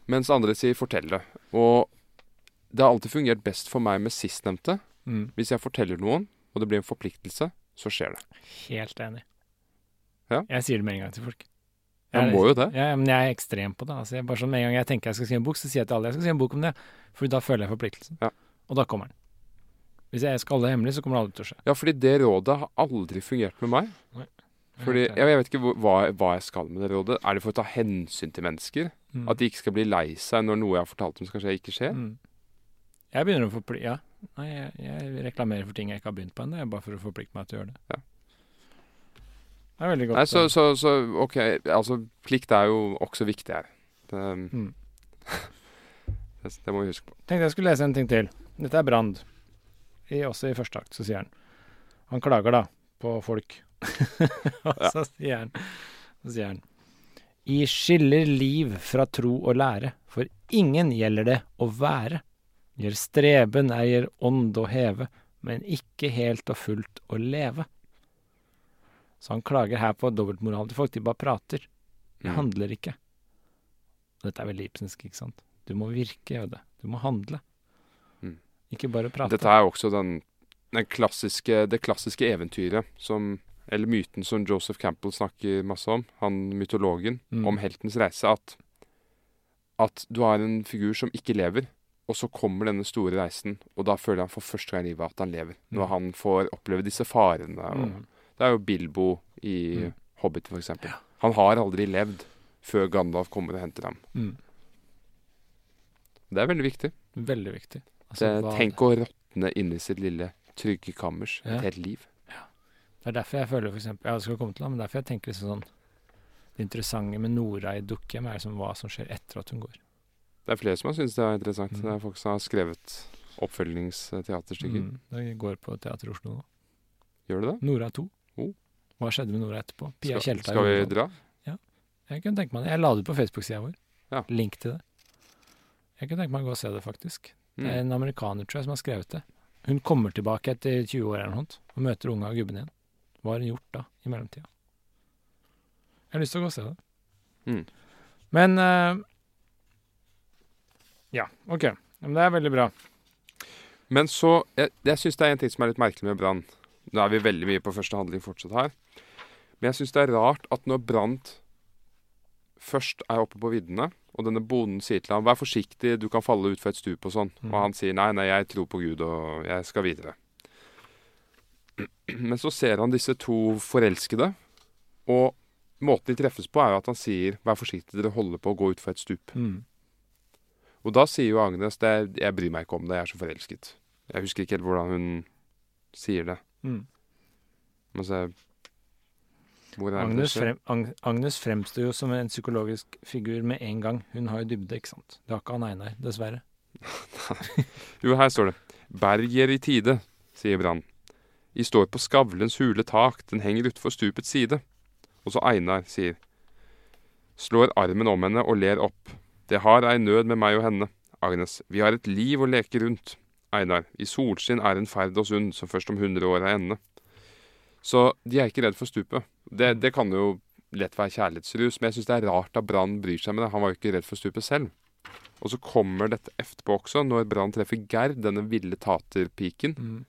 Mens andre sier fortell det. Og det har alltid fungert best for meg med sistnevnte. Mm. Hvis jeg forteller noen, og det blir en forpliktelse, så skjer det. Helt enig. Ja. Jeg sier det med en gang til folk. Man må jo det. Ja, men jeg er ekstrem på det. Altså, jeg bare sånn, Med en gang jeg tenker jeg skal skrive en bok, så sier jeg til alle jeg skal skrive en bok om det. For da føler jeg forpliktelsen. Ja. Og da kommer den. Hvis jeg skal holde det hemmelig, så kommer det aldri til å skje. Ja, fordi det rådet har aldri fungert med meg. Nei. Fordi, jeg, jeg vet ikke hva, hva jeg skal med det rådet. Er det for å ta hensyn til mennesker? Mm. At de ikke skal bli lei seg når noe jeg har fortalt dem skal skje, ikke skjer? Mm. Jeg begynner å forplikte Ja. Nei, jeg, jeg reklamerer for ting jeg ikke har begynt på ennå, bare for å forplikte meg til å gjøre det. Ja. Det er veldig godt. Nei, så, så, så OK, altså plikt er jo også viktig her. Det, Mm. *laughs* det, det må vi huske på. Tenkte jeg skulle lese en ting til. Dette er Brand. I, også i første akt, så sier han Han klager da på folk. *laughs* og så sier han Så sier han I skiller liv fra tro og lære, for ingen gjelder det å være. Gjør streben eier ånd å heve, men ikke helt og fullt å leve. Så han klager her på dobbeltmoralen til folk. De bare prater. De Mm. handler ikke. Dette er veldig Ibsensk, ikke sant? Du må virke, Øde. Du må handle. Ikke bare prate. Dette er også den, den klassiske, det klassiske eventyret som Eller myten som Joseph Campbell snakker masse om, han mytologen, Mm. om heltens reise. At, at du har en figur som ikke lever, og så kommer denne store reisen, og da føler han for første gang i livet at han lever. Når Mm. han får oppleve disse farene. Mm. Det er jo Bilbo i Mm. Hobbit, for eksempel. Han har aldri levd før Gandalf kommer og henter ham. Mm. Det er veldig viktig. Veldig viktig. Det, Altså, hva- tenk å råtne inni sitt lille trygge kammers Ja. et helt liv. Det er derfor jeg føler for eksempel, ja, det skal komme til det, men derfor jeg tenker liksom sånn Det interessante med Nora i Dukkehjem er liksom hva som skjer etter at hun går. Det er flere som har syntes det er interessant. Mm. Det er folk som har skrevet oppfølgingsteaterstykker. Mm. Det går på Teater Oslo nå. Gjør det det? Nora 2. Oh. Hva skjedde med Nora etterpå? Pia Tjelta skal vi dra? Ja. Jeg kunne tenke meg det. Jeg la det på Facebook-sida vår. Ja. Link til det. Jeg kunne tenke meg å gå og se det, faktisk. Det er Mm. en amerikaner, tror jeg, som har skrevet det. Hun kommer tilbake etter 20 år eller noe og møter unga og gubben igjen. Hva har hun gjort da, i mellomtida? Jeg har lyst til å gå og se det. Mm. Men uh, Ja, OK. Men det er veldig bra. Men så Jeg, jeg syns det er en ting som er litt merkelig med Brann. Nå er vi veldig mye på første handling fortsatt her. Men jeg syns det er rart at når Brandt først er oppe på viddene, og denne bonden sier til ham 'vær forsiktig, du kan falle utfor et stup' og sånn, Mm. og han sier 'nei, nei, jeg tror på Gud, og jeg skal videre'. *clears throat* Men så ser han disse to forelskede, og måten de treffes på, er jo at han sier 'vær forsiktig, dere holder på å gå utfor et stup'. Mm. Og da sier jo Agnes det, 'jeg bryr meg ikke om det, jeg er så forelsket'. Jeg husker ikke helt hvordan hun sier det. Mm. Men se Hvor er det det Agnes, frem, Agnes fremstår jo som en psykologisk figur med en gang. Hun har jo dybde, ikke sant. Det har ikke han Einar, dessverre. *laughs* Jo, her står det. Berger i tide, sier Brann. I står på skavlens hule tak, den henger utfor stupets side. Og så Einar sier. Slår armen om henne og ler opp. Det har ei nød med meg og henne. Agnes, vi har et liv å leke rundt. Einar, i solskinn er en ferd oss unn, som først om hundre år er ende. Så de er ikke redd for stupet. Det, det kan jo lett være kjærlighetsrus, men jeg syns det er rart at Brann bryr seg med det. Han var jo ikke redd for stupet selv. Og så kommer dette etterpå også, når Brann treffer Gerd, denne ville taterpiken, Mm.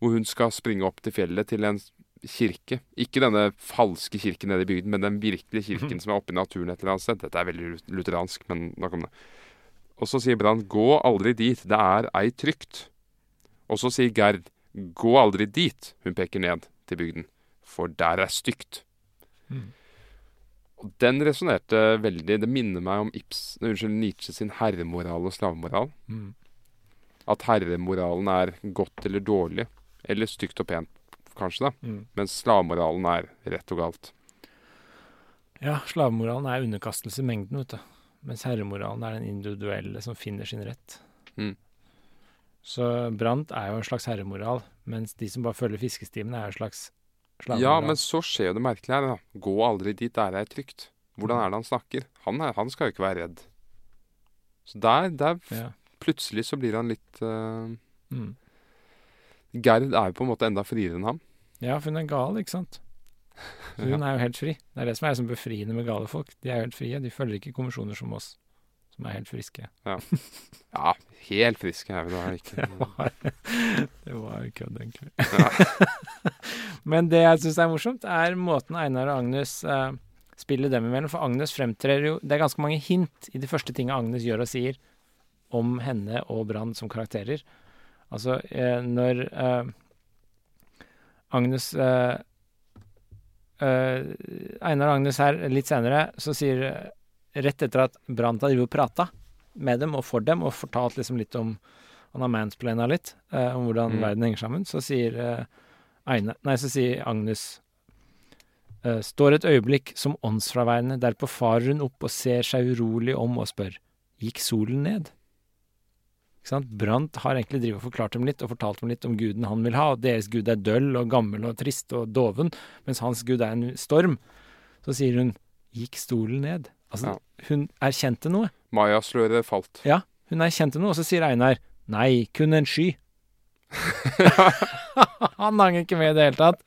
hvor hun skal springe opp til fjellet til en kirke. Ikke denne falske kirken nede i bygden, men den virkelige kirken som er oppe i naturen et eller annet sted. Dette er veldig lut- lutheransk, men nok om det. Og så sier Brann 'gå aldri dit, det er ei trygt'. Og så sier Gerd 'gå aldri dit', hun peker ned til bygden, 'for der er stygt'. Mm. Og den resonnerte veldig. Det minner meg om Ibs, unnskyld, Nietzsche sin herremoral og slavemoral. Mm. At herremoralen er godt eller dårlig, eller stygt og pent, kanskje, da. Mm. Mens slavemoralen er rett og galt. Ja, slavemoralen er underkastelse i mengden, vet du. Mens herremoralen er den individuelle som finner sin rett. Mm. Så Brant er jo en slags herremoral, mens de som bare følger fiskestimene, er en slags Ja, men så skjer jo det merkelige her, da. Gå aldri dit, der er trygt. Hvordan er det han snakker? Han, er, han skal jo ikke være redd. Så der, der ja. plutselig så blir han litt uh, Mm. Gerd er jo på en måte enda friere enn ham. ja, for hun er gal, ikke sant? *laughs* Så hun er jo helt fri. Det er det som er så befriende med gale folk. De er helt frie. De følger ikke konvensjoner som oss, som er helt friske. *laughs* Ja, helt friske er vi da ikke. Det var, *laughs* det var jo kødd, egentlig. *laughs* Men det jeg syns er morsomt, er måten Einar og Agnes eh, spiller dem imellom. For Agnes fremtrer jo Det er ganske mange hint i de første tinga Agnes gjør og sier om henne og Brann som karakterer. Altså, eh, når eh, Agnes eh, eh, Einar og Agnes her litt senere, så sier eh, Rett etter at Brant drevet og prata med dem og for dem, og fortalt liksom litt om Han har mansplaina litt eh, om hvordan Mm. verden henger sammen. Så sier eh, Aine, Nei, så sier Agnes eh, Står et øyeblikk som åndsfraværende, derpå farer hun opp og ser seg urolig om og spør Gikk solen ned? Ikke sant? Brant har egentlig drivet og forklart dem litt, og fortalt dem litt om guden han vil ha, og deres gud er døll og gammel og trist og doven, mens hans gud er en storm. Så sier hun Gikk stolen ned? Altså, hun erkjente noe. Mayasløret falt. Ja, hun erkjente noe, og så sier Einar Nei, kun en sky. *laughs* han hang ikke med i det hele tatt.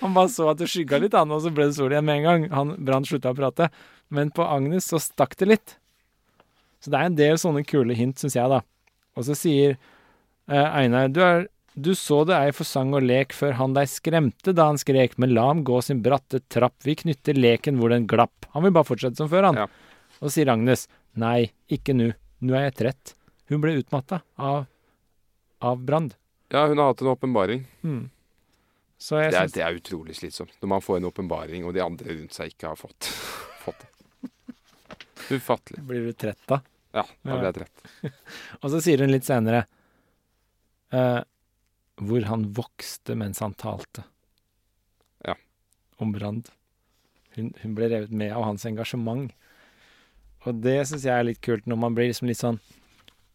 Han bare så at det skygga litt, han, og så ble det sol igjen med en gang. Han Brann slutta å prate. Men på Agnes så stakk det litt. Så det er en del sånne kule hint, syns jeg, da. Og så sier eh, Einar du, er, du så det ei for sang og lek før han deg skremte da han skrek, men la ham gå sin bratte trapp, vi knytter leken hvor den glapp. Han vil bare fortsette som før, han. Ja. Og sier Agnes nei, ikke nu, nu er jeg trett. Hun ble utmatta av, av Brand. Ja, hun har hatt en åpenbaring. Mm. Det, er- det er utrolig slitsomt når man får en åpenbaring, og de andre rundt seg ikke har fått, *laughs* fått det. Ufattelig. Blir du trett da? Ja, da blir jeg trett. *laughs* Og så sier hun litt senere eh, hvor han vokste mens han talte. Ja. Om Brand. Hun, hun ble revet med av hans engasjement. Og det syns jeg er litt kult, når man blir liksom litt sånn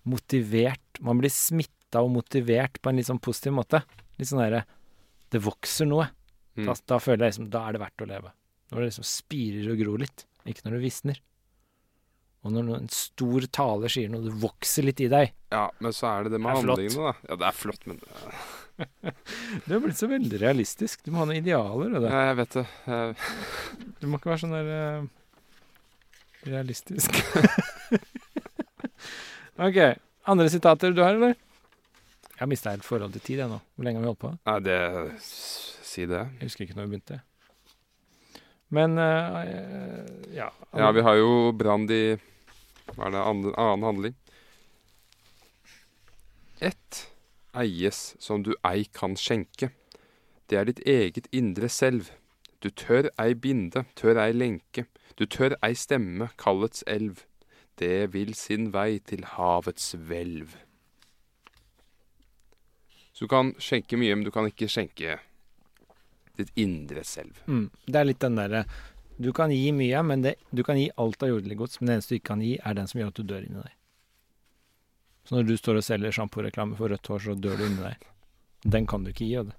motivert. Man blir smitta og motivert på en litt sånn positiv måte. Litt sånn derre Det vokser noe. Mm. Da, da føler jeg liksom Da er det verdt å leve. Når det liksom spirer og gror litt, ikke når det visner. Og når en stor taler sier noe, det vokser litt i deg. Ja, men så er det det med Det handlingene, da. Ja, det er flott, men *laughs* Du har blitt så veldig realistisk. Du må ha noen idealer. Det. ja, Jeg vet det. Jeg, Du må ikke være sånn der uh, realistisk. *laughs* ok. Andre sitater du har, eller? Jeg har mista helt forhold til tid, jeg nå. Hvor lenge har vi holdt på? nei, det Si det. Jeg husker ikke når vi begynte. Men eh, ja. Ja, vi har jo Brand i Hva er det? Andre, annen handling. Ett eies som du ei kan skjenke. Det er ditt eget indre selv. Du tør ei binde, tør ei lenke. Du tør ei stemme, kallets elv. Det vil sin vei til havets hvelv. Så du kan skjenke mye, men du kan ikke skjenke ditt indre selv. Mm, det er litt den derre Du kan gi mye, men det, du kan gi alt av jordelig gods, men det eneste du ikke kan gi, er den som gjør at du dør inni deg. Så når du står og selger sjamporeklame for rødt hår, så dør du inni deg. Den kan du ikke gi, Odd.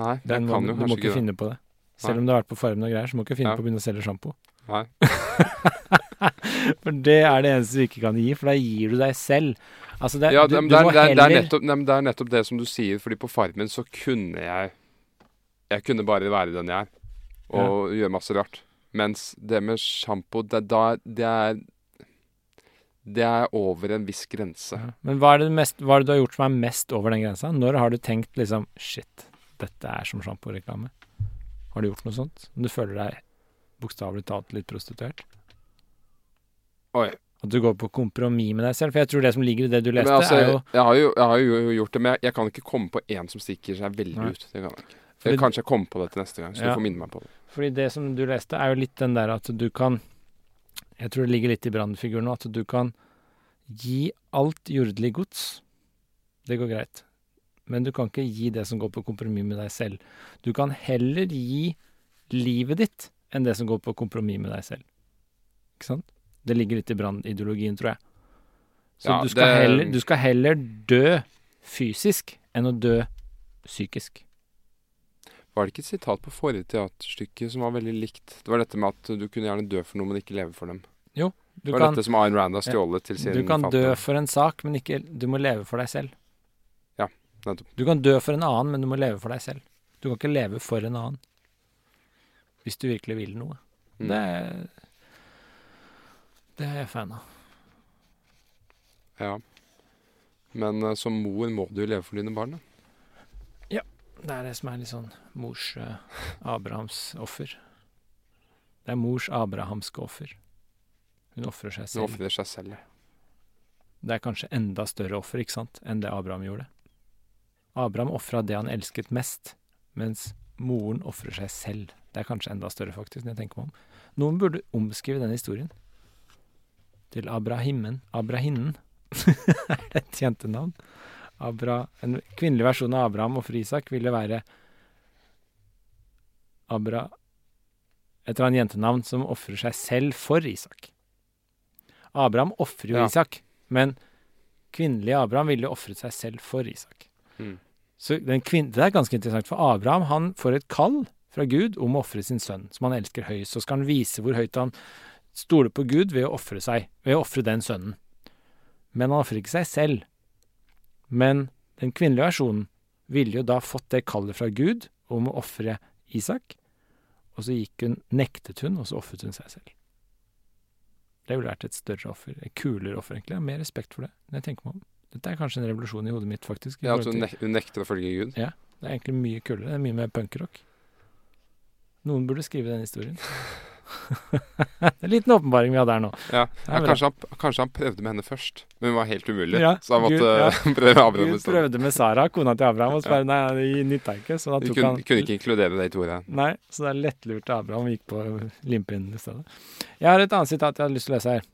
Nei, jeg Den må, kan du jo ikke. kanskje ikke ikke finne på det. Nei. Selv om du har vært på Farmen og greier, så må du ikke finne Ja. på å begynne å selge sjampo. Nei. *laughs* For det er det eneste du ikke kan gi, for da gir du deg selv. Altså, det, Ja, du, du det, er, må det, er, det, er nettopp, det er nettopp det som du sier, fordi på Farmen så kunne jeg Jeg kunne bare være den jeg er, og gjøre masse rart. Mens det med sjampo, det, da- det er Det er over en viss grense. Ja. Men hva er, det mest, hva er det du har gjort som er mest over den grensa? Når har du tenkt liksom Shit, dette er som sjamporeklame. Har du gjort noe sånt? Om du føler deg bokstavelig talt litt prostituert? Oi. At du går på kompromiss med deg selv? For jeg tror det som ligger i det du leste, altså, er jo jeg, har jo, jeg har jo gjort det, men jeg, jeg kan ikke komme på én som stikker seg veldig Nei. ut. Det kan jeg ikke. Fordi- kanskje jeg kommer på det til neste gang, så Ja. du får minne meg på det. Fordi det som du leste, er jo litt den der at du kan Jeg tror det ligger litt i brannfiguren nå, at du kan gi alt jordelig gods. Det går greit. Men du kan ikke gi det som går på kompromiss med deg selv. Du kan heller gi livet ditt enn det som går på kompromiss med deg selv. Ikke sant? Det ligger litt i brannideologien, tror jeg. Så Ja, du, skal det- heller, du skal heller dø fysisk enn å dø psykisk. Var det ikke et sitat på forrige teaterstykke som var veldig likt? Det var dette med at du kunne gjerne dø for noe, men ikke leve for dem. Du det var kan, dette som Ayn Rand har stjålet til sin Du kan dø for en sak, men ikke, du må leve for deg selv. Ja, nettopp. Du kan dø for en annen, men du må leve for deg selv. Du kan ikke leve for en annen. Hvis du virkelig vil noe. Mm. Det, er- det er jeg fan av. Ja. Men eh, som mor må du jo leve for dine barn, da. Det er det som er litt sånn mors uh, Abrahams offer. Det er mors abrahamske offer. Hun ofrer seg selv. Hun ofrer seg selv. ja. Det er kanskje enda større offer, ikke sant, enn det Abraham gjorde. Abraham ofra det han elsket mest, mens moren ofrer seg selv. Det er kanskje enda større, faktisk, når jeg tenker meg om. Noen burde omskrive den historien. Til Abrahimen. Abrahinnen. *laughs* er det et jentenavn? Abra, en kvinnelig versjon av Abraham og Isak ville være Abra Et eller annet jentenavn som ofrer seg selv for Isak. Abraham ofrer jo Ja. Isak, men kvinnelige Abraham ville ofret seg selv for Isak. Mm. Så den kvin det er ganske interessant, for Abraham han får et kall fra Gud om å ofre sin sønn, som han elsker høyest. Så skal han vise hvor høyt han stoler på Gud ved å ofre seg, ved å ofre den sønnen. Men han ofrer ikke seg selv. Men den kvinnelige versjonen ville jo da fått det kallet fra Gud om å ofre Isak, og så gikk hun, nektet hun, og så ofret hun seg selv. Det ville vært et større offer, et kulere offer egentlig. Jeg har mer respekt for det når jeg tenker meg om. Dette er kanskje en revolusjon i hodet mitt, faktisk. Ja, at hun, nek hun nekter å følge Gud. Ja. det er egentlig mye kulere. Det er mye mer punkrock. Noen burde skrive den historien. *laughs* *laughs* en liten åpenbaring vi hadde her nå. Ja, ja kanskje, han, kanskje han prøvde med henne først, men hun var helt umulig. Ja, så han måtte Gud, ja. *laughs* prøve med Abraham Gud prøvde med Sara, kona til Abraham, og så bare nei, det nytta ikke. Så da tok kunne, han kunne ikke inkludere det i Tore. Nei, så det er lettlurt av Abraham gikk på limpinnen i stedet. Jeg har et annet sitat jeg hadde lyst til å lese her.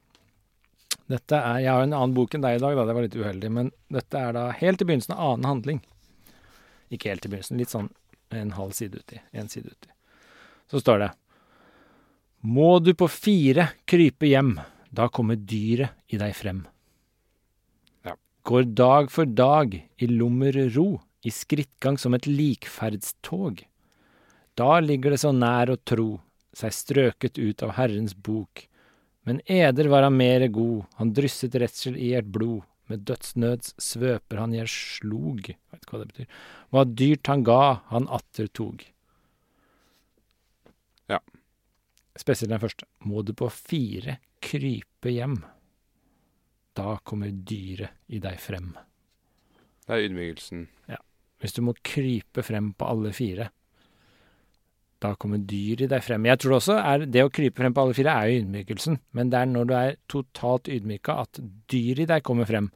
Dette er, Jeg har en annen bok enn deg i dag, da, det var litt uheldig, men dette er da helt i begynnelsen av annen handling. Ikke helt i begynnelsen, litt sånn en halv side uti. En side uti. Så står det Må du på fire krype hjem, da kommer dyret i deg frem. Ja. Går dag for dag i lommer ro, i skrittgang som et likferdstog. Da ligger det så nær å tro, seg strøket ut av Herrens bok. Men eder var han mere god, han drysset redsel i ert blod, med dødsnøds svøper han gjer slog, veit ikke hva det betyr, hva dyrt han ga, han atter tog. Ja. Spesielt den første. Må du på fire krype hjem, da kommer dyret i deg frem. Det er ydmykelsen. Ja. Hvis du må krype frem på alle fire, da kommer dyr i deg frem. Jeg tror også er det å krype frem på alle fire er jo ydmykelsen, men det er når du er totalt ydmyka at dyr i deg kommer frem.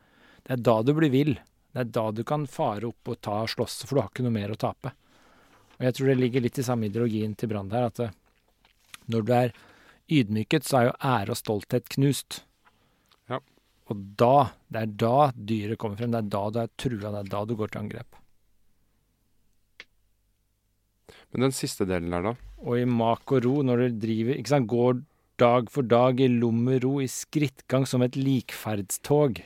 Det er da du blir vill. Det er da du kan fare opp og ta og slåss, for du har ikke noe mer å tape. Og jeg tror det ligger litt i samme ideologien til Brand her, at eh, når du er ydmyket, så er jo ære og stolthet knust. Ja. Og da, det er da dyret kommer frem, det er da du er trua, det er da du går til angrep. Men den siste delen der, da? Og i mak og ro, når du driver ikke sant, Går dag for dag i lommero, i skrittgang som et likferdstog.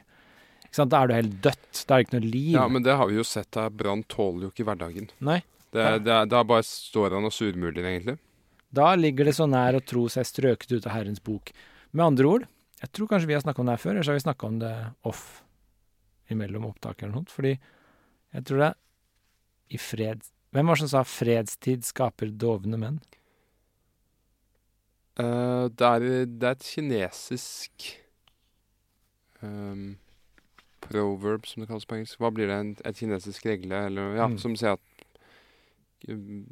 Ikke sant, Da er du helt dødt. Da er det ikke noe liv. Ja, men det har vi jo sett her. Brann tåler jo ikke hverdagen. Nei. Det, det, Da bare står han og surmuler, egentlig. Da ligger det så nær å tro seg strøket ut av Herrens bok. Med andre ord, jeg tror kanskje vi har snakka om det her før, eller så har vi snakka om det off imellom opptak eller noe. Fordi jeg tror det er i fred Hvem var det som sa 'fredstid skaper dovne menn'? Uh, det, er, det er et kinesisk um, proverb, som det kalles på engelsk. Hva blir det? Et kinesisk regle? Eller, ja, Mm. Som sier at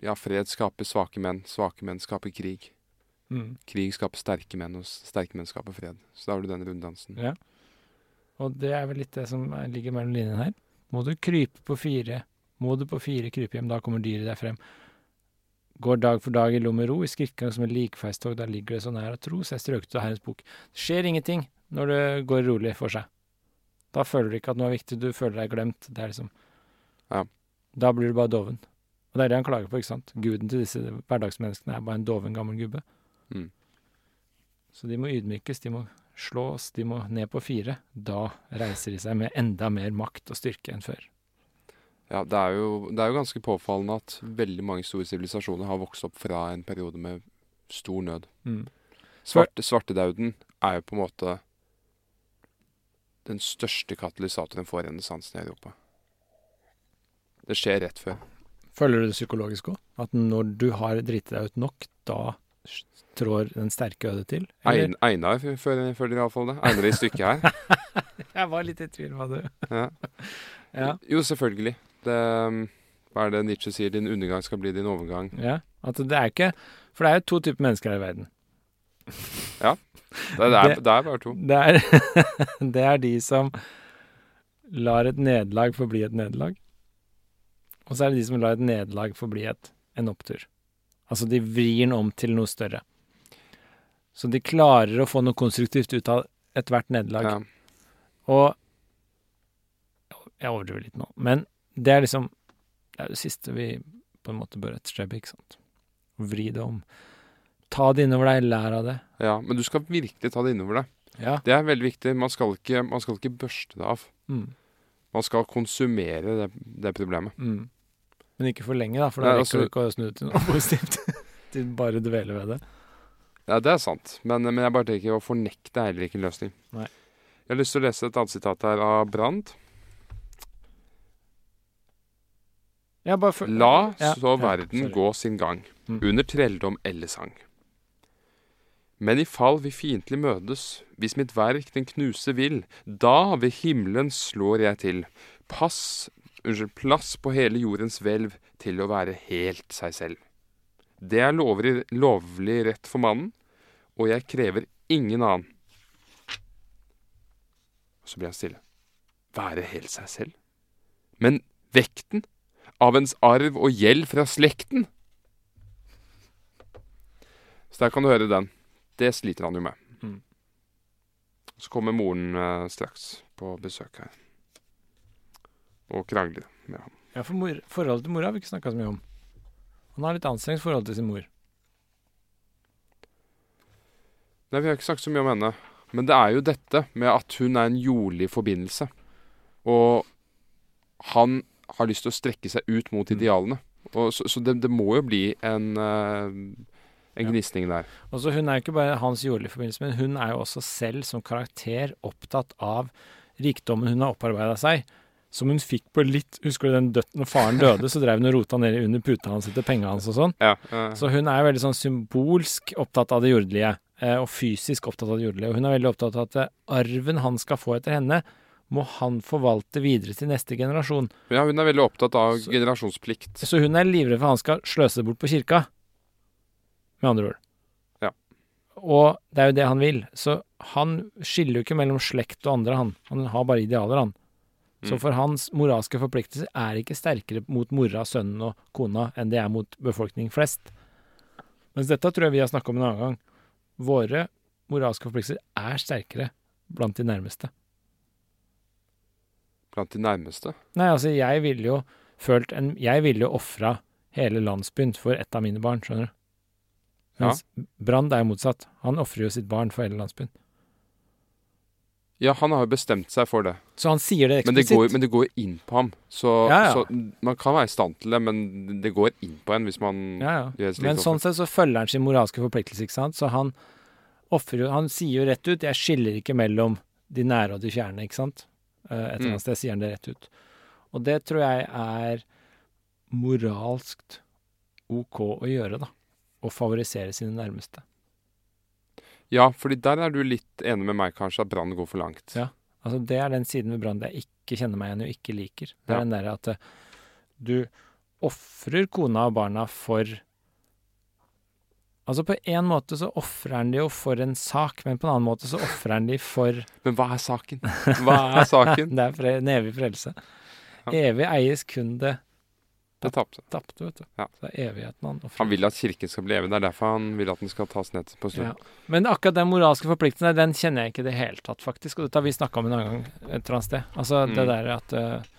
ja, fred skaper svake menn. Svake menn skaper krig. Mm. Krig skaper sterke menn, og sterke menn skaper fred. Så da har du den runddansen. Ja. Og det er vel litt det som er- ligger mellom linjene her. Må du krype på fire, må du på fire krype hjem, da kommer dyret deg frem. Går dag for dag i lom og ro, i skrittgang som et likfeistog, da ligger det så nær å tro, så jeg strøket av Herrens bok. Det skjer ingenting når det går rolig for seg. Da føler du ikke at noe er viktig, du føler deg glemt. Det er liksom Ja. Da blir du bare doven. Og det er det han klager på, ikke sant. Guden til disse hverdagsmenneskene er bare en doven gammel gubbe. Mm. Så de må ydmykes, de må slås, de må ned på fire. Da reiser de seg med enda mer makt og styrke enn før. Ja, det er, jo, det er jo ganske påfallende at veldig mange store sivilisasjoner har vokst opp fra en periode med stor nød. Mm. Svarte, svartedauden er jo på en måte den største katalysatoren for renessansen i Europa. Det skjer rett før. Føler du det psykologisk òg? At når du har driti deg ut nok, da trår den sterke ødet til? Ein, Einar føler føler iallfall det. Einar i stykket her. *laughs* Jeg var litt i tvil var du Ja. *laughs* Ja. Jo, selvfølgelig. Det, um, hva er det Nietzsche sier? Din undergang skal bli din overgang. ja. At det er ikke For det er jo to typer mennesker her i verden. *laughs* Det, det, er, Det- det er bare to. Det er, det er de som lar et nederlag forbli et nederlag. Og så er det de som lar et nederlag forbli et, en opptur. Altså de vrir den om til noe større. Så de klarer å få noe konstruktivt ut av ethvert nederlag. Ja. Og Jeg overdriver litt nå, men det er liksom Det er det siste vi på en måte bør etterstrebe, ikke sant. Vri det om. Ta det innover deg, lær av det. ja, men du skal virkelig ta det innover deg. Ja. Det er veldig viktig. Man skal ikke, man skal ikke børste det av. Mm. Man skal konsumere det, det problemet. Mm. Men ikke for lenge, da, for da altså- rekker du ikke å snu til noe *laughs* positivt. til bare dvele ved det. Ja, det er sant. Men, men jeg bare tenker å fornekte er heller ikke en løsning. Nei. Jeg har lyst til å lese et annet sitat her av Brand. For, La Ja, så ja, verden sorry. gå sin gang, Mm. under trelldom eller sang. Men i fall vi fiendtlig møtes, hvis mitt verk den knuse vil, da ved himmelen slår jeg til. Pass, unnskyld, plass på hele jordens hvelv til å være helt seg selv. Det er lovlig, lovlig rett for mannen, og jeg krever ingen annen. Så blir han stille. Være helt seg selv? Men vekten av ens arv og gjeld fra slekten. Så der kan du høre den. Det sliter han jo med. Mm. Så kommer moren eh, straks på besøk her. Og krangle med ham. Ja, for mor, forholdet til mora har vi ikke snakka så mye om. Han har litt anstrengt forhold til sin mor. Nei, vi har ikke snakket så mye om henne. Men det er jo dette med at hun er en jordlig forbindelse. Og han har lyst til å strekke seg ut mot Mm. idealene. Og så så det, det må jo bli en, uh, en gnisning der. Og så Hun er jo ikke bare Hans jordlige forbindelse, men hun er jo også selv som karakter opptatt av rikdommen hun har opparbeida seg. Som hun fikk på litt Husker du den døtten når faren døde, så drev hun og rota ned under puta hans etter penga hans og sånn. Ja, eh, Så hun er veldig sånn symbolsk opptatt av det jordelige, eh, og fysisk opptatt av det jordelige. Og hun er veldig opptatt av at eh, arven han skal få etter henne, må han forvalte videre til neste generasjon. ja, hun er veldig opptatt av Så- generasjonsplikt. Så hun er livredd for han skal sløse det bort på kirka. Med andre ord. Ja. Og det er jo det han vil. Så han skiller jo ikke mellom slekt og andre, han. Han har bare idealer, han. Så Mm. for hans moralske forpliktelser er ikke sterkere mot mora, sønnen og kona enn det er mot befolkning flest. Mens dette tror jeg vi har snakket om en annen gang. Våre moralske forpliktelser er sterkere blant de nærmeste. Blant de nærmeste. Nei, altså, jeg ville jo følt en Jeg ville jo ofra hele landsbyen for ett av mine barn, skjønner du. Ja. Brand er motsatt. Han ofrer jo sitt barn for hele landsbyen. Ja, han har jo bestemt seg for det. Så han sier det Men det eksplisitt. går, men det går inn på ham. Så, Ja, ja. så man kan være i stand til det, men det går inn på en hvis man ja, ja. gjør slikt Men sånn sett så følger han sin moralske forpliktelse, ikke sant. Så han ofrer Han sier jo rett ut 'jeg skiller ikke mellom de nære og de fjerne', ikke sant. Eh, Et eller Mm. annet sted sier han det rett ut. Og det tror jeg er moralskt OK å gjøre, da. Å favorisere sine nærmeste. Ja, fordi der er du litt enig med meg kanskje, at Brann går for langt. Ja. Altså Det er den siden ved Brann jeg ikke kjenner meg igjen i og ikke liker. Det er Ja. den derre at eh, du ofrer kona og barna for Altså På en måte så ofrer han de jo for en sak, men på en annen måte så ofrer han de for *laughs* Men hva er saken? Hva er saken? *laughs* Det er en evig frelse. Ja. Evig eies kun det Det tapte. tapte, vet du. Ja. Så det er evigheten han offrer. Han vil at kirken skal bli evig. Det er derfor han vil at den skal tas ned på Ja. Men akkurat den moralske forpliktelsen, den kjenner jeg ikke i det hele tatt, faktisk. Og dette har vi snakka om en annen gang et eller annet sted. Altså det derre at uh,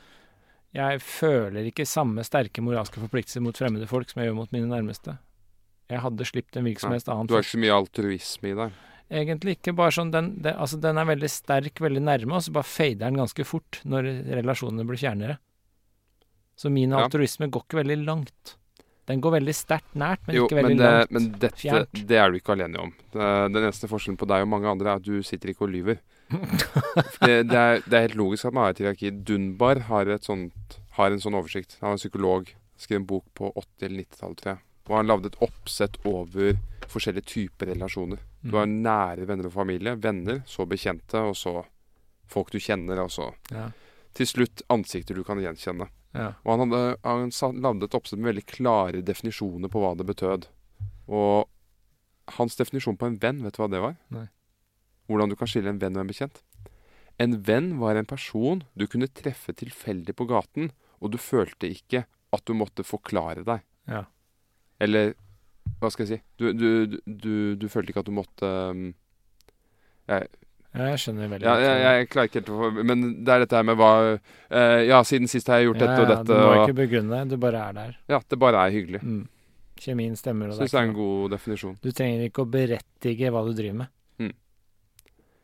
jeg føler ikke samme sterke moralske forpliktelser mot fremmede folk som jeg gjør mot mine nærmeste. Jeg hadde sluppet en hvilken som helst ja. annen Du har ikke så mye altruisme i deg. Egentlig ikke. Bare sånn den, det, altså, den er veldig sterk, veldig nærme, og så bare fader den ganske fort når relasjonene blir fjernere. Så min Ja. altruisme går ikke veldig langt. Den går veldig sterkt nært, men jo, ikke men, veldig det, langt. men dette fjert. det er du ikke alene om. Den eneste forskjellen på deg og mange andre er at du sitter ikke og lyver. *laughs* Det, det, er, det er helt logisk at man har et hierarki. Dunbar har, sånt, har en sånn oversikt. Han er psykolog. Skrev en bok på 80- eller 90-tallet, tror jeg. Og han lagde et oppsett over forskjellige typer relasjoner. Du har Mm. nære venner og familie. Venner, så bekjente, og så folk du kjenner, og så ja, til slutt ansikter du kan gjenkjenne. Ja. Og han, hadde, han lagde et oppsett med veldig klare definisjoner på hva det betød. Og hans definisjon på en venn, vet du hva det var? Nei. Hvordan du kan skille en venn og en bekjent. En venn var en person du kunne treffe tilfeldig på gaten, og du følte ikke at du måtte forklare deg. Ja. Eller hva skal jeg si? Du, du, du, du følte ikke at du måtte um, jeg, jeg skjønner veldig ja, godt. jeg, jeg klarer ikke helt å få Men det er dette her med hva eh, Ja, siden sist har jeg gjort ja, dette og ja, dette. Du må og, ikke begrunne, du bare er der. ja, det bare er hyggelig. Mm. Kjemien stemmer. Syns det er en god definisjon. Du trenger ikke å berettige hva du driver med.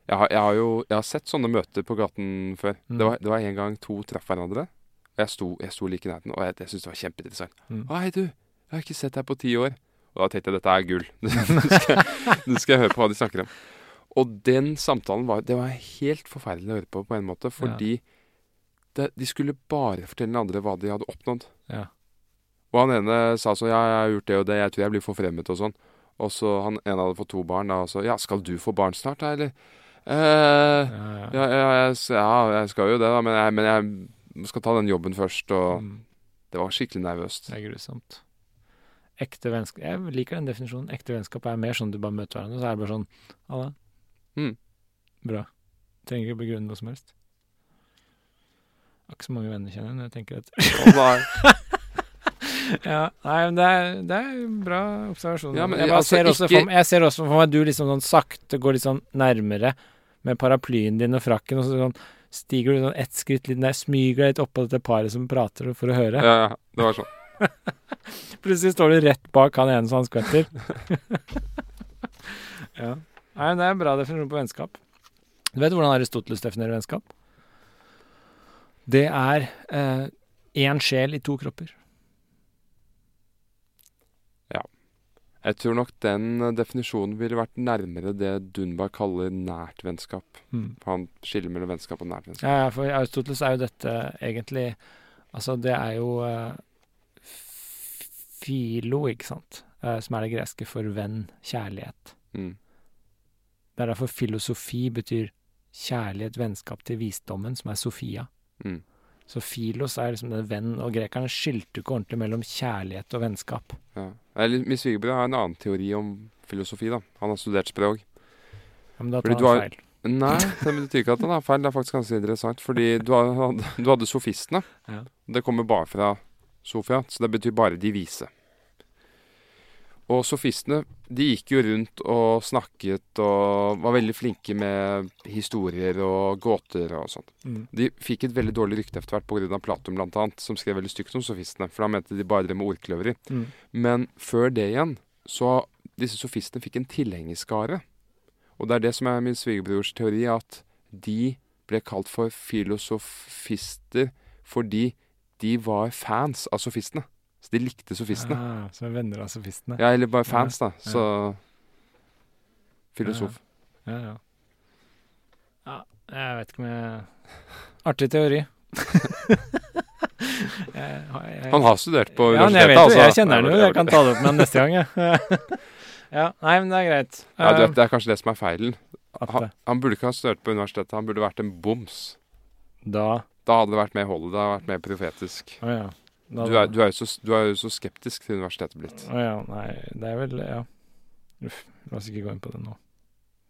Jeg har, jeg har jo jeg har sett sånne møter på gaten før. Mm. Det, var, det var en gang to traff hverandre. Og jeg sto, jeg sto like i nærheten, og jeg, jeg syntes det var kjempeinteressant. Mm. Hei, du. Jeg har ikke sett deg på ti år. Og da tenkte jeg dette er gull. *laughs* Nå skal, nå skal jeg høre på hva de snakker om. Og den samtalen var, det var helt forferdelig å høre på på en måte, fordi det, de skulle bare fortelle den andre hva de hadde oppnådd. Ja. Og han ene sa sånn Ja, jeg har gjort det og det, jeg tror jeg blir forfremmet og sånn. Og så han ene hadde fått to barn, og så Ja, skal du få barn snart, da, eller? Eh, Ja, ja. ja, ja, jeg, ja, jeg skal jo det, da, men jeg, men jeg skal ta den jobben først, og Mm. det var skikkelig nervøst. Det er grusomt. Ekte vennskap Jeg liker den definisjonen. Ekte vennskap er mer sånn du bare møter hverandre, så er det bare sånn Halla. Mm. Bra. Trenger ikke begrunne noe som helst. Har ikke så mange venner, kjenner jeg, når jeg tenker at Å. *laughs* Ja, nei, men det er, det er bra observasjon. Ja, men jeg, altså, ser også ikke- for, meg- jeg ser også for meg du liksom sånn sakte går litt sånn nærmere med paraplyen din og frakken, og så sånn stiger du sånn ett skritt litt ned, smyger deg litt oppå dette paret som prater for å høre. Ja, ja, det var sånn. *laughs* Plutselig står du rett bak han ene som han skvetter. *laughs* ja. Nei, men det er en bra definisjon på vennskap. Du vet hvordan Aristoteles definerer vennskap? Det er eh, én sjel i to kropper. Ja. Jeg tror nok den eh, definisjonen ville vært nærmere det Dunbar kaller nært vennskap. Mm. Han skiller mellom vennskap og nært vennskap. Ja, ja, for Aristoteles er jo dette egentlig Altså, det er jo eh, filo, ikke sant, Eh, som er det greske for venn, kjærlighet. Mm. Det er derfor filosofi betyr kjærlighet, vennskap til visdommen, som er Sofia. Mm. Så filos er liksom den venn, og grekerne skilte ikke ordentlig mellom kjærlighet og vennskap. Ja. Min svigerbror har en annen teori om filosofi. da. Han har studert språk. Ja, men da tar han har- feil. Nei, det betyr ikke at han har feil. Det er faktisk ganske interessant. Fordi du, hadde, du hadde sofistene. Ja. Det kommer bare fra Sofia, så det betyr bare de vise. Og sofistene de gikk jo rundt og snakket og var veldig flinke med historier og gåter og sånt. Mm. De fikk et veldig dårlig rykte etter hvert pga. Platon annet, som skrev veldig stygt om sofistene. For da mente de bare drev med ordkløveri. Mm. Men før det igjen, så disse sofistene fikk en tilhengerskare. Og det er det som er min svigerbrors teori, at de ble kalt for filosofister fordi de var fans av sofistene. Så de likte sofistene. Ah, som er venner av sofistene. Ja, eller bare fans, da. Så Filosof. Ja, ja. ja, jeg vet ikke om jeg *laughs* Artig teori. *laughs* jeg, jeg, Han har studert på ja, jeg universitetet, altså. jeg kjenner han jo. Jeg kan ta det opp med han neste gang, jeg. *laughs* ja, nei, men det er greit. Ja, du Eh, vet, Det er kanskje det som er feilen. Han, han burde ikke ha studert på universitetet, han burde vært en boms. da Da hadde det vært mer holdet, det hadde vært mer profetisk. Å ja. Da, Du er, du, er så, du er jo så skeptisk til universitetet blitt. Å ja, nei, det er vel Ja. Uff, la oss ikke gå inn på det nå.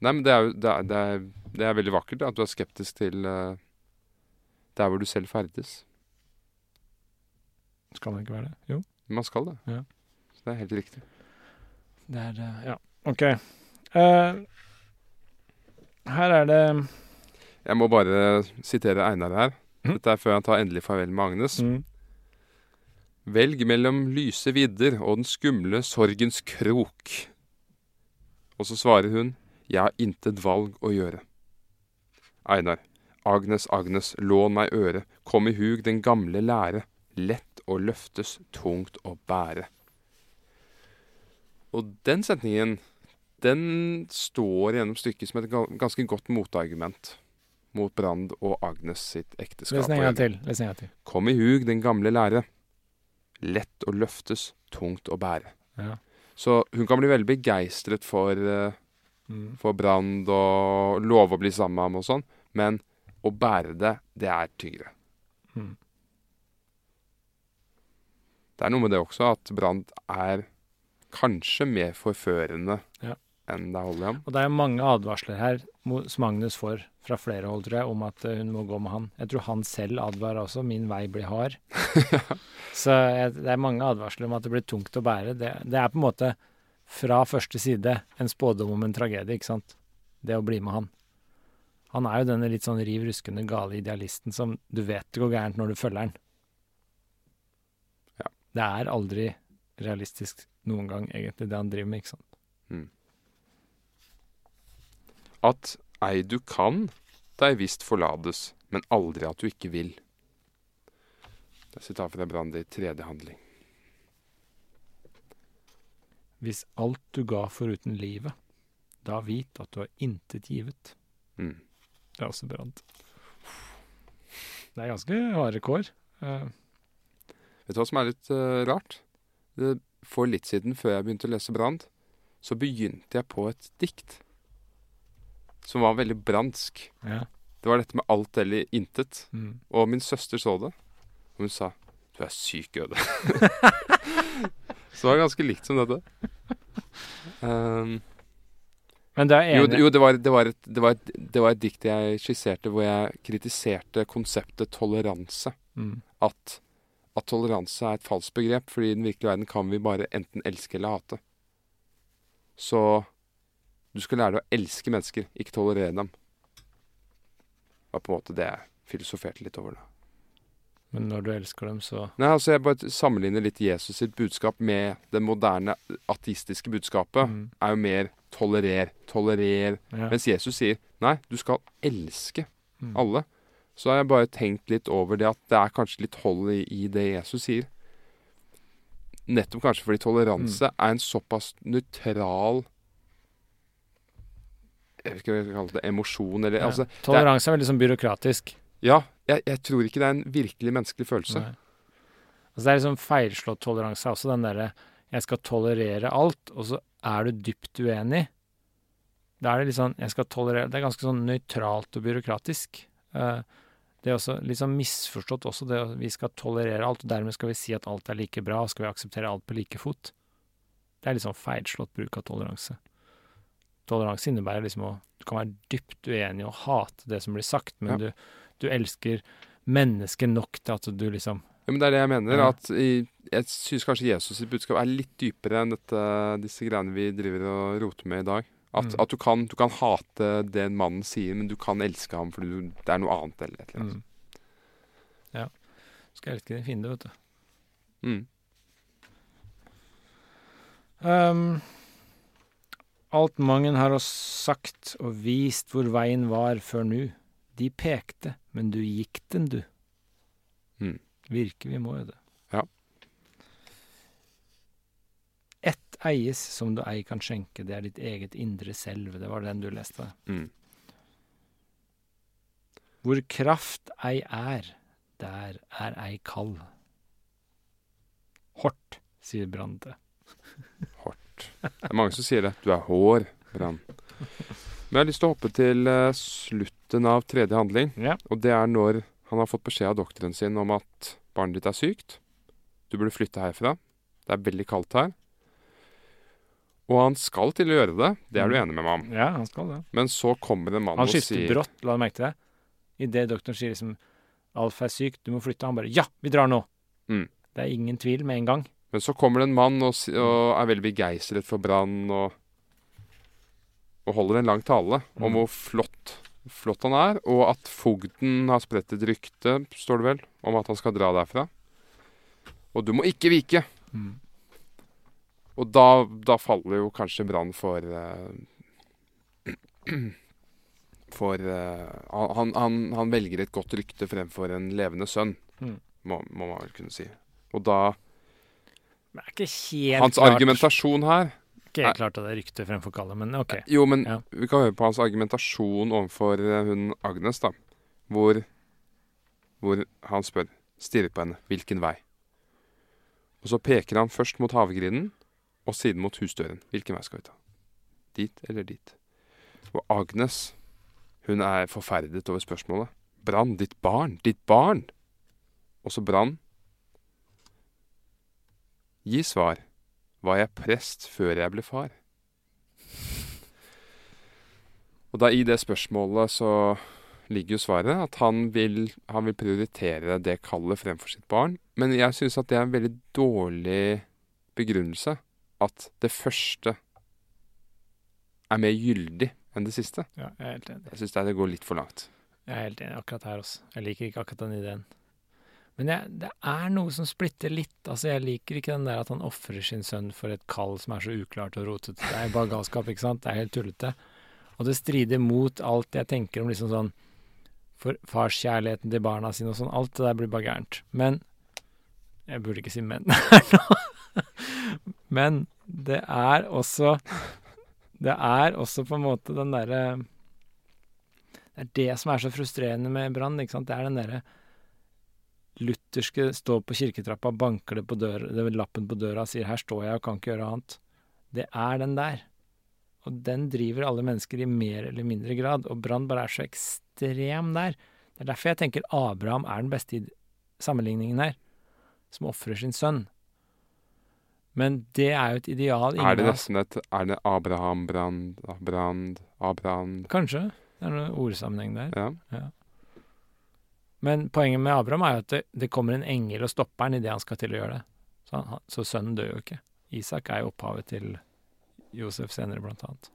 Nei, men det er jo det det det er veldig vakkert at du er skeptisk til uh, der hvor du selv ferdes. Skal det ikke være det? Jo. Man skal det. Ja. Så det er helt riktig. Det er uh, Ja, OK. Uh, her er det Jeg må bare sitere Einar her. Mhm. Dette er før han tar endelig farvel med Agnes. mm, Velg mellom lyse vidder og den skumle sorgens krok. Og så svarer hun, jeg har intet valg å gjøre. Einar, Agnes, Agnes, lån meg øre, kom i hug den gamle lære, lett å løftes, tungt å bære. Og den setningen, den står gjennom stykket som et ganske godt motargument mot Brand og Agnes sitt ekteskap. Les en gang til. Les en gang til. Kom i hug den gamle lære. Lett å løftes, tungt å bære. Ja. Så hun kan bli veldig begeistret for, eh, Mm. for Brand og love å bli sammen med ham og sånn, men å bære det, det er tyngre. Mm. Det er noe med det også, at Brand er kanskje mer forførende Ja. Enn det holder i ham. Og det er mange advarsler her som Magnus får fra flere hold, tror jeg, om at eh, hun må gå med han. Jeg tror han selv advarer også. 'Min vei blir hard'. *laughs* Så jeg, det er mange advarsler om at det blir tungt å bære. Det, det er på en måte fra første side en spådom om en tragedie, ikke sant? Det å bli med han. Han er jo denne litt sånn riv ruskende gale idealisten som du vet det går gærent når du følger han. Ja. Det er aldri realistisk noen gang, egentlig, det han driver med, ikke sant? At ei du kan, deg visst forlades, men aldri at du ikke vil. Det er sitat fra Brandi, tredje handling. Hvis alt du ga foruten livet, da vit at du har intet givet. Mm. Det er også Brand. Det er ganske harde kår. Uh. Vet du hva som er litt uh, rart? For litt siden, før jeg begynte å lese Brand, så begynte jeg på et dikt. Som var veldig bransk. ja. Det var dette med alt eller intet. Mm. Og min søster så det, og hun sa 'Du er syk, Øde'. *laughs* så det var ganske likt som dette. Um, Men det er jo, enig. det- jo det, var, det, var et, det, var et, det var et dikt jeg skisserte hvor jeg kritiserte konseptet toleranse. Mm. At, at toleranse er et falskt begrep, fordi i den virkelige verden kan vi bare enten elske eller hate. Så du skal lære deg å elske mennesker, ikke tolerere dem. Det var på en måte det jeg filosoferte litt over. da. Men når du elsker dem, så Nei, altså Jeg bare sammenligner litt Jesus sitt budskap med det moderne ateistiske budskapet. Mm. Er jo mer tolerer, tolerer. ja. Mens Jesus sier nei, du skal elske Mm. alle. så har jeg bare tenkt litt over det at det er kanskje litt hold i, i det Jesus sier. Nettopp kanskje fordi toleranse er en såpass nøytral Jeg vet ikke hva jeg skal kalle det emosjon, eller Ja. altså er, Toleranse er veldig sånn byråkratisk. Ja, jeg, jeg tror ikke det er en virkelig menneskelig følelse. Altså det er liksom feilslått toleranse. Også den derre 'jeg skal tolerere alt', og så er du dypt uenig. Da er det litt sånn 'jeg skal tolerere' Det er ganske sånn nøytralt og byråkratisk. Eh, det er også litt sånn misforstått også, det at vi skal tolerere alt, og dermed skal vi si at alt er like bra, og skal vi akseptere alt på like fot. Det er litt sånn feilslått bruk av toleranse. Toleranse innebærer liksom å Du kan være dypt uenig og hate det som blir sagt, men Ja. du, du elsker mennesket nok til at du liksom Ja, men det er det jeg mener. Ja. at i, Jeg syns kanskje Jesus sitt budskap er litt dypere enn dette, disse greiene vi driver og roter med i dag. At, Mm. at du, kan, du kan hate det mannen sier, men du kan elske ham fordi du, det er noe annet. eller et eller annet. Mm. Ja. Skal elske din fiende, vet du. Mm. Um, alt mange har oss sagt og vist hvor veien var før nu. De pekte, men du gikk den, du. Mm. Virke, vi må jo det. Ja. Ett eies som du ei kan skjenke, det er ditt eget indre selv. Det var den du leste. Mm. Hvor kraft ei er, der er ei kald. Hort, sier Brande. *laughs* Det er mange som sier det. Du er hår, Brann. Men jeg har lyst til å hoppe til eh, slutten av tredje handling. Ja. Og det er når han har fått beskjed av doktoren sin om at barnet ditt er sykt. Du burde flytte herfra. Det er veldig kaldt her. Og han skal til å gjøre det. Det er du enig med meg om. Ja, han skal det. Men så kommer en mann Han og skifter sier brått, la du merke til det? Idet doktoren sier liksom Alf er syk, du må flytte. Han bare Ja, vi drar nå! Mm. Det er ingen tvil med en gang. Men så kommer det en mann og, og er veldig begeistret for Brann og, og holder en lang tale om Mm. hvor flott, flott han er, og at fogden har spredt et rykte, står det vel, om at han skal dra derfra. Og du må ikke vike! Mm. Og da, da faller jo kanskje Brann for uh, *clears throat* For uh, han, han, han velger et godt rykte fremfor en levende sønn, Mm. må, må man vel kunne si. Og da Men det er ikke helt Hans klart argumentasjon her Ikke helt klart at det er rykte fremfor kallet, men OK. Jo, men Ja. vi kan høre på hans argumentasjon overfor eh, hun Agnes, da. Hvor, hvor han spør, stirrer på henne, hvilken vei? Og så peker han først mot havgrinden, og siden mot husdøren. Hvilken vei skal vi ta? Dit eller dit? Og Agnes, hun er forferdet over spørsmålet. Brann, ditt barn, ditt barn! Og så Brann. Gi svar. Var jeg prest før jeg ble far? Og da i det spørsmålet så ligger jo svaret at han vil, han vil prioritere det kallet fremfor sitt barn. Men jeg syns at det er en veldig dårlig begrunnelse. At det første er mer gyldig enn det siste. Ja, jeg er helt enig. Jeg syns det går litt for langt. Jeg er helt enig akkurat her også. Jeg liker ikke akkurat den ideen. Men jeg, det er noe som splitter litt. Altså, jeg liker ikke den der at han ofrer sin sønn for et kall som er så uklart og rotete. Det er bare galskap, ikke sant? Det er helt tullete. Og det strider mot alt jeg tenker om liksom sånn for farskjærligheten til barna sine og sånn. Alt det der blir bare gærent. Men Jeg burde ikke si men her nå. *laughs* Men det er også Det er også på en måte den derre Det er det som er så frustrerende med Brann. ikke sant? Det er den derre lutherske står på kirketrappa, banker det på døra, det er lappen på døra og sier 'her står jeg og kan ikke gjøre annet'. Det er den der. Og den driver alle mennesker i mer eller mindre grad. Og Brann bare er så ekstrem der. Det er derfor jeg tenker Abraham er den beste i sammenligningen her. Som ofrer sin sønn. Men det er jo et ideal Er det nesten et Er det Abraham Brand Brand Abrand Kanskje. Det er noen ordsammenheng der. Ja. Men poenget med Abraham er jo at det, det kommer en engel og stopper han idet han skal til å gjøre det. Så, han, så sønnen dør jo ikke. Isak er jo opphavet til Josef senere, blant annet.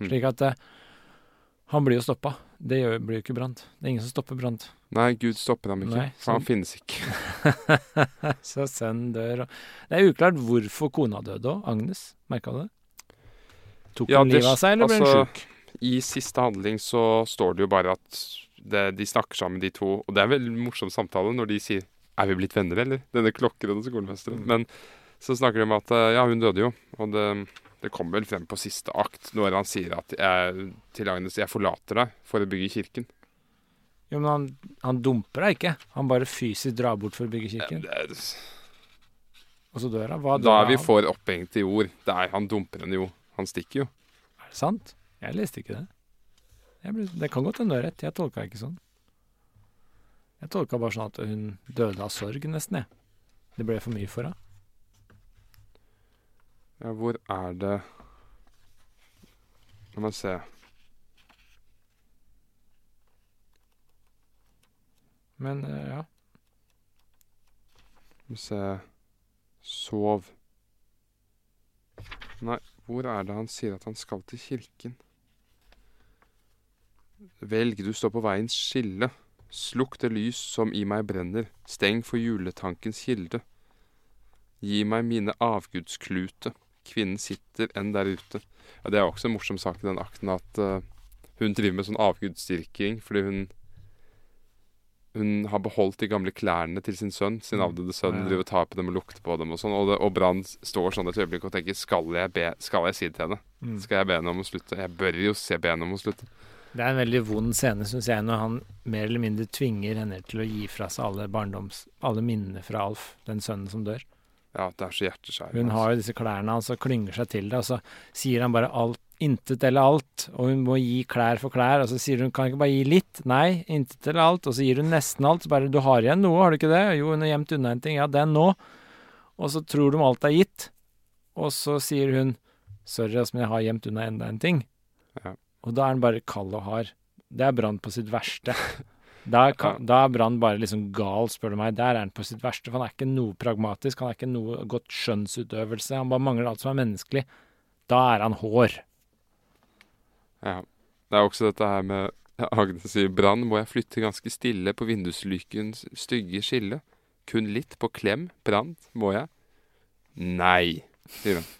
Mm. Slik at eh, han blir jo stoppa. Det gjør, blir jo ikke Brant. Det er ingen som stopper Brant. Nei, Gud stopper ham ikke. Nei, for han finnes ikke. *laughs* så sønnen dør. Og det er uklart hvorfor kona døde òg. Agnes, merka du det? Tok Ja, hun det- livet av seg, eller ble hun altså, sjuk? I siste handling så står det jo bare at det, de snakker sammen, de to. Og det er en veldig morsom samtale når de sier 'Er vi blitt venner, eller?' Denne klokken og skolemesteren. Men så snakker de om at ja, hun døde jo. Og det, det kommer vel frem på siste akt når han sier at jeg, til Agnes 'Jeg forlater deg for å bygge kirken'. Jo, men han, han dumper deg ikke. Han bare fysisk drar bort for å bygge kirken. Ja, Det er, Og så dør han. Hva da er vi for opphengte i ord. Det er, han dumper henne jo. Han stikker jo. Er det sant? Jeg leste ikke det. Ble, det kan godt hende du har rett. Jeg tolka ikke sånn. Jeg tolka bare sånn at hun døde av sorg, nesten, jeg. Det ble for mye for henne. Ja, hvor er det La meg se. Men eh, ja. Skal vi se Sov. Nei, hvor er det han sier at han skal til kirken? Velg, du står på veiens skille. Slukk det lys som i meg brenner. Steng for juletankens kilde. Gi meg mine avgudsklute. Kvinnen sitter enn der ute. Ja, det er også en morsom sak i den akten at uh, hun driver med sånn avgudsdyrking fordi hun hun har beholdt de gamle klærne til sin sønn, sin avdøde sønn, Ja. driver og tar på dem og lukter på dem og sånn. Og, og Brann står sånn et øyeblikk og tenker skal jeg, be, skal jeg si det til henne? Mm. Skal jeg be henne om å slutte? Jeg bør jo se be henne om å slutte. Det er en veldig vond scene, syns jeg, når han mer eller mindre tvinger henne til å gi fra seg alle barndoms... alle minnene fra Alf, den sønnen som dør. Ja, det er så hjerteskjærende. Hun har jo disse klærne hans og klynger seg til det, og så sier han bare alt, intet eller alt, og hun må gi klær for klær, og så sier hun kan ikke bare gi litt, nei, intet eller alt, og så gir hun nesten alt, så bare du har igjen noe, har du ikke det? Jo, hun har gjemt unna en ting, ja, den nå, og så tror de alt er gitt, og så sier hun sorry, altså, men jeg har gjemt unna enda en ting, Ja. Og da er han bare kald og hard. Det er Brann på sitt verste. *laughs* Da er, er Brann bare liksom gal, spør du meg. Der er han på sitt verste. For han er ikke noe pragmatisk, han er ikke noe godt skjønnsutøvelse. Han bare mangler alt som er menneskelig. Da er han hår. Ja. Det er også dette her med Agnes sier brann må jeg flytte ganske stille på vinduslykens stygge skille. Kun litt på klem, brann, må jeg? Nei, sier hun.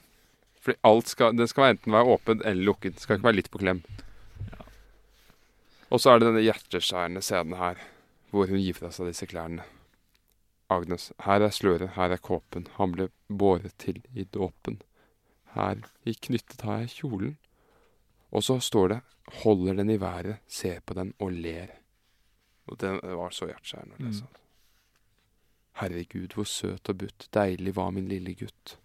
Fordi alt skal, det skal enten være åpen eller lukket. Det skal ikke være litt på klem. Og så er det denne hjerteskjærende scenen her, hvor hun gir fra seg disse klærne. Agnes, her er sløret, her er kåpen, han ble båret til i dåpen. Her i knyttet har jeg kjolen. Og så står det 'holder den i været, ser på den og ler'. Og det var så hjerteskjærende å lese. Mm. Herregud, hvor søt og butt, deilig var min lille gutt.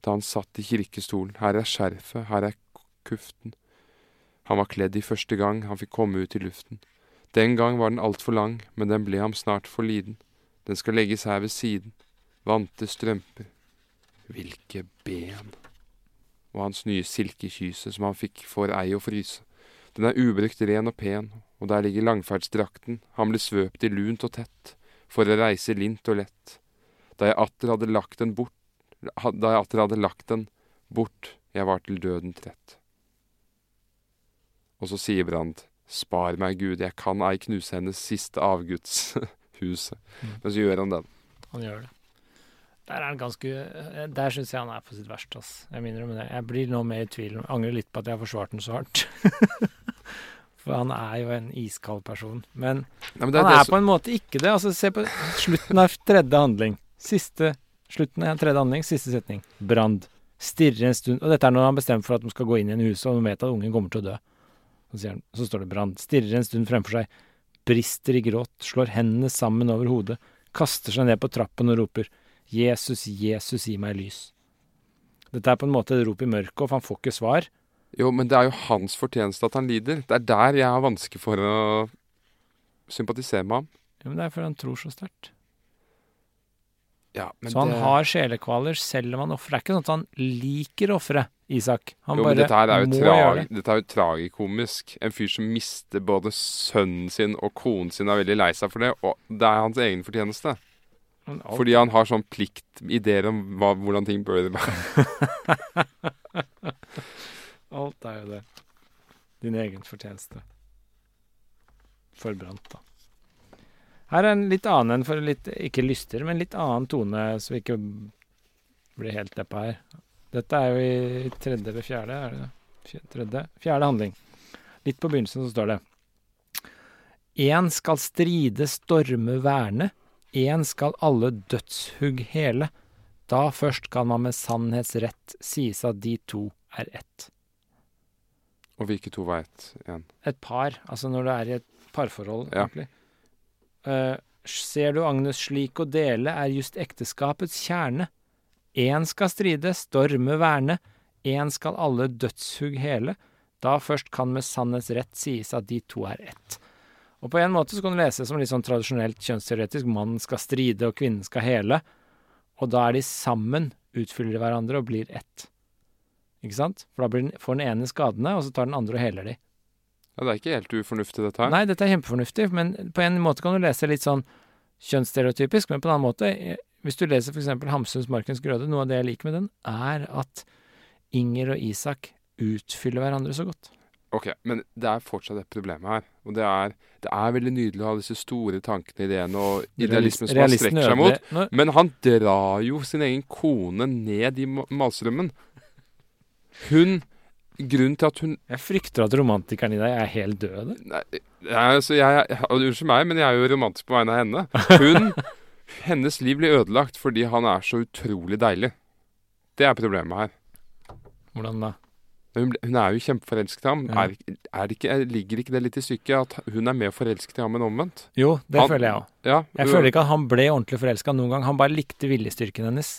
Da han satt i kirkestolen, her er skjerfet, her er kuften. Han var kledd i første gang han fikk komme ut i luften. Den gang var den altfor lang, men den ble ham snart for liten. Den skal legges her ved siden. Vante strømper. Hvilke ben! Og hans nye silkekyse som han fikk for ei å fryse. Den er ubrukt ren og pen, og der ligger langferdsdrakten, han ble svøpt i lunt og tett, for å reise lint og lett. Da jeg atter hadde lagt den bort, da jeg atter hadde lagt den bort, jeg var til døden trett. Og så sier Brand, spar meg Gud, jeg kan ei knuse hennes siste avgudshuset. *laughs* Men så gjør han den. Han gjør det. Der er han ganske eh, Der syns jeg han er på sitt verste, ass. Jeg minner om det. Jeg blir nå mer i tvil. Jeg angrer litt på at jeg har forsvart den så hardt. *laughs* For han er jo en iskald person. Men Nei, men er han er som- på en måte ikke det. Altså, se på slutten av tredje handling. Siste Slutten av tredje handling, siste setning. Brand. Stirrer en stund Og dette er når han bestemmer for at de skal gå inn i en hus, og de vet at ungen kommer til å dø. Så, han, så står det Brand. Stirrer en stund fremfor seg. Brister i gråt. Slår hendene sammen over hodet. Kaster seg ned på trappen og roper. Jesus, Jesus, gi meg lys. Dette er på en måte et rop i mørket, og han får ikke svar. Jo, men det er jo hans fortjeneste at han lider. Det er der jeg har vansker for å sympatisere med ham. Ja, men det er fordi han tror så sterkt. Ja, men Så han det... har sjelekvaler selv om han ofrer. Det er ikke sånn at han liker ofre, Isak. Han Jo, bare dette her er jo, må tra gjøre det. dette er jo tragikomisk. En fyr som mister både sønnen sin og konen sin, er veldig lei seg for det. Og det er hans egen fortjeneste. Okay. Fordi han har sånn plikt, ideer om hva, hvordan ting bør være. *laughs* Alt er jo det. Din egen fortjeneste. Forbrant, da. Her er en litt annen en for litt, ikke lyster, men litt annen tone, så vi ikke blir helt deppa her. Dette er jo i tredje eller fjerde, er det det? Tredje? Fjerde handling. Litt på begynnelsen så står det Én skal stride, storme, verne. Én skal alle dødshugg hele. Da først kan man med sannhetsrett sies at de to er ett. Og hvilke to var ett igjen? Et par, altså når du er i et parforhold, Ja. Eh, ser du Agnes slik å dele, er just ekteskapets kjerne. Én skal stride, storme, verne. Én skal alle dødshugg hele. Da først kan med sannhets rett sies at de to er ett. Og på en måte så kan du lese som litt sånn tradisjonelt kjønnsteoretisk. Mannen skal stride, og kvinnen skal hele. Og da er de sammen, utfyller de hverandre og blir ett. Ikke sant? For da den, får den ene skadene, og så tar den andre og heler de. Ja, Det er ikke helt ufornuftig, dette her. Nei, dette er kjempefornuftig, men på en måte kan du lese litt sånn kjønnsstereotypisk, men på en annen måte eh, Hvis du leser f.eks. Hamsuns Markens Grøde, noe av det jeg liker med den, er at Inger og Isak utfyller hverandre så godt. Ok, Men det er fortsatt et problem her. Og det er, det er veldig nydelig å ha disse store tankene, ideene og idealismen som han strekker seg mot. Men han drar jo sin egen kone ned i ma- malstrømmen. Hun Grunnen til at hun Jeg frykter at romantikeren i deg er helt død. Nei, altså jeg, Unnskyld meg, men jeg er jo romantisk på vegne av henne. Hun *laughs* Hennes liv blir ødelagt fordi han er så utrolig deilig. Det er problemet her. Hvordan da? Hun, hun er jo kjempeforelsket i ham. Ja. Er, er det ikke, ligger ikke det litt i stykket at hun er mer forelsket i ham enn omvendt? Jo, det Han- føler jeg òg. Ja, Jeg føler ikke at han ble ordentlig forelska noen gang. Han bare likte viljestyrken hennes.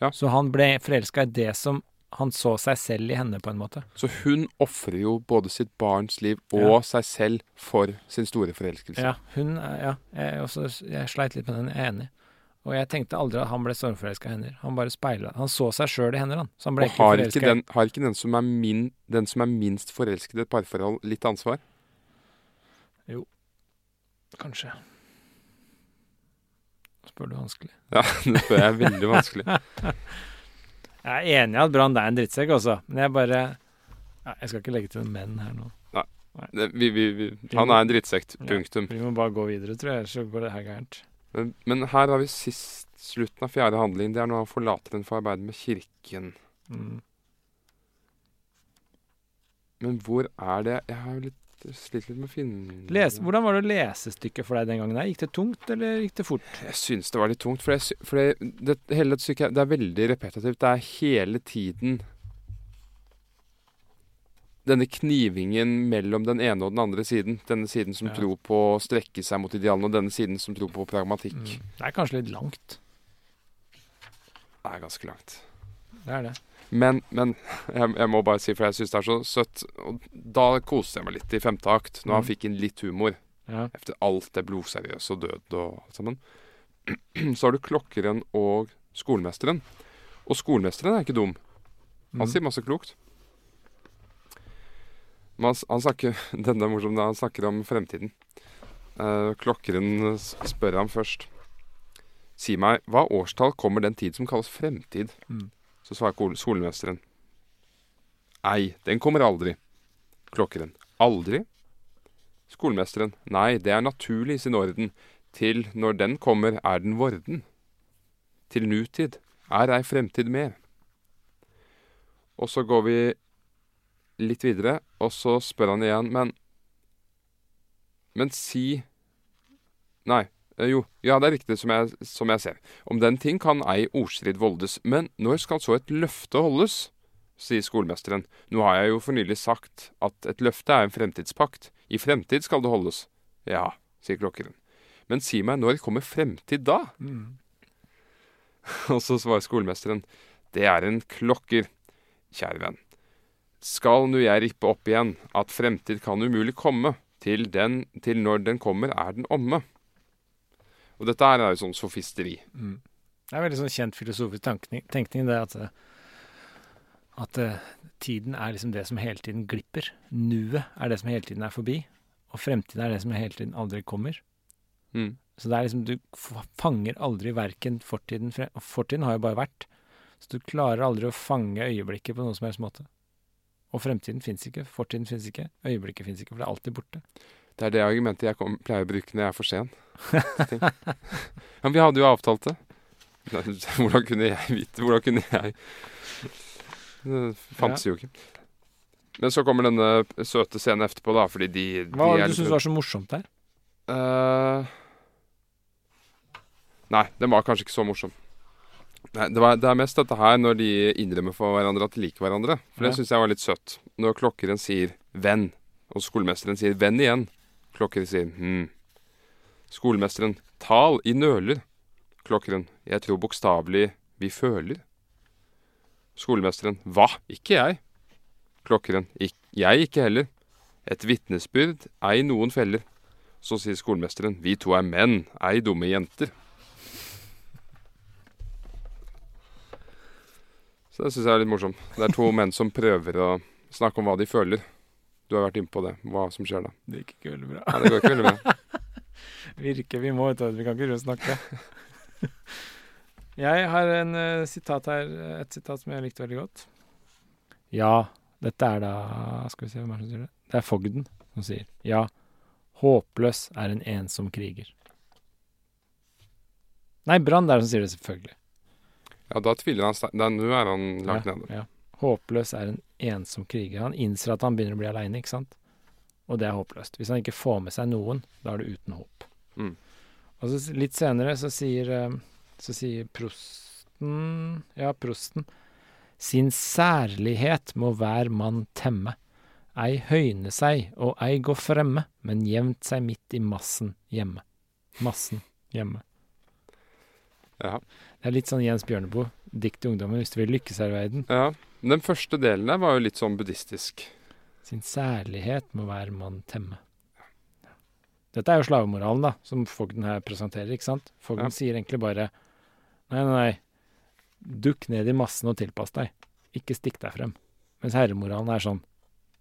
Ja. Så han ble forelska i det som han så seg selv i henne, på en måte. Så hun ofrer jo både sitt barns liv og seg selv for sin store forelskelse. Ja, hun er- Ja, jeg, også, jeg sleit litt med den, jeg er enig. Og jeg tenkte aldri at han ble stormforelska i henne. Han bare speila Han så seg sjøl i henne, han. Så han ble og ikke har ikke, forelska. den, har ikke den, som er min, den som er minst forelsket i et parforhold, litt ansvar? Jo. Kanskje. Spør du vanskelig. Ja, *laughs* det spør jeg veldig vanskelig. *laughs* Jeg er enig i at Brann er en drittsekk også, men jeg bare ja, Jeg skal ikke legge til menn her nå. Det, vi, vi, vi, han er en drittsekk. Punktum. Vi må bare gå videre, tror jeg, så går det her gærent. Men, men her har vi sist slutten av fjerde handling. Det er når han forlater den for å arbeide med kirken. Mm. Men hvor er det Jeg har jo litt slitt litt med å finne Les, hvordan var det å lese stykket for deg den gangen? Gikk det tungt, eller gikk det fort? Jeg syns det var litt tungt, for, jeg, for det, det, hele dette stykket det er veldig repetitivt. Det er hele tiden denne knivingen mellom den ene og den andre siden. Denne siden som Ja. tror på å strekke seg mot idealene, og denne siden som tror på pragmatikk. Mm. Det er kanskje litt langt. Det er ganske langt. Det er det. Men, men jeg, jeg må bare si, for jeg syns det er så søtt og Da koste jeg meg litt i femte akt, når han Mm. fikk inn litt humor. Ja. Efter alt det blodseriøse og død og alt sammen. *clears throat* Så har du klokkeren og skolemesteren. Og skolemesteren er ikke dum. Han Mm. sier masse klokt. Men han, han snakker *laughs* Denne er morsom. Han snakker om fremtiden. Eh, klokkeren spør ham først. Si meg, hva årstall kommer den tid som kalles fremtid? Mm. Så svarer solmesteren. Ei, den kommer aldri. Klokkeren. Aldri? Skolemesteren. Nei, det er naturlig i sin orden. Til når den kommer, er den vorden. Til nutid er ei fremtid mer. Og så går vi litt videre, og så spør han igjen, men Men si Nei, jo, ja, det er riktig som jeg, som jeg ser. Om den ting kan ei ordstrid voldes, men når skal så et løfte holdes? sier skolemesteren. Nå har jeg jo for nylig sagt at et løfte er en fremtidspakt. I fremtid skal det holdes. Ja, sier klokkeren. Men si meg, når kommer fremtid da? Mm. *laughs* Og så svarer skolemesteren. Det er en klokker, kjære venn. Skal nu jeg rippe opp igjen at fremtid kan umulig komme, til, den, til når den kommer er den omme. Og dette er jo sånn sofisteri. Mm. Det er veldig sånn kjent filosofisk tenkning, tenkning, det at, eh, at eh, tiden er liksom det som hele tiden glipper. Nuet er det som hele tiden er forbi, og fremtiden er det som hele tiden aldri kommer. Mm. Så det er liksom, du fanger aldri verken fortiden og Fortiden har jo bare vært. Så du klarer aldri å fange øyeblikket på noen som helst måte. Og fremtiden fins ikke, fortiden fins ikke, øyeblikket fins ikke, for det er alltid borte. Det er det argumentet jeg kom, pleier å bruke når jeg er for sen. *laughs* men vi hadde jo avtalt det. *laughs* Hvordan kunne jeg vite Hvordan kunne jeg Det fantes jo ikke. Men så kommer denne søte scenen etterpå, da, fordi de, de Hva var det du litt- syntes var så morsomt der? Uh, nei, den var kanskje ikke så morsom. Nei, det, var, det er mest dette her når de innrømmer for hverandre at de liker hverandre. For det Ja. syns jeg var litt søtt. Når klokkeren sier 'venn', og skolemesteren sier 'venn' igjen. Klokkeren sier 'hm'. Skolemesteren 'tal i nøler'. Klokkeren 'jeg tror bokstavelig vi føler'. Skolemesteren 'hva? Ikke jeg'. Klokkeren 'Ik jeg ikke heller'. Et vitnesbyrd, ei noen feller. Så sier skolemesteren 'Vi to er menn, ei dumme jenter'. Så det syns jeg er litt morsomt. Det er to *laughs* menn som prøver å snakke om hva de føler. Du har vært inne på det, hva som skjer da. Det gikk ikke veldig bra. Nei, det går ikke veldig bra. *laughs* Virker vi må, vet du. Vi kan ikke snakke. Jeg har en uh, sitat her, et sitat som jeg likte veldig godt. Ja, dette er da Skal vi se hvem er det som sier det? Det er fogden som sier ja. Håpløs er en ensom kriger. Nei, Brann er det som sier det, selvfølgelig. Ja, da tviler han sterkt. Nå er han langt ja, nede. Ja. Håpløs er en ensom kriger. Han innser at han begynner å bli aleine, ikke sant? Og det er håpløst. Hvis han ikke får med seg noen, da er det uten håp. Mm. Og så litt senere så sier, eh, så sier prosten Ja, prosten. Sin særlighet må hver mann temme. Ei høyne seg og ei gå fremme, men gjemt seg midt i massen hjemme. Massen hjemme. Ja. Det er litt sånn Jens Bjørneboe, dikt til ungdommen hvis du vil lykkes her i verden. ja. Den første delen der var jo litt sånn buddhistisk. Sin særlighet må hver mann temme. Dette er jo slavemoralen, da, som fogden her presenterer, ikke sant? Fogden Ja. sier egentlig bare nei, nei, nei, dukk ned i massen og tilpass deg. Ikke stikk deg frem. Mens herremoralen er sånn,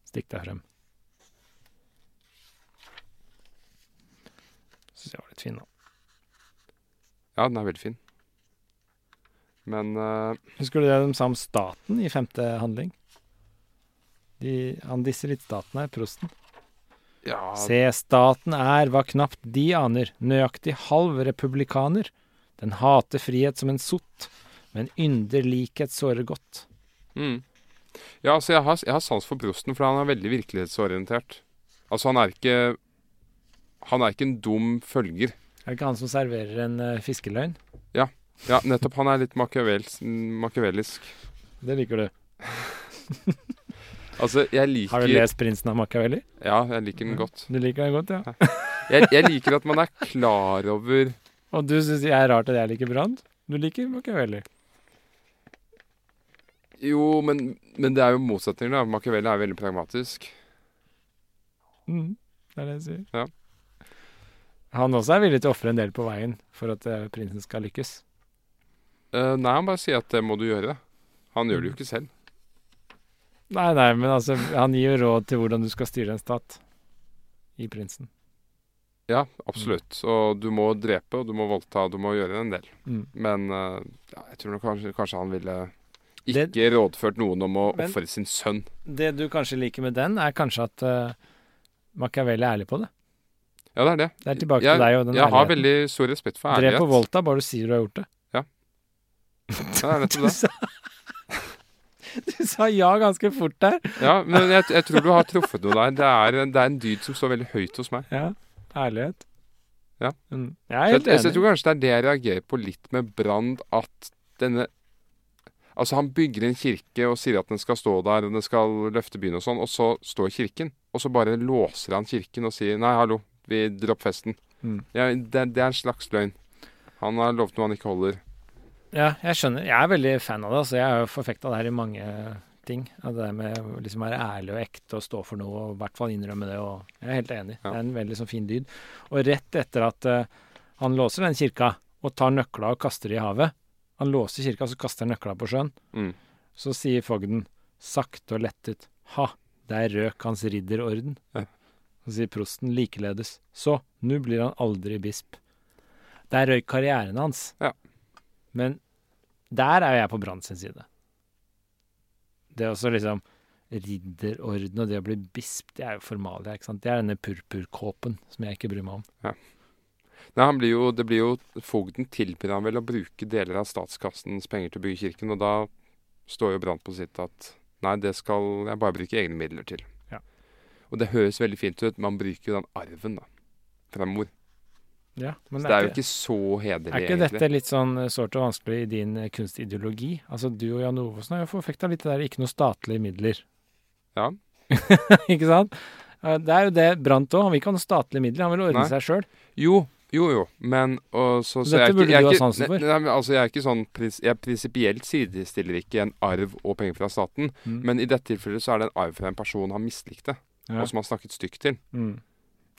stikk deg frem. Syns jeg var litt fin, da. Ja, den er veldig fin. Men uh... Husker du det de sa om staten i femte handling? De, han disser litt staten her, prosten. ja Se, staten er hva knapt de aner, nøyaktig halv republikaner. Den hater frihet som en sott, men ynder likhet såre godt. Mm. Ja, altså jeg har, jeg har sans for prosten, for han er veldig virkelighetsorientert. Altså, han er ikke Han er ikke en dum følger. Er det ikke han som serverer en uh, fiskeløgn? Ja, nettopp. Han er litt makiavelsk. Det liker du. *laughs* Altså, jeg liker Har du lest 'Prinsen av Machiavelli'? Ja, jeg liker den godt. Du liker den godt, ja. Jeg, jeg liker at man er klar over Og du syns det er rart at jeg liker Brand? Du liker Machiavelli. Jo, men, men det er jo motsetninger, da. Machiavelli er veldig pragmatisk. Mm, det er det jeg sier. Ja. Han også er villig til å ofre en del på veien for at eh, prinsen skal lykkes. Uh, nei, han bare sier at det må du gjøre. Han gjør det jo ikke selv. Nei, nei, men altså, han gir jo råd til hvordan du skal styre en stat. I prinsen. Ja, absolutt. Og du må drepe, og du må voldta, og du må gjøre en del. Mm. Men eh, ja, jeg tror nok kanskje, kanskje han ville Det- ikke rådført noen om å ofre sin sønn. Det du kanskje liker med den, er kanskje at uh, Machiavelli er ærlig på det. Ja, det er det. Det er tilbake jeg, til deg og den jeg har veldig stor respekt for ærlighet. Drep og voldta, bare du sier du har gjort det. Ja, det er nettopp *laughs* det. Du sa ja ganske fort der. Ja, men jeg, jeg tror du har truffet noe der. Det er, det er en dyd som står veldig høyt hos meg. Ja, ærlighet. Ja. Mm. Jeg er helt enig. jeg, enig. tror kanskje det er det jeg reagerer på litt med Brand, at denne Altså, han bygger en kirke og sier at den skal stå der, og den skal løfte byen og sånn, og så står kirken. Og så bare låser han kirken og sier nei, hallo, vi dropp festen. Mm. Ja, det, det er en slags løgn. Han har lovt noe han ikke holder. Ja, jeg skjønner. Jeg er veldig fan av det. Altså, jeg har jo forfekta det her i mange ting. At det der med å liksom være ærlig og ekte og stå for noe, og i hvert fall innrømme det. Og jeg er helt enig. Ja. Det er en veldig sånn fin dyd. Og rett etter at uh, han låser den kirka, og tar nøkla og kaster det i havet Han låser kirka, og så kaster han nøkla på sjøen. Mm. Så sier fogden, sakte og lettet, ha, der røk hans ridderorden. Ja. Så sier prosten likeledes, så, nu blir han aldri bisp. Der røyk karrieren hans. Ja. Men der er jo jeg på Brann sin side. Det er også liksom ridderorden og det å bli bisp, det er jo formalia, ikke sant. Det er denne purpurkåpen som jeg ikke bryr meg om. Nei, han blir jo, det blir jo Fogden tilbyr han vel å bruke deler av statskassens penger til å bygge kirken, og da står jo Brann på sitt at Nei, det skal jeg bare bruke egne midler til. Ja. Og det høres veldig fint ut. Man bruker jo den arven, da. Fra mor. Ja, men Så det er jo ikke så hederlig, egentlig. Er ikke egentlig. dette litt sånn eh, sårt og vanskelig i din eh, kunstideologi? Altså, du og Jan Ovesen har jo forfekta litt det der ikke noe statlige midler. Ja. *laughs* ikke sant? Det er jo det Brant òg. Han vil ikke ha noe statlige midler, han vil ordne Nei. seg sjøl. Jo, jo, jo. Men og så, Dette burde jeg jeg, du ha sansen for. Nei, nei, altså, jeg er ikke sånn Jeg prinsipielt sidestiller ikke en arv og penger fra staten. Mm. Men i dette tilfellet så er det en arv fra en person han mislikte, Ja. og som han snakket stygt til. Mm.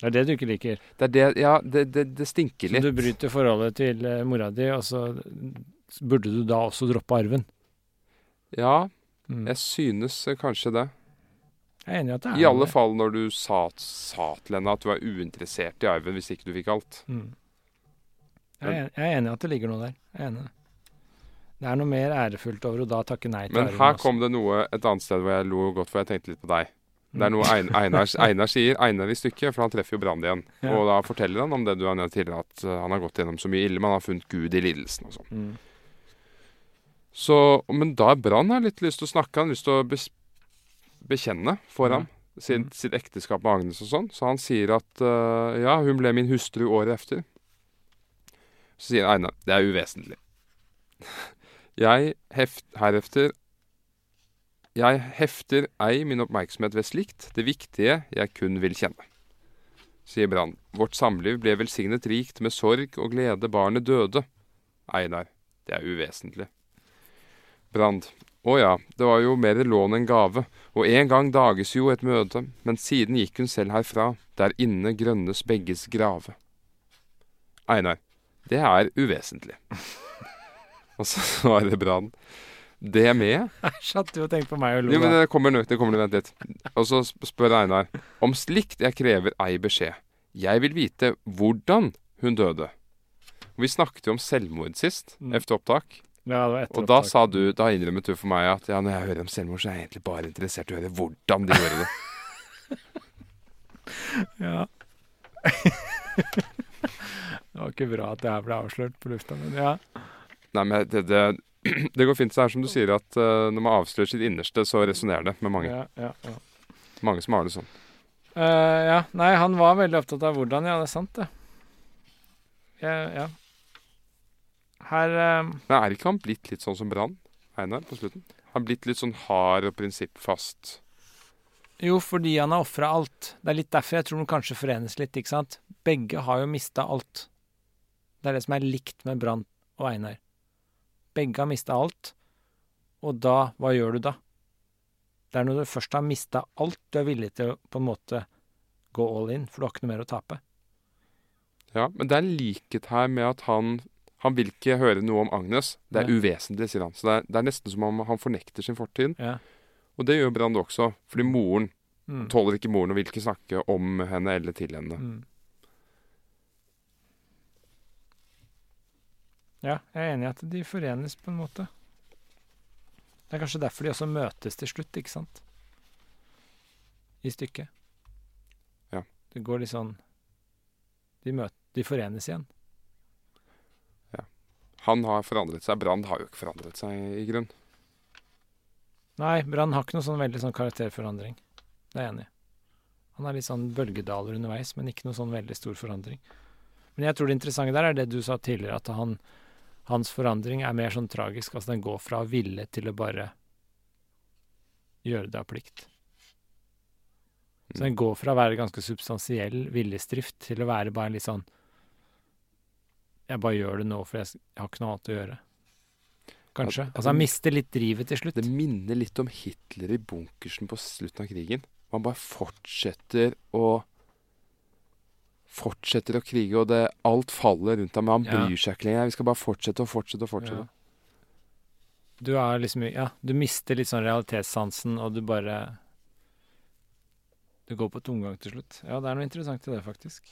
Det er det du ikke liker. Det er det Ja, det, det, det stinker Så du bryter forholdet til eh, mora di, og så burde du da også droppe arven. Ja, Mm. jeg synes kanskje det. Jeg er enig i at det er I alle det. fall når du sa, sa til henne at du er uinteressert i arven hvis ikke du fikk alt. Mm. Jeg, er, jeg er enig i at det ligger noe der. Jeg er enig. Det er noe mer ærefullt over å da takke nei til Men arven her også. kom det noe et annet sted hvor jeg lo godt, for jeg tenkte litt på deg. Det er noe Einar, Einar sier, Einar i stykket, for han treffer jo Brann igjen. Ja. Og da forteller han om det du har nevnt tidligere, at uh, han har gått gjennom så mye ille, men han har funnet Gud i lidelsen og sånn. Mm. Så, men da er Brann har litt lyst til å snakke, han har lyst til å bes bekjenne for ham Mm. sitt ekteskap med Agnes og sånn. Så han sier at uh, ja, hun ble min hustru året efter. Så sier Einar det er uvesentlig. *laughs* Jeg heft, herefter Jeg hefter ei min oppmerksomhet ved slikt, det viktige jeg kun vil kjenne. Sier Brann. Vårt samliv ble velsignet rikt med sorg og glede barnet døde. Einar. Det er uvesentlig. Brand. Å ja, det var jo mer lån enn gave, og en gang dages jo et møte, men siden gikk hun selv herfra, der inne grønnes begges grave. Einar. Det er uvesentlig. *laughs* og så svarer Brand. Det med? Æsj, at du og tenkt på meg og lo. Jo, men det kommer nå. Det kommer nå, vent litt. Og så spør Einar. Om slikt jeg krever ei beskjed. Jeg vil vite hvordan hun døde. Vi snakket jo om selvmord sist, Mm. efter opptak. Ja, det var etter Og da opptak. sa du, da innrømmet du for meg at ja, når jeg hører om selvmord, så er jeg egentlig bare interessert i å høre hvordan de gjorde det. *laughs* Ja. *laughs* det var ikke bra at det her ble avslørt på lufta, men ja. Nei, men det, det, *clears throat* det går fint. Det er som du sier, at uh, når man avslører sitt innerste, så resonnerer det med mange. Ja, ja, ja. Mange som har det sånn. Uh, ja, nei, han var veldig opptatt av hvordan, ja, det er sant, det. Ja. Her uh... Men er ikke han blitt litt sånn som Brann, Einar, på slutten? Han er blitt litt sånn hard og prinsippfast. Jo, fordi han har ofra alt. Det er litt derfor jeg tror de kanskje forenes litt, ikke sant? Begge har jo mista alt. Det er det som er likt med Brann og Einar. Begge har mista alt, og da, hva gjør du da? Det er når du først har mista alt, du er villig til å på en måte gå all in, for du har ikke noe mer å tape. Ja, men det er en likhet her med at han han vil ikke høre noe om Agnes. Det er ja. uvesentlig, sier han. Så det er, det er nesten som om han fornekter sin fortid. Ja. Og det gjør Brand også, fordi moren Mm. tåler ikke moren og vil ikke snakke om henne eller til henne. Mm. Ja, jeg er enig i at de forenes på en måte. Det er kanskje derfor de også møtes til slutt, ikke sant? I stykket. Ja. Det går litt sånn De, møter, de forenes igjen. Ja. Han har forandret seg. Brann har jo ikke forandret seg, i grunn. Nei, Brann har ikke noe sånn veldig sånn karakterforandring. Det er jeg enig i. Han er litt sånn bølgedaler underveis, men ikke noe sånn veldig stor forandring. Men jeg tror det interessante der er det du sa tidligere, at han, hans forandring er mer sånn tragisk. Altså den går fra å ville til å bare gjøre det av plikt. Så den går fra å være ganske substansiell viljesdrift til å være bare litt sånn Jeg bare gjør det nå, for jeg, har ikke noe annet å gjøre. Kanskje. Altså han mister litt drivet til slutt. Det minner litt om Hitler i bunkersen på slutten av krigen. Man bare fortsetter å Fortsetter å krige, og det, alt faller rundt ham. Han Ja. bryr seg ikke lenger. Vi skal bare fortsette og fortsette og fortsette. Ja. Du er liksom Ja, du mister litt sånn realitetssansen, og du bare Du går på tomgang til slutt. Ja, det er noe interessant i det, faktisk.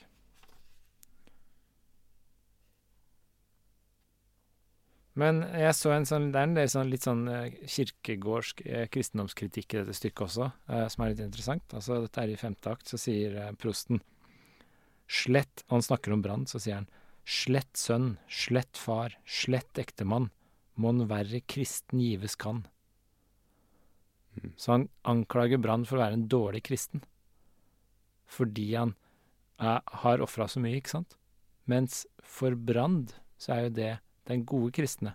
Men jeg så en sånn Det er en del sånn litt sånn eh, kirkegårdsk eh, kristendomskritikk i dette stykket også, eh, som er litt interessant. Altså, dette er i femte akt, så sier eh, prosten Slett Og han snakker om brann, så sier han Slett sønn, slett far, slett ektemann, mon verre kristen gives kan. Mm. Så han anklager Brann for å være en dårlig kristen. Fordi han er, har ofra så mye, ikke sant? Mens for Brand så er jo det den gode kristne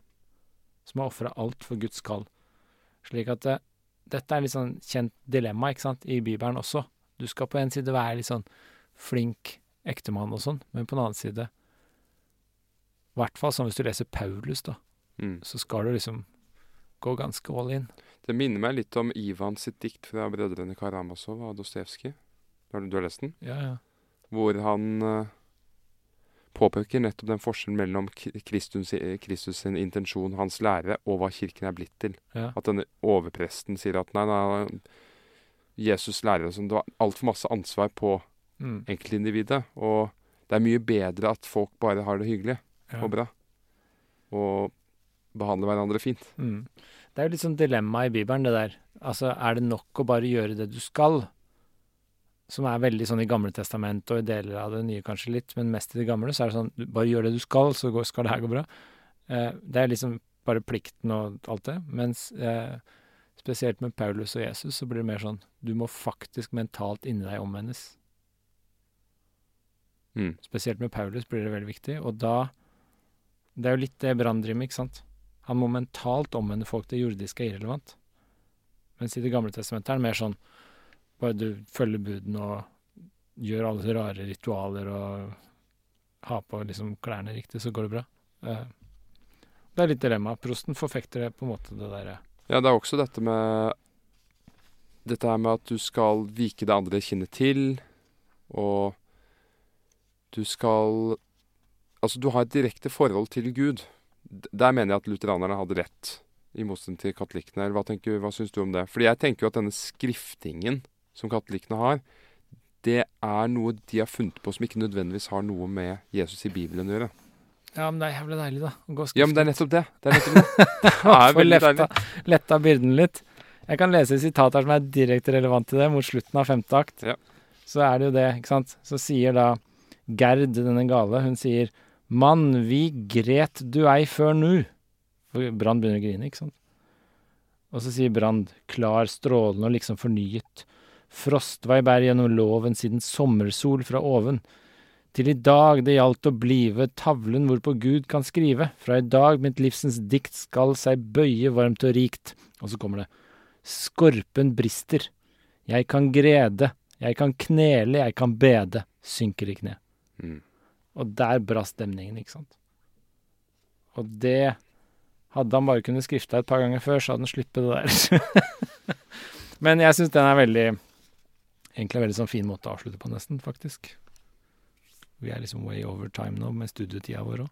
som har ofra alt for Guds kall. Slik at det, dette er litt sånn kjent dilemma, ikke sant, i Bibelen også. Du skal på en side være litt sånn flink ektemann og sånn, men på den annen side I hvert fall sånn hvis du leser Paulus, da, Mm. så skal du liksom gå ganske all in. Det minner meg litt om Ivan sitt dikt fra 'Brødrene Karamazov' av Dostojevskij. Du, du har lest den? Ja, ja. Hvor han eh, påpeker nettopp den forskjellen mellom Kristus, Kristus sin intensjon, hans lære, og hva kirken er blitt til. ja. At denne overpresten sier at nei, nei, Jesus lærer oss om det var altfor masse ansvar på Mm. enkeltindividet. Og det er mye bedre at folk bare har det hyggelig ja. og bra. Og behandler hverandre fint. Mm. Det er jo litt sånn dilemma i Bibelen, det der. Altså, er det nok å bare gjøre det du skal? Som er veldig sånn i Gamle testamentet og i deler av det nye kanskje litt, men mest i det gamle, så er det sånn bare gjør det du skal, så går, skal det her gå bra. Eh, det er liksom bare plikten og alt det. Mens eh, spesielt med Paulus og Jesus så blir det mer sånn du må faktisk mentalt inni deg omvendes. Mm. Spesielt med Paulus blir det veldig viktig, og da Det er jo litt det Brann driver med, ikke sant? Han må mentalt omvende folk til jordiske er irrelevant. Mens i Det gamle testamentet er det mer sånn bare du følger budene og gjør alle rare ritualer og har på liksom klærne riktig, så går det bra. Eh, Det er litt dilemma. Prosten forfekter det på en måte det derre Ja, det er også dette med Dette her med at du skal vike det andre kinnet til, og du skal Altså, du har et direkte forhold til Gud. Der mener jeg at lutheranerne hadde rett, i motsetning til katolikkene. Hva, tenker, hva syns du om det? Fordi jeg tenker jo at denne skriftingen som katolikkene har, det er noe de har funnet på som ikke nødvendigvis har noe med Jesus i Bibelen å gjøre. Ja, men det er jævlig deilig, da. Ja, men det er nettopp det. Det er nettopp det. *laughs* Det er veldig letta, deilig. letta byrden litt. Jeg kan lese sitater som er direkte relevant til det, mot slutten av femte akt. Ja. Så er det jo det, ikke sant. Så sier da Gerd, denne gale, hun sier Mann, vi gret du ei før nu. For Brand begynner å grine, ikke sant. Og så sier Brand, klar, strålende og liksom fornyet. Frostvei bærer gjennom loven siden sommersol fra oven. Til i dag det gjaldt å blive tavlen hvorpå Gud kan skrive. Fra i dag mitt livsens dikt skal seg bøye varmt og rikt. Og så kommer det. Skorpen brister. Jeg kan grede. Jeg kan knele, jeg kan bede. Synker i kne. Mm. Og der brast stemningen, ikke sant. Og det Hadde han bare kunnet skrifta et par ganger før, så hadde han sluppet det der. *laughs* Men jeg syns den er veldig Egentlig en veldig sånn fin måte å avslutte på, nesten, faktisk. Vi er liksom way over time nå med studietida vår òg.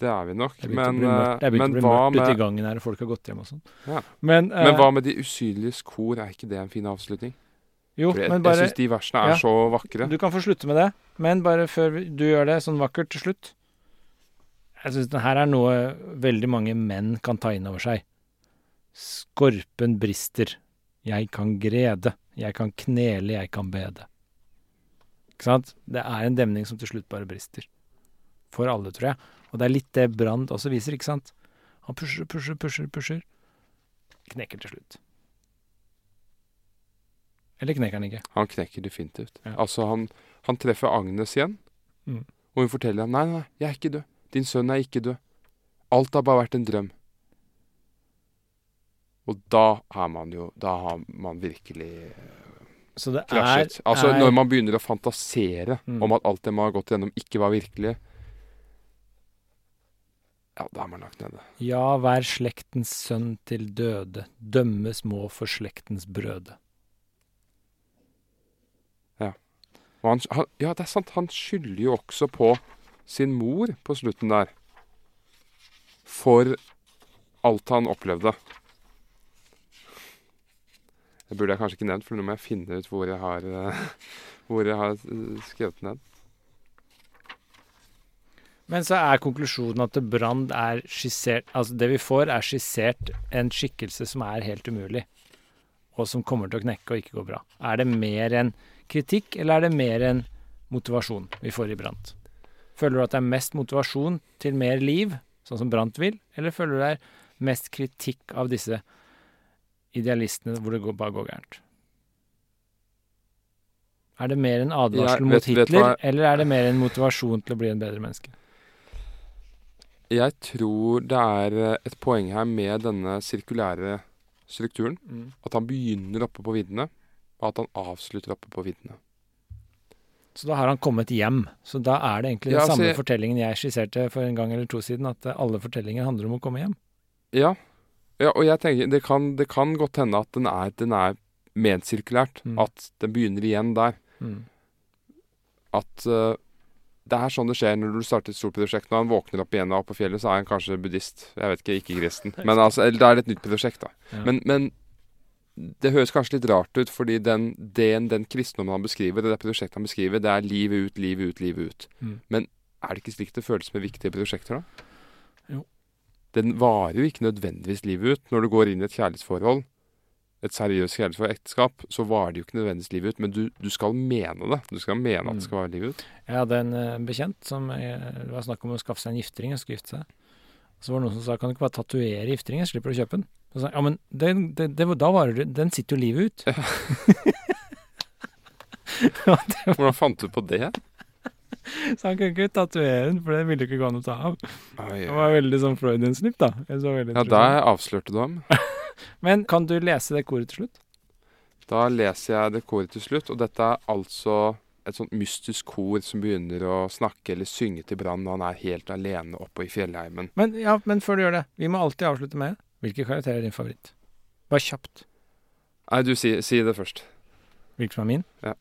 Det er vi nok. Men, det er eh, begynt å bli mørkt ute i gangen her, og folk har gått hjem og sånn. Ja. Men, Men eh, hva med De usynliges kor, er ikke det en fin avslutning? Jo, For jeg men jeg syns de versene er ja. så vakre. Du kan få slutte med det, men bare før du gjør det sånn vakkert til slutt Jeg syns det her er noe veldig mange menn kan ta inn over seg. Skorpen brister. Jeg kan grede. Jeg kan knele, jeg kan bede. Ikke sant? Det er en demning som til slutt bare brister. For alle, tror jeg. Og det er litt det Brand også viser, ikke sant? Han pusher, pusher, pusher, pusher. Knekker til slutt. Eller knekker han ikke? Han knekker definitivt. Ja. Altså, han, han treffer Agnes igjen, Mm. og hun forteller ham nei, nei, jeg er ikke død. Din sønn er ikke død. Alt har bare vært en drøm. Og da er man jo Da har man virkelig Så det er, krasjet. Altså, er når man begynner å fantasere Mm. om at alt det man har gått gjennom, ikke var virkelig Ja, da er man lagt nede. Ja, vær slektens sønn til døde, dømmes må for slektens brøde. Og han, han, ja, det er sant. Han skylder jo også på sin mor på slutten der. For alt han opplevde. Det burde jeg kanskje ikke nevnt, for nå må jeg finne ut hvor jeg har, eh, hvor jeg har eh, skrevet ned. Men så er konklusjonen at Brand er skissert Altså, det vi får, er skissert en skikkelse som er helt umulig, og som kommer til å knekke og ikke gå bra. Er det mer enn kritikk, eller er det mer enn motivasjon vi får i Brant? Føler du at det er mest motivasjon til mer liv, sånn som Brant vil, eller føler du det er mest kritikk av disse idealistene hvor det går, bare går gærent? Er det mer en advarsel mot vet Hitler, vet eller er det mer en motivasjon til å bli en bedre menneske? Jeg tror det er eh, et poeng her med denne sirkulære strukturen. At han begynner oppe på viddene, og at han avslutter oppe på viddene. Så da har han kommet hjem. Så da er det egentlig den Ja, altså, samme fortellingen jeg skisserte for en gang eller to siden, at eh, alle fortellinger handler om å komme hjem. Ja, ja og jeg tenker det kan, det kan godt hende at den er, den er medsirkulært. Mm. At den begynner igjen der. Mm. At uh, det er sånn det skjer når du starter et stort prosjekt. Når han våkner opp igjen og er på fjellet, så er han kanskje buddhist. Jeg vet ikke, ikke kristen. *laughs* Men altså, det er et nytt prosjekt, da. Ja. Men, men det høres kanskje litt rart ut, fordi den, den, den kristendommen han beskriver, det det prosjektet han beskriver, det er livet ut, livet ut, livet ut. Mm. Men er det ikke slik det føles med viktige prosjekter, da? Jo. Den varer jo ikke nødvendigvis livet ut. Når du går inn i et kjærlighetsforhold, et seriøst kjærlighetsforhold, ekteskap, så varer det jo ikke nødvendigvis livet ut. Men du, du skal mene det. Du skal mene at det skal vare livet ut. Jeg hadde en eh, bekjent som eh, det var snakk om å skaffe seg en giftering. og skulle gifte seg. Så var det noen som sa kan du ikke bare tatovere gifteringen, slipper du å kjøpe den. Så ja, men det, det, det, var- da var det, den sitter jo livet ut. *laughs* Hvordan fant du på det? Så han kunne ikke tatovere den, for det ville ikke gå an å ta av. Oi, Det var veldig sånn Freudian-slipp, da. Så Ja, da der avslørte du ham. *laughs* Men kan du lese det koret til slutt? Da leser jeg det koret til slutt, og dette er altså et sånt mystisk kor som begynner å snakke eller synge til Brann når han er helt alene oppe i fjellheimen. Men, ja, men før du gjør det, vi må alltid avslutte med hvilke karakter er din favoritt? Bare kjapt. Nei, du si, si det først. Hvilken som er min? Ja.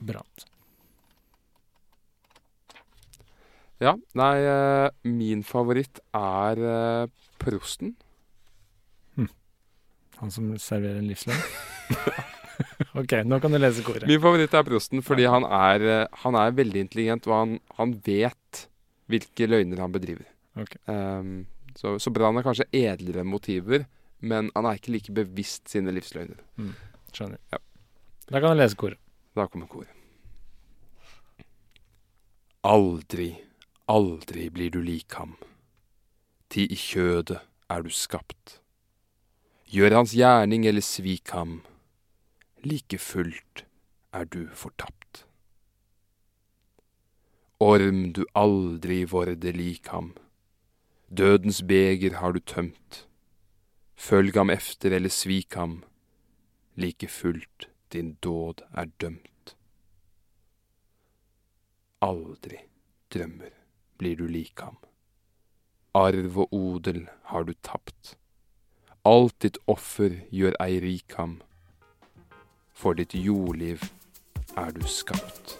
Brant. Ja, nei, eh, min favoritt er eh, prosten. Han som serverer en livsløgn? *laughs* ok, nå kan du lese koret. Min favoritt er prosten fordi han er, eh, han er veldig intelligent, og han, han vet hvilke løgner han bedriver. Ok. Ehm, så, så Brann har kanskje edlere motiver, men han er ikke like bevisst sine livsløgner. Skjønner. Ja. Da kan du lese koret. Da kommer koret. Aldri, aldri blir du lik ham. Ti i kjødet er du skapt. Gjør hans gjerning eller svik ham, like fullt er du fortapt. Orm du aldri vorde lik ham, dødens beger har du tømt. Følg ham efter eller svik ham, like fullt din dåd er dømt. Aldri, drømmer, blir du lik ham. Arv og odel har du tapt. Alt ditt offer gjør ei rik ham. For ditt jordliv er du skapt.